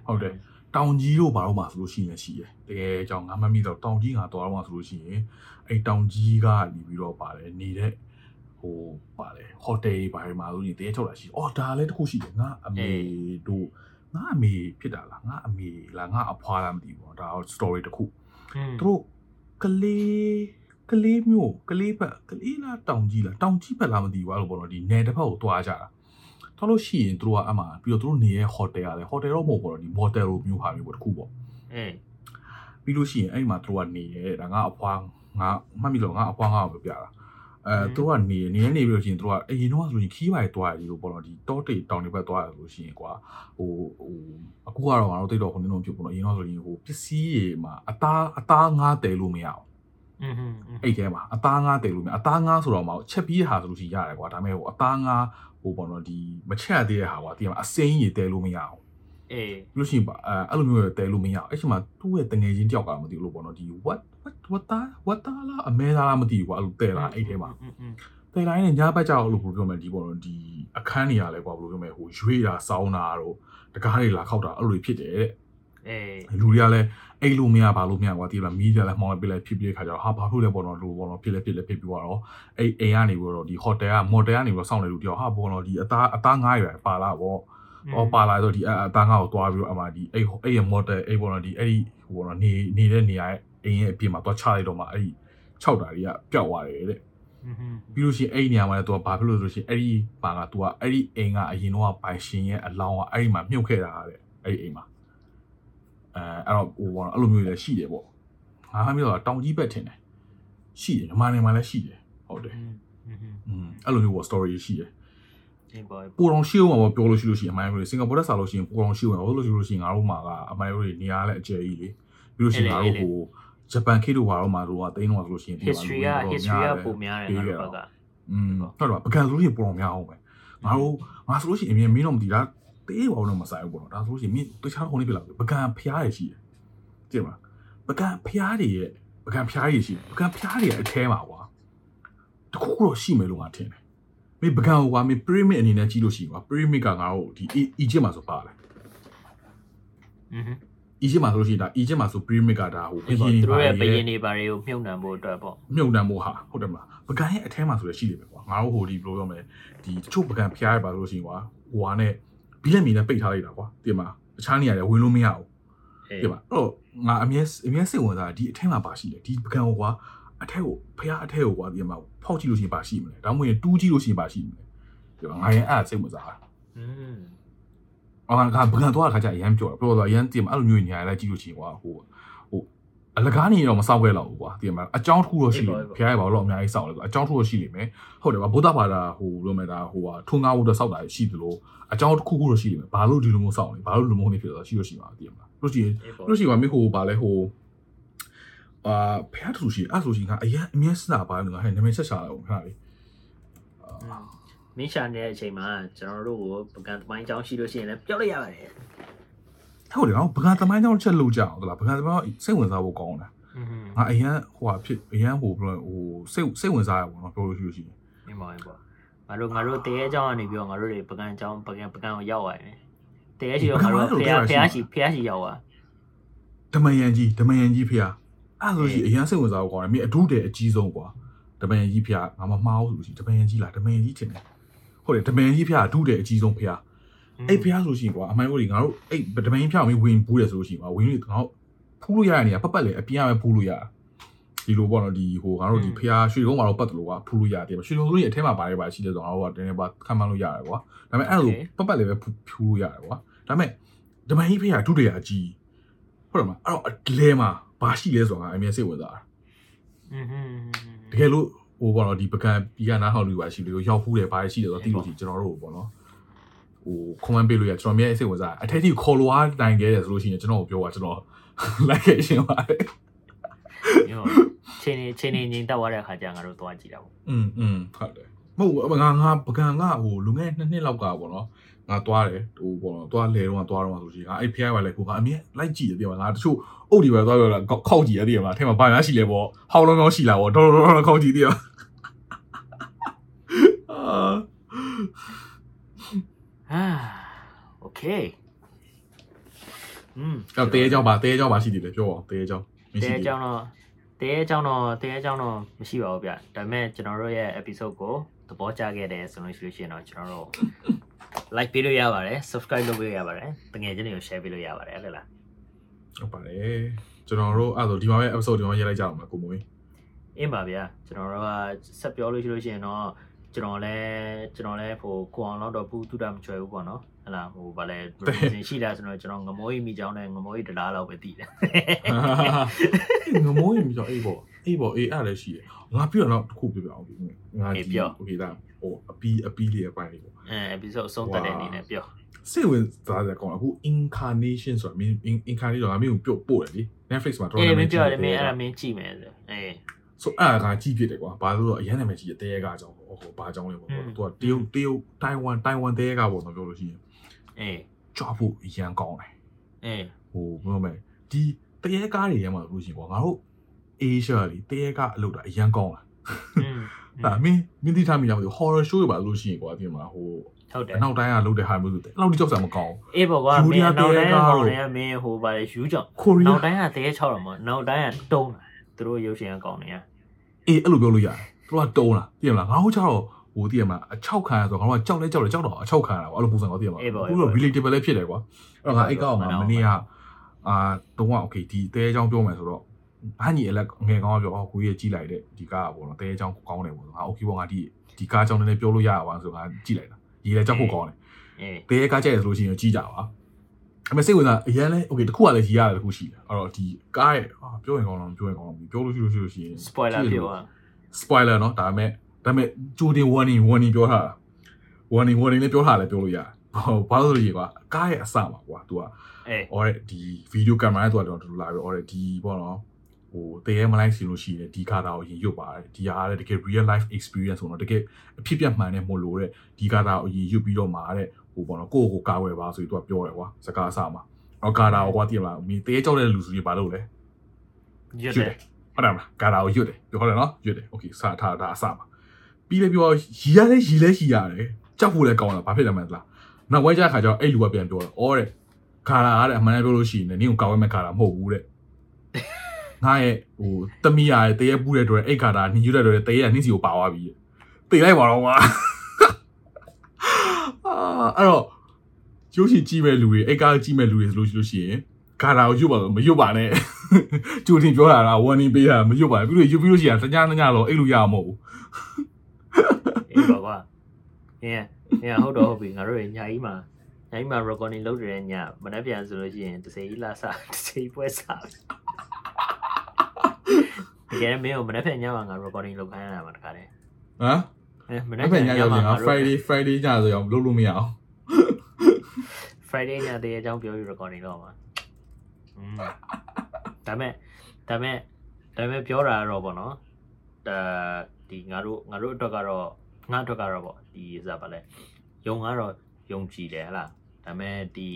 တောင်ကြီးတို့ဘာလို့မှဆိုလို့ရှိရင်ရှိတယ်တကယ်ကြောင့်ငါမမိတော့တောင်ကြီးငါတော်တော့မှဆိုလို့ရှိရင်အဲ့တောင်ကြီးကနေပြီးတော့ပါတယ်နေတဲ့ ဟိုပါတယ်ဟိုတယ်ဘာတွေမှာလို့ရှိရင်တကယ်ထုတ်တာရှိအော်ဒါလည်းတစ်ခုရှိတယ်ငါအမေတို့ငါအမေဖြစ်တာလားငါအမေလားငါအဖွာလားမသိဘူးဒါ story တစ်ခုอืมသူတို့ကလေးကလေးမျိုးကလေးဘက်ကလေးလားတောင်ကြီးလားတောင်ကြီးဘက်လားမသိဘူးအဲ့လိုပေါ့နော်ဒီနယ်တစ်ဖက်ကိုတွားကြတာသွားလို့ရှိရင်သူတို့ကအမှပြီးတော့သူတို့နေရဲ့ hotel ရတယ်ဟိုတယ်တော့မဟုတ်ဘူးဒီ motel လိုမျိုးဟာမျိုးပေါ့တခုပေါ့အေးပြီးလို့ရှိရင်အဲ့ဒီမှာသူတို့ကနေရဲဒါငါအဖွားငါမှတ်မိလို့ငါအဖွားငါကိုပြတာ အဲသူတို့ကနေနေနေပြီးတော့ရှင်သူတို့ကအရင်တော့ဆိုရင်ခီးပါရီသွားရီလို့ပေါ့နော်ဒီတောတိတောင်တွေဘက်သွားရလို့ရှိရင်ကွာဟိုဟိုအခုကတော့ငါတို့တိတ်တော့ခုနင်းတော့ပြုတ်ပေါ့နော်အရင်တော့ဆိုရင်ဟိုပစ္စည်းတွေမှာအသားအသားငါးတယ်လို့မရအောင်အဲ့ဒီထဲမှာအသားငါးတယ်လို့မြင်အသားငါးဆိုတော့မှချက်ပြီးတဲ့ဟာဆိုလို့ရှိရတယ်ကွာဒါပေမဲ့ဟိုအသားငါးဟိုပေါ့နော်ဒီမချက်သေးတဲ့ဟာကွာဒီမှာအစိမ်းကြီးတဲလို့မရအောင်အေးလို့ရှိရင်အဲ့လိုမျိုးတဲလို့မရအောင်အဲ့ချိန်မှာသူ့ရဲ့တငယ်ချင်းတယောက်ကမသိဘူးလို့ပေါ့နော်ဒီ what ဝတ်သားဝတ်သားလားအမဲသားလားမသိဘူးကွာအဲ့လိုတဲလာအဲ့ထဲမှာတဲလာရင်ညဘက်ကြောက်လို့ဘယ်လိုပြောမလဲဒီပေါ့နော်ဒီအခန်းနေရာလဲကွာဘယ်လိုပြောမလဲဟိုရွေးတာစောင်းတာတော့တကားတွေလာခောက်တာအဲ့လိုဖြစ်တယ်တဲ့အဲလူတွေကလည်းအဲ့လိုမရပါလို့မရကွာဒီလားမီးကြလည်းမှောင်လိုက်ပြလိုက်ဖြစ်ပြခါကျတော့ဟာဘာလို့လဲပေါ့နော်လူပေါ့နော်ဖြစ်လဲဖြစ်လဲဖြစ်ပြီးတော့အဲ့အိမ်ကနေပြီးတော့ဒီဟိုတယ်ကမော်တယ်ကနေပြီးတော့စောင့်နေလူတယောက်ဟာပေါ့နော်ဒီအသားအသားငားရပါလာပေါ့အော်ပါလာဆိုဒီအသားငါ့ကိုသွားပြီးတော့အမှဒီအဲ့အဲ့ရမော်တယ်အဲ့ပေါ်တော့ဒီအဲ့ဒီဟိုပေါ်တော့နေနေတဲ့နေရာရဲ့ အိမ်ရဲ့အပြင်မှာသွားချလိုက်တော့မှအဲ့ဒီ6တာတွေကပျောက်သွားတယ်တဲ့ပြီးလို့ရှိရင်အဲ့ဒီနေရာမှာလည်းသူကဘာဖြစ်လို့ဆိုလို့ရှိရင်အဲ့ဒီပါကသူကအဲ့ဒီအိမ်ကအရင်တော့ပိုင်ရှင်ရဲ့အလောင်းကအဲ့ဒီမှာမြုပ်ခဲ့တာတဲ့အဲ့ဒီအိမ်မှာအဲအဲ့တော့ဟိုဘောအဲ့လိုမျိုးလည်းရှိတယ်ပေါ့ငါဟာမျိုးတော့တောင်ကြီးဘက်ထင်တယ်ရှိတယ်မြန်မာနိုင်ငံမှာလည်းရှိတယ်ဟုတ်တယ်อืมအဲ့လိုမျိုးပေါ့ story ရှိတယ်ပူတော်ရှိအောင်ပါပြောလို့ရှိလို့ရှိရင်အမိုင်းရိုးစင်ကာပူတက်စားလို့ရှိရင်ပူတော်ရှိအောင်ပါလို့ရှိလို့ရှိရင်ငါတို့မှာကအမိုင်းရိုးတွေနေရာလည်းအကျယ်ကြီးလေပြီးလို့ရှိရင်ငါတို့ဟို ဂျပန်ခေတ်တို့ဘာတို့မှာတို့ကတိန်းတော့ဆိုလို့ရှိရင် history က history ကပုံများတယ်ငါတို့ဘက်က อืมဟုတ်တော့ပကံဆိုလို့ရှိရင်ပူတော်များအောင်ပဲငါတို့ငါဆိုလို့ရှိရင်အမြင်မင်းတော့မသိတာတေးပါတော့မဆိုင်ဘူးပေါ့နော်ဒါဆိုလို့ရှိရင်မင်းတခြားခုံလေးပြလာပကံဖျားရရှိတယ်ကြည့်မလားပကံဖျားတွေရဲ့ပကံဖျားရရှိပကံဖျားတွေရဲ့အထဲမှာကွာတခုခုတော့ရှိမယ်လို့ငါထင်တယ် မေပကံဟိုကွာမေ pyramid အနေနဲ့ကြည့်လို့ရှိရင်ကွာ pyramid ကငါတို့ဒီ Egypt မှာဆိုပါတယ် อื အီဂျစ်မှာဆိုလို့ရှိရင်ဒါအီဂျစ်မှာဆို pyramid ကဒါဟိုဘယင်းတွေပါဘယင်းတွေပါတွေကိုမြုပ်နှံဖို့အတွက်ပေါ့မြုပ်နှံဖို့ဟာဟုတ်တယ်မလားပကံရဲ့အထဲမှာဆိုလည်းရှိတယ်ပဲကွာငါတို့ဟိုဒီဘယ်လိုပြောမလဲဒီတချို့ပကံဖျားရပါလို့ရှိရင်ကွာဟိုဟာနဲ့ဘီလက်မီနဲ့ပိတ်ထားလိုက်တာကွာဒီမှာတခြားနေရာတွေဝင်လို့မရဘူးဒီမှာအဲ့တော့ငါအမြဲအမြဲစိတ်ဝင်စားဒီအထဲမှာပါရှိတယ်ဒီပကံကွာအထက်ကိုဖျားအထက်ကိုကွာဒီမှာဖောက်ကြည့်လို့ရှိရင်ပါရှိမလဲဒါမှမဟုတ်ရင်တူးကြည့်လို့ရှိရင်ပါရှိမလဲဒီမှာငါရင်အဲ့ဒါစိတ်ဝင်စားတာอืม အော်ငါဘကန်တော့ခါကျအရန်ပြောတယ်ပြောတော့အရန်တင်မအဲ့လိုမျိုးနေရာလိုက်ကြည့်လို့ရှိရင်ကွာဟိုဟိုအလကားနေတော့မစောက်ခဲ့တော့ဘူးကွာတင်မအကြောင်းတစ်ခုတော့ရှိလိမ့်မယ်ဖခင်ရဲ့ဘာလို့အများကြီးစောက်လဲကွာအကြောင်းတစ်ခုတော့ရှိလိမ့်မယ်ဟုတ်တယ်ဗျဗုဒ္ဓဘာသာဟိုလိုမဲ့ဒါဟိုဟာထုံငါဝတ်တော့စောက်တာရှိသလိုအကြောင်းတစ်ခုခုတော့ရှိလိမ့်မယ်ဘာလို့ဒီလိုမျိုးစောက်လဲဘာလို့ဒီလိုမျိုးနေဖြစ်တော့ရှိလို့ရှိမှာတင်မလားလို့ရှိရင်အေးပေါ့လို့ရှိရင်မင်းဟိုဘာလဲဟိုအာဖခင်တူရှိအဲ့ဆိုရှင်ကအရန်အမြဲစတာပါလို့ငါဟဲ့နာမည်ဆက်ရှာလိုက်အောင်ခဏလေး မင်းရှာနေတဲ့အချိန်မှာကျွန်တော်တို့ကိုပကံသမိုင်းကြောင်းရှိလို့ရှိရင်လည်းပြောလိုက်ရပါတယ်ဟုတ်တယ်နော်ဘကန်သမိုင်းကြောင်းချက်လို့ကြအောင်ဟုတ်လားဘကန်သမိုင်းစိတ်ဝင်စားဖို့ကောင်းတယ်อืมငါအရန်ဟိုဟာဖြစ်အရန်ဟိုဘယ်လိုဟိုစိတ်စိတ်ဝင်စားရပါတော့ပြောလို့ရှိလို့ရှိရင်မင်းပါရင်ပေါ့ငါတို့ငါတို့တရေအကြောင်းကနေပြီးတော့ငါတို့တွေပကံအကြောင်းပကံပကံကိုရောက်ရတယ်တရေရှိတော့ငါတို့ဖះဖះရှိဖះရှိရောက်သွားဓမယန်ကြီးဓမယန်ကြီးဖေ။အဲ့ဆိုရှိအရန်စိတ်ဝင်စားဖို့ကောင်းတယ်။မင်းအဒုတဲ့အကြီးဆုံးကွာ။ဓမယန်ကြီးဖေ။ငါမမှားဘူးဆိုလို့ရှိရင်ဓမယန်ကြီးလားဓမယန်ကြီးထင်တယ်။ ဟုတ်တယ်ဓမယန်ကြီးဖေအဒုတဲ့အကြီးဆုံးဖေ။အဲ့ဖေဆိုလို့ရှိရင်ကွာအမိုင်းတို့တွေငါတို့အဲ့ဓမယန်ဖေမင်းဝင်ဘူးတယ်ဆိုလို့ရှိရင်ကွာဝင်လို့ငါတို့ဖူးလို့ရတဲ့နေရာပတ်ပတ်လေအပြင်ကပဲဖူးလို့ရတာ။ဒီလိုပေါ့နော်ဒီဟိုငါတို့ဒီဖေရွှေကုန်းမှာတော့ပတ်တယ်လို့ကွာဖူးလို့ရတယ်။ရွှေကုန်းကြီးအထက်မှာပါတယ်ပါရှိတယ်ဆိုတော့ငါတို့ကတင်းနေပါခံမှန်းလို့ရတယ်ကွာ။ဒါပေမဲ့အဲ့လိုပတ်ပတ်လေပဲဖူးလို့ရတယ်ကွာ။ဒါပေမဲ့ဓမယန်ကြီးဖေကဒုတဲ့အကြီးဟုတ်တယ်မလားအဲ့တော့အလဲမှာဘာရှိလဲဆိုတော့ငါအမြဲစိတ်ဝင်စားတာอืมတကယ်လို့ ဟိုပေါ့နော်ဒီပကံပြီးကနားဟောက်လို့ပါရှိလို့ရောက်ဖူးတယ်ဘာရှိတယ်ဆိုတော့သိလို့ရှိရင်ကျွန်တော်တို့ပေါ့နော်ဟို comment ပေးလို့ရကျွန်တော်အမြဲစိတ်ဝင်စားအထက်ထိခေါ်လို့အားတိုင်ခဲ့တယ်ဆိုလို့ရှိရင်ကျွန်တော်ကိုပြောပါကျွန်တော် like ခဲ့ရှင်ပါတယ် ညောချင်းနေချင်းနေငိမ့်တက်သွားတဲ့အခါကျငါတို့သွားကြည့်တာပေါ့ อืมอืมဟုတ်တယ်မဟုတ်ငါငါပကံကဟိုလူငယ်နှစ်နှစ်လောက်ကပေါ့နော် ငါသွားတယ်ဟိုပေါ့နော်သွားလဲတော့သွားတော့ဆိုရှင်ငါအဲ့ဖျားပါလေကိုကအမြဲလိုက်ကြည့်တယ်ပြောငါတချို့အုပ်ဒီပဲသွားပြောတာခောက်ကြည့်ရတယ်မှာအဲမှာဘာများရှိလဲပေါ့ဟောင်းလုံးလုံးရှိလာပေါ့တော်တော်တော်ခောက်ကြည့်တယ်အာ အာโอเคอืม တော့တဲเจ้าပါတဲเจ้าပါရှိတယ်ပြောအောင်တဲเจ้าမ တဲ ရှိဘူး အကြောင်းတော့တဲအကြောင်းတော့တဲအကြောင်းတော့မရှိပါဘူးဗျဒါပေမဲ့ကျွန်တော်တို့ရဲ့ episode ကိုသဘောကျခဲ့တယ်ဆိုလို့ရှိလို့ရှိရင်တော့ကျွန်တော်တို့ like ပေးလို့ရပါတယ် subscribe လုပ်ပေးလို့ရပါတယ်တကယ်ချင်းတွေကို share ပေးလို့ရပါတယ်ဟုတ်လားဟုတ်ပါတယ်ကျွန်တော်တို့အဲ့ဒါဒီမှာပဲ episode ဒီမှာရေးလိုက်ကြအောင်ပါကိုမွေးအင်းပါဗျာကျွန်တော်တို့ကဆက်ပြောလို့ရှိလို့ရှိရင်တော့ကျွန်တော်လည်းကျွန်တော်လည်းဟိုကိုအောင်တော့တော့ဘူးတူတာမချွဲဘူးပေါ့နော်ဟလာဟိုဗာလဲ production ရှိတာဆိုတော့ကျွန်တော်ငမိုးရီမိချောင်းနဲ့ငမိုးရီတလားလောက်ပဲတည်တယ်ငမိုးရီမိချောင်းအေးပေါ့အေးပေါ့အေးအဲ့လည်းရှိတယ်ငါပြောတော့တစ်ခုပြောပြအောင်ငါကြည့် okay ဒါဟိုအပီးအပီးလေးအပိုင်းလေးပေါ့ အဲ episode အဆုံးတက်တဲ့အနေနဲ့ပြောစိတ်ဝင်စားစရာကောင်းအခု incarnation ဆိုတာမင်း incarnation ဆိုတာမင်းကိုပြုတ်ပို့တယ်လေ Netflix မှာတော်အေးတော်မများင်းပြောတယ်မင်းကြအဲ့ည့်ဒါမင်းကြည့်မယ်ဆိုအေးဆိုအဲ့ဒါကကြည့်ဖြစ်တယ်ကွာဘာလို့တော့အရင်နာမည်ကြီးတဲ့ရဲကကြောင်းဟိုဟိုဘာကြောင်းလဲပေါ့อืมသူကတရုတ်တရုတ်တိုင်ဝမ်တိုင်ဝမ်တဲကပေါ့တော့ပြောလို့ရှိရင်အေးကြွားဖို့အရန်ကောင်းတယ်အေးဟိုဘယ်လိုမလဲဒီတရဲကားတွေထဲမှာလို့ရှိရင်ပေါ့ငါတို့ Asia လေတရဲကားအလုပ်တာအရန်ကောင်းလား อืมဒါမင်းမင်းတိထားမိလားမသိဘူး horror show တွေပါလို့ရှိရင်ကွာဒီမှာဟိုဟုတ်တယ်အနောက်တိုင်းကလုပ်တဲ့ဟာမျိုးဆိုတယ်အဲ့လောက်ထိကြောက်စရာမကောင်းအေးပေါ့ကွာယူမရီးင်းယားနောက်တိုင်းတဲကားဟိုတို့နေကမင်းဟိုဗာလေယူကြောင်ဘူးကိုရီးနောယားက်တိုင်းကတဲ6တော့မနောက်တိုင်းကတုံးတာသူတို့ရုပ်ရှင်ကကောင်းနေရအေးအဲ့လိုပြောလို့ရတယ်သူကတုံးလားသိရမလားငါတို့ကျတော့ဟိုသိရမလားအချောက်ခံရဆိုတော့ငါတို့ကကြောက်လဲကြောက်လဲကြောက်တော့အချောက်ခံရတာပေါ့အဲ့လိုပုံစံကိုသိရမလားအေးပေါ့အခုတော့ relatable လည်းဖြစ်တယ်ကွာအဲ့တော့ငါအဲ့ကောက်မှာမနေ့ကအာတော့ okay ဒီတဲအကြောင်းပြောမယ်ဆိုတော့ ဟာညီအလက်ငယ်ကောင်းကပြောအော်ကိုကြီးကြီးလိုက်တဲ့ဒီကားကပေါ့နော်တဲအကြောင်းကောင်းတယ်ပေါ့ငါ okay ပေါ့ငါဒီဒီကားအကြောင်းနည်းနည်းပြောလို့ရပါဆိုငါကြည့်လိုက်တာရေးလဲကြောက်ဖို့ကောင်းတယ် အေး တဲကားကြိုက်ရဆိုလို့ရှိရင်ကြီးကြပါအမေစိတ်ဝင်စားအရင်လဲ okay တခုကလည်းကြီးရတယ်တခုရှိတယ်အဲ့တော့ဒီကားရဲ့အာပြောရင်ကောင်းတော့ပြောရင်ကောင်းတော့ပြောလို့ရှိလို့ရှိလို့ရှိရင် spoiler ပြောอ่ะ spoiler เนาะဒါပေမဲ့ဒါပေမဲ့ကြိုတင် warning warning ပြောထားတာ warning warning လေးပြောထားတယ်ပြောလို့ရတယ်ဟောဘာလို့လဲရေကွာကားရဲ့အစမှာကွာ तू อ่ะ အေး အော်တဲ့ဒီ video camera နဲ့ तू ကတော့တူလာပြီးအော်တဲ့ဒီပေါ့နော် ဟိုတကယ်မလိုက်စီလို့ရှိရင်ဒီကာတာကိုရင်ရွတ်ပါတယ်ဒီဟာကတကယ် real life experience ဆိုတော့တကယ်အဖြစ်ပြမှန်တဲ့မို့လို့တဲ့ဒီကာတာကိုရင်ရွတ်ပြီးတော့မှာတဲ့ဟိုပေါ့နော်ကိုယ့်ကိုကာဝယ်ပါဆိုပြီးသူကပြောတယ်ကွာစကားအစမှာအော်ကာတာကိုကွာတည်မလားမင်းတကယ်ကြောက်တဲ့လူစုကြီးဘာလို့လဲရွတ်တယ်ဟုတ်တယ်မလားကာတာကိုရွတ်တယ်ပြောတယ်နော်ရွတ်တယ် okay စထားဒါအစမှာပြီးလည်းပြောရီရလဲရီလဲရီရတယ်ကြောက်ဖို့လည်းကောင်းတာဘာဖြစ်လဲမလားနောက်ဝဲကြခါကျတော့အဲ့လူကပြန်ပြောတယ်အော်တဲ့ကာလာကတဲ့အမှန်တည်းပြောလို့ရှိရင်လည်းနင်းကိုကာဝဲမဲ့ကာလာမဟုတ်ဘူးတဲ့ ငါရဲ့ဟိုတမီးရရဲ့တရေပူးတဲ့အတွက်အဲ့ကာတာနင်းယူတဲ့အတွက်တရေကနင်းစီကိုပါသွားပြီတိတ်လိုက်ပါတော့ကွာအာအဲ့တော့ကျိုးရှိကြည့်မဲ့လူတွေအဲ့ကားကြည့်မဲ့လူတွေဆိုလို့ရှိလို့ရှိရင်ကာတာကိုရွတ်ပါမရွတ်ပါနဲ့ကြိုတင်ပြောတာက warning ပေးတာမရွတ်ပါဘူးပြီးတော့ယူပြီးလို့ရှိရင်တညာတညာတော့အဲ့လိုရမှာမဟုတ်ဘူးအေးပါကွာအေးအေးဟုတ်တော့ဟုတ်ပြီငါတို့ညာကြီးမှာညာကြီးမှာ recording လုပ်တဲ့ညမနေ့ပြန်ဆိုလို့ရှိရင်တစ်စိကြီးလာစားတစ်စိပွဲစား တကယ်မင်းကိုမနေ့ပြန်ညမှာငါ recording လုပ်ခိုင်းရတာမှာတခါတည်းဟမ်အဲမမနေ့နေ့ပြန်ညညရောက်မှာရင်ငါ Friday Friday ညဆိုရင်လုပ်လို့မရအောင် Friday ညတည်းအကြောင်းပြောပြီး recording လုပ်မှာอืมဒါမဲ့ဒါမဲ့ဒါမဲ့ပြောတာကတော့ဗောနော်ဒါဒီငါတို့ငါတို့အတွက်ကတော့ငါအတွက်ကတော့ဗောဒီစားပါလဲယုံကတော့ယုံကြည်တယ်ဟလားဒါမဲ့ဒီ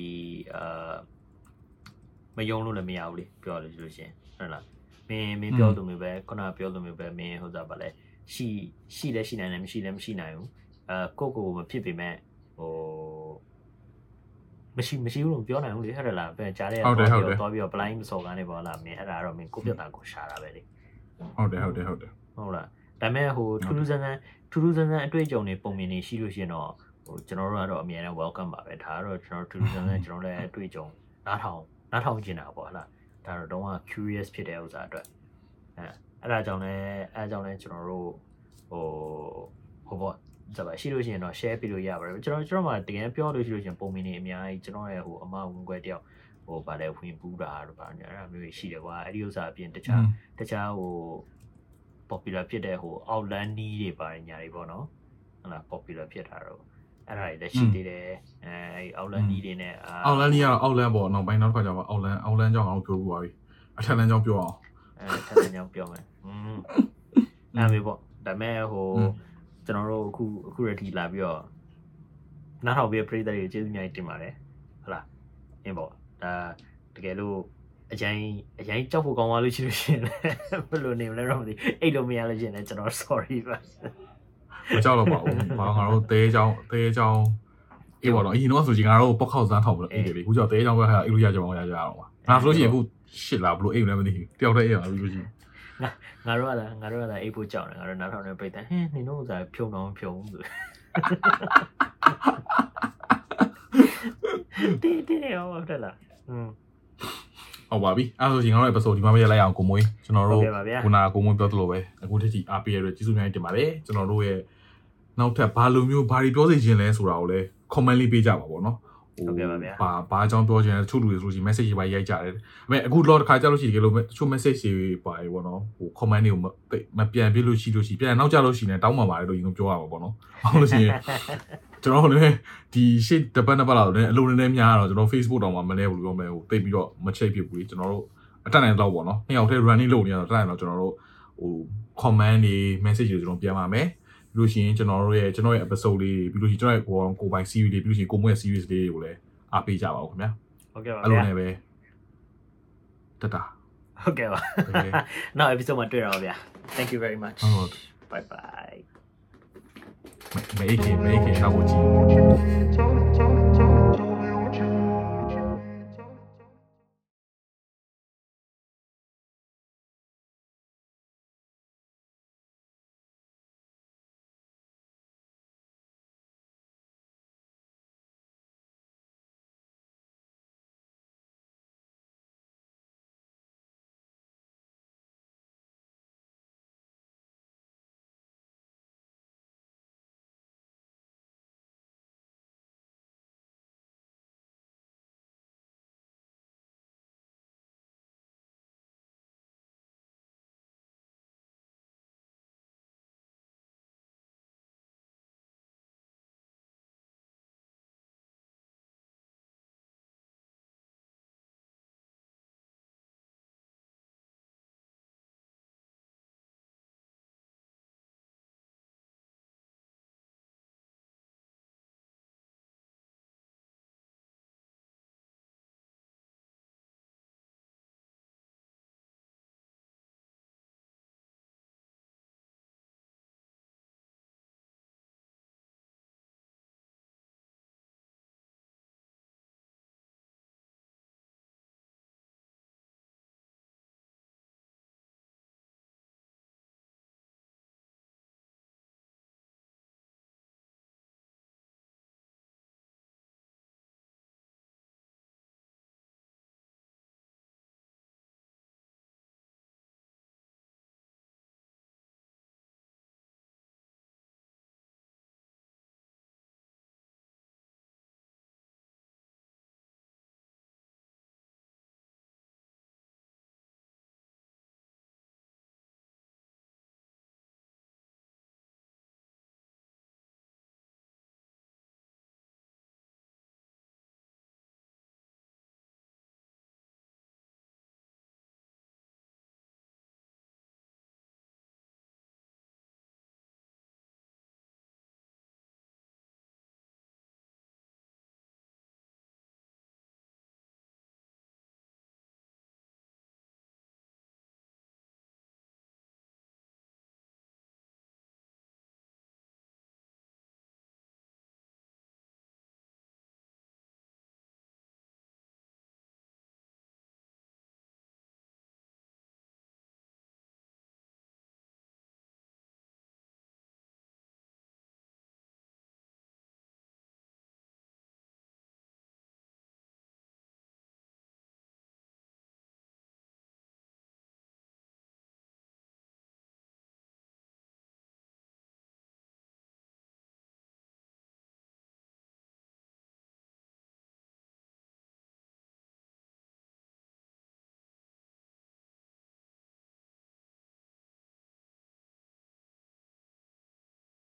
အာမယုံလို့လည်းမရဘူးလေပြောလို့ဆိုလို့ရှရင်ဟုတ်လား မင်းမင်းပြောသူမျိုးပဲခုနကပြောသူမျိုးပဲမင်းဟုတ်စားပါလဲရှိရှိလည်းရှိနိုင်တယ်မရှိလည်းမရှိနိုင်ဘူးအဲကိုယ့်ကိုယ်မဖြစ်ပေမဲ့ဟိုမရှိမရှိဘူးလို့ပြောနိုင်ဘူးလေဟုတ်တယ်လားပြန်ကြားတဲ့ဟုတ်တယ်ဟုတ်တယ်တော့ပြီးတော့ blind မစော်ကားနေပါလားမင်းအဲ့ဒါကတော့မင်းကိုပြတ်တာကိုရှာတာပဲလေဟုတ်တယ်ဟုတ်တယ်ဟုတ်တယ်ဟုတ်လားဒါပေမဲ့ဟိုထူးထူးဆန်းဆန်းထူးထူးဆန်းဆန်းအတွေ့အကြုံတွေပုံမြင်နေရှိလို့ရှိရင်တော့ဟိုကျွန်တော်တို့ကတော့အမြဲတမ်း welcome ပါပဲဒါကတော့ကျွန်တော်တို့ထူးထူးဆန်းဆန်းကျွန်တော်လည်းအတွေ့အကြုံနားထောင်နားထောင်ကျင်တာပေါ့ဟုတ်လား ဒါတော့တော့ curious ဖြစ်တဲ့ဥစ္စာအတွက်အဲအဲ့ဒါကြောင့်လည်းအဲ့ဒါကြောင့်လည်းကျွန်တော်တို့ဟိုဟိုပေါ့ဒါပါရှိလို့ရှိရင်တော့ share ပေးလို့ရပါတယ်ကျွန်တော်ကျွန်တော်မှတကယ်ပြောလို့ရှိလို့ရှိရင်ပုံမြင်နေအများကြီးကျွန်တော်ရဲ့ဟိုအမဝင်ခွဲတယောက်ဟိုဗာလဲဝင်ပူးတာတို့ဗာအဲ့ဒါမျိုးရှိတယ်ကွာအဲ့ဒီဥစ္စာအပြင်တခြားတခြားဟို popular ဖြစ်တဲ့ဟို outland နီးတွေပါတယ်ညာတွေပေါ့နော်ဟုတ်လား popular ဖြစ်တာတော့ အဲ့ဒါတွေလည်းရှိသေးတယ်အဲအဲ့ outland နီးတွေနဲ့အာအောက်လန်ကြီးကတော့အောက်လန်ပေါ့နောက်ပိုင်းနောက်တစ်ခါကျတော့အောက်လန်အောက်လန်ကြောင်းအောင်ပြောပြပါပြီအထက်လန်ကြောင်းပြောအောင်အဲထပ်ထပ်ကြောင်ပြောမယ်อืมအဲ့မေပေါ့ဒါမဲ့ဟိုကျွန်တော်တို့အခုအခုရတီလာပြီးတော့နားထောင်ပြီးပရိသတ်တွေကျေးဇူးများတင်ပါတယ်ဟုတ်လားအင်းပေါ့ဒါတကယ်လို့အရင်အရင်ကြောက်ဖို့ကောင်းသွားလို့ရှိလို့ရှိရင်လည်းဘယ်လိုနေမလဲတော့မသိအဲ့လိုမရလို့ရှိရင်လည်းကျွန်တော် sorry ပါ မကြောက်တော့ပါဘူးဘာငါတို့တဲကြောင်းတဲကြောင်းအေးပါတော့အရင်တော့ဆိုရင်ငါတို့ပောက်ခောက်စမ်းထောင်ပြီးတော့အေးတယ်လေခုကျတော့တဲကြောင်းကအဲ့လိုရကြအောင်ရကြအောင်ပါငါဆိုလို့ရှိရင်အခုရှစ်လားဘလို့အေးလည်းမသိဘူးတယောက်တည်းအေးပါလို့ရှိရင်ငါတို့ကလည်းငါတို့ကလည်းအိတ်ဖို့ကြောက်တယ်ငါတို့နားထောင်နေပြိတ္တဟင်းနင်တို့ကစားဖြုံတော့ဖြုံဆိုတေးတေးရောဟုတ်တယ်လားอืม ဟုတ်ပါပြီအဲ့ဆိုရင်ငါတို့ episode ဒီမှာပဲလိုက်အောင်ကိုမွေးကျွန်တော်တို့ဟုတ်ကဲ့ပါဗျာခုနကကိုမွေးပြောသလိုပဲအခုတည်းကအားပေးရတဲ့ကျေးဇူးများတင်ပါတယ်ကျွန်တော်တို့ရဲ့နောက်ထပ်ဘာလိုမျိုးဘာတွေပြောစီခြင်းလဲဆိုတာကိုလည်း comment လေးပေးကြပါပေါ့နော် ဟုတ်ကဲ့ပါဗျာဘာဘာအကြောင်းပြောခြင်းလဲတချို့လူတွေဆိုလို့ရှိရင် message တွေပါရိုက်ကြတယ်ဒါပေမဲ့အခုတော့တစ်ခါကြာလို့ရှိရင်တကယ်လို့တချို့ message တွေပါရေပေါ့နော်ဟို comment တွေကိုမသိမပြန်ပြလို့ရှိလို့ရှိပြန်နောက်ကြလို့ရှိရင်တောင်းပန်ပါတယ်လို့ရင်ပြောရမှာပေါ့နော်ဟုတ်လို့ရှိရင်ကျွန်တော်လည်းဒီရှေ့တပတ်နှစ်ပတ်လောက်လည်းအလုံးနဲ့များတော့ကျွန်တော် Facebook တောင်မှမလဲဘူးလို့ပြောမယ်ဟိုတိတ်ပြီးတော့မချိတ်ဖြစ်ဘူးလေကျွန်တော်တို့အတက်နိုင်တော့ပေါ့နော်နှစ်ယောက်တည်း running လုပ်နေရတော့တက်နိုင်တော့ကျွန်တော်တို့ဟို comment တွေ message တွေကျွန်တော်ပြန်ပါမယ်ပြီး လို့ရှိရင်ကျွန်တော်တို့ရဲ့ကျွန်တော်ရဲ့ episode လေးတွေပြီးလို့ရှိရင်ကျွန်တော်ရဲ့ကိုကိုပိုင် series တွေပြီးလို့ရှိရင်ကိုမွေး series လေးတွေကိုလည်းအားပေးကြပါဦးခင်ဗျာ ဟုတ်ကဲ့ပါ အဲ့လို ဗျာ နဲ့ပဲတတ ဟုတ်ကဲ့ပါ Okay. နောက် episode မှာတွေ့ရအောင်ဗျာ thank you very much ဟုတ် bye bye 没没给没给让我记。 Tony, Tony.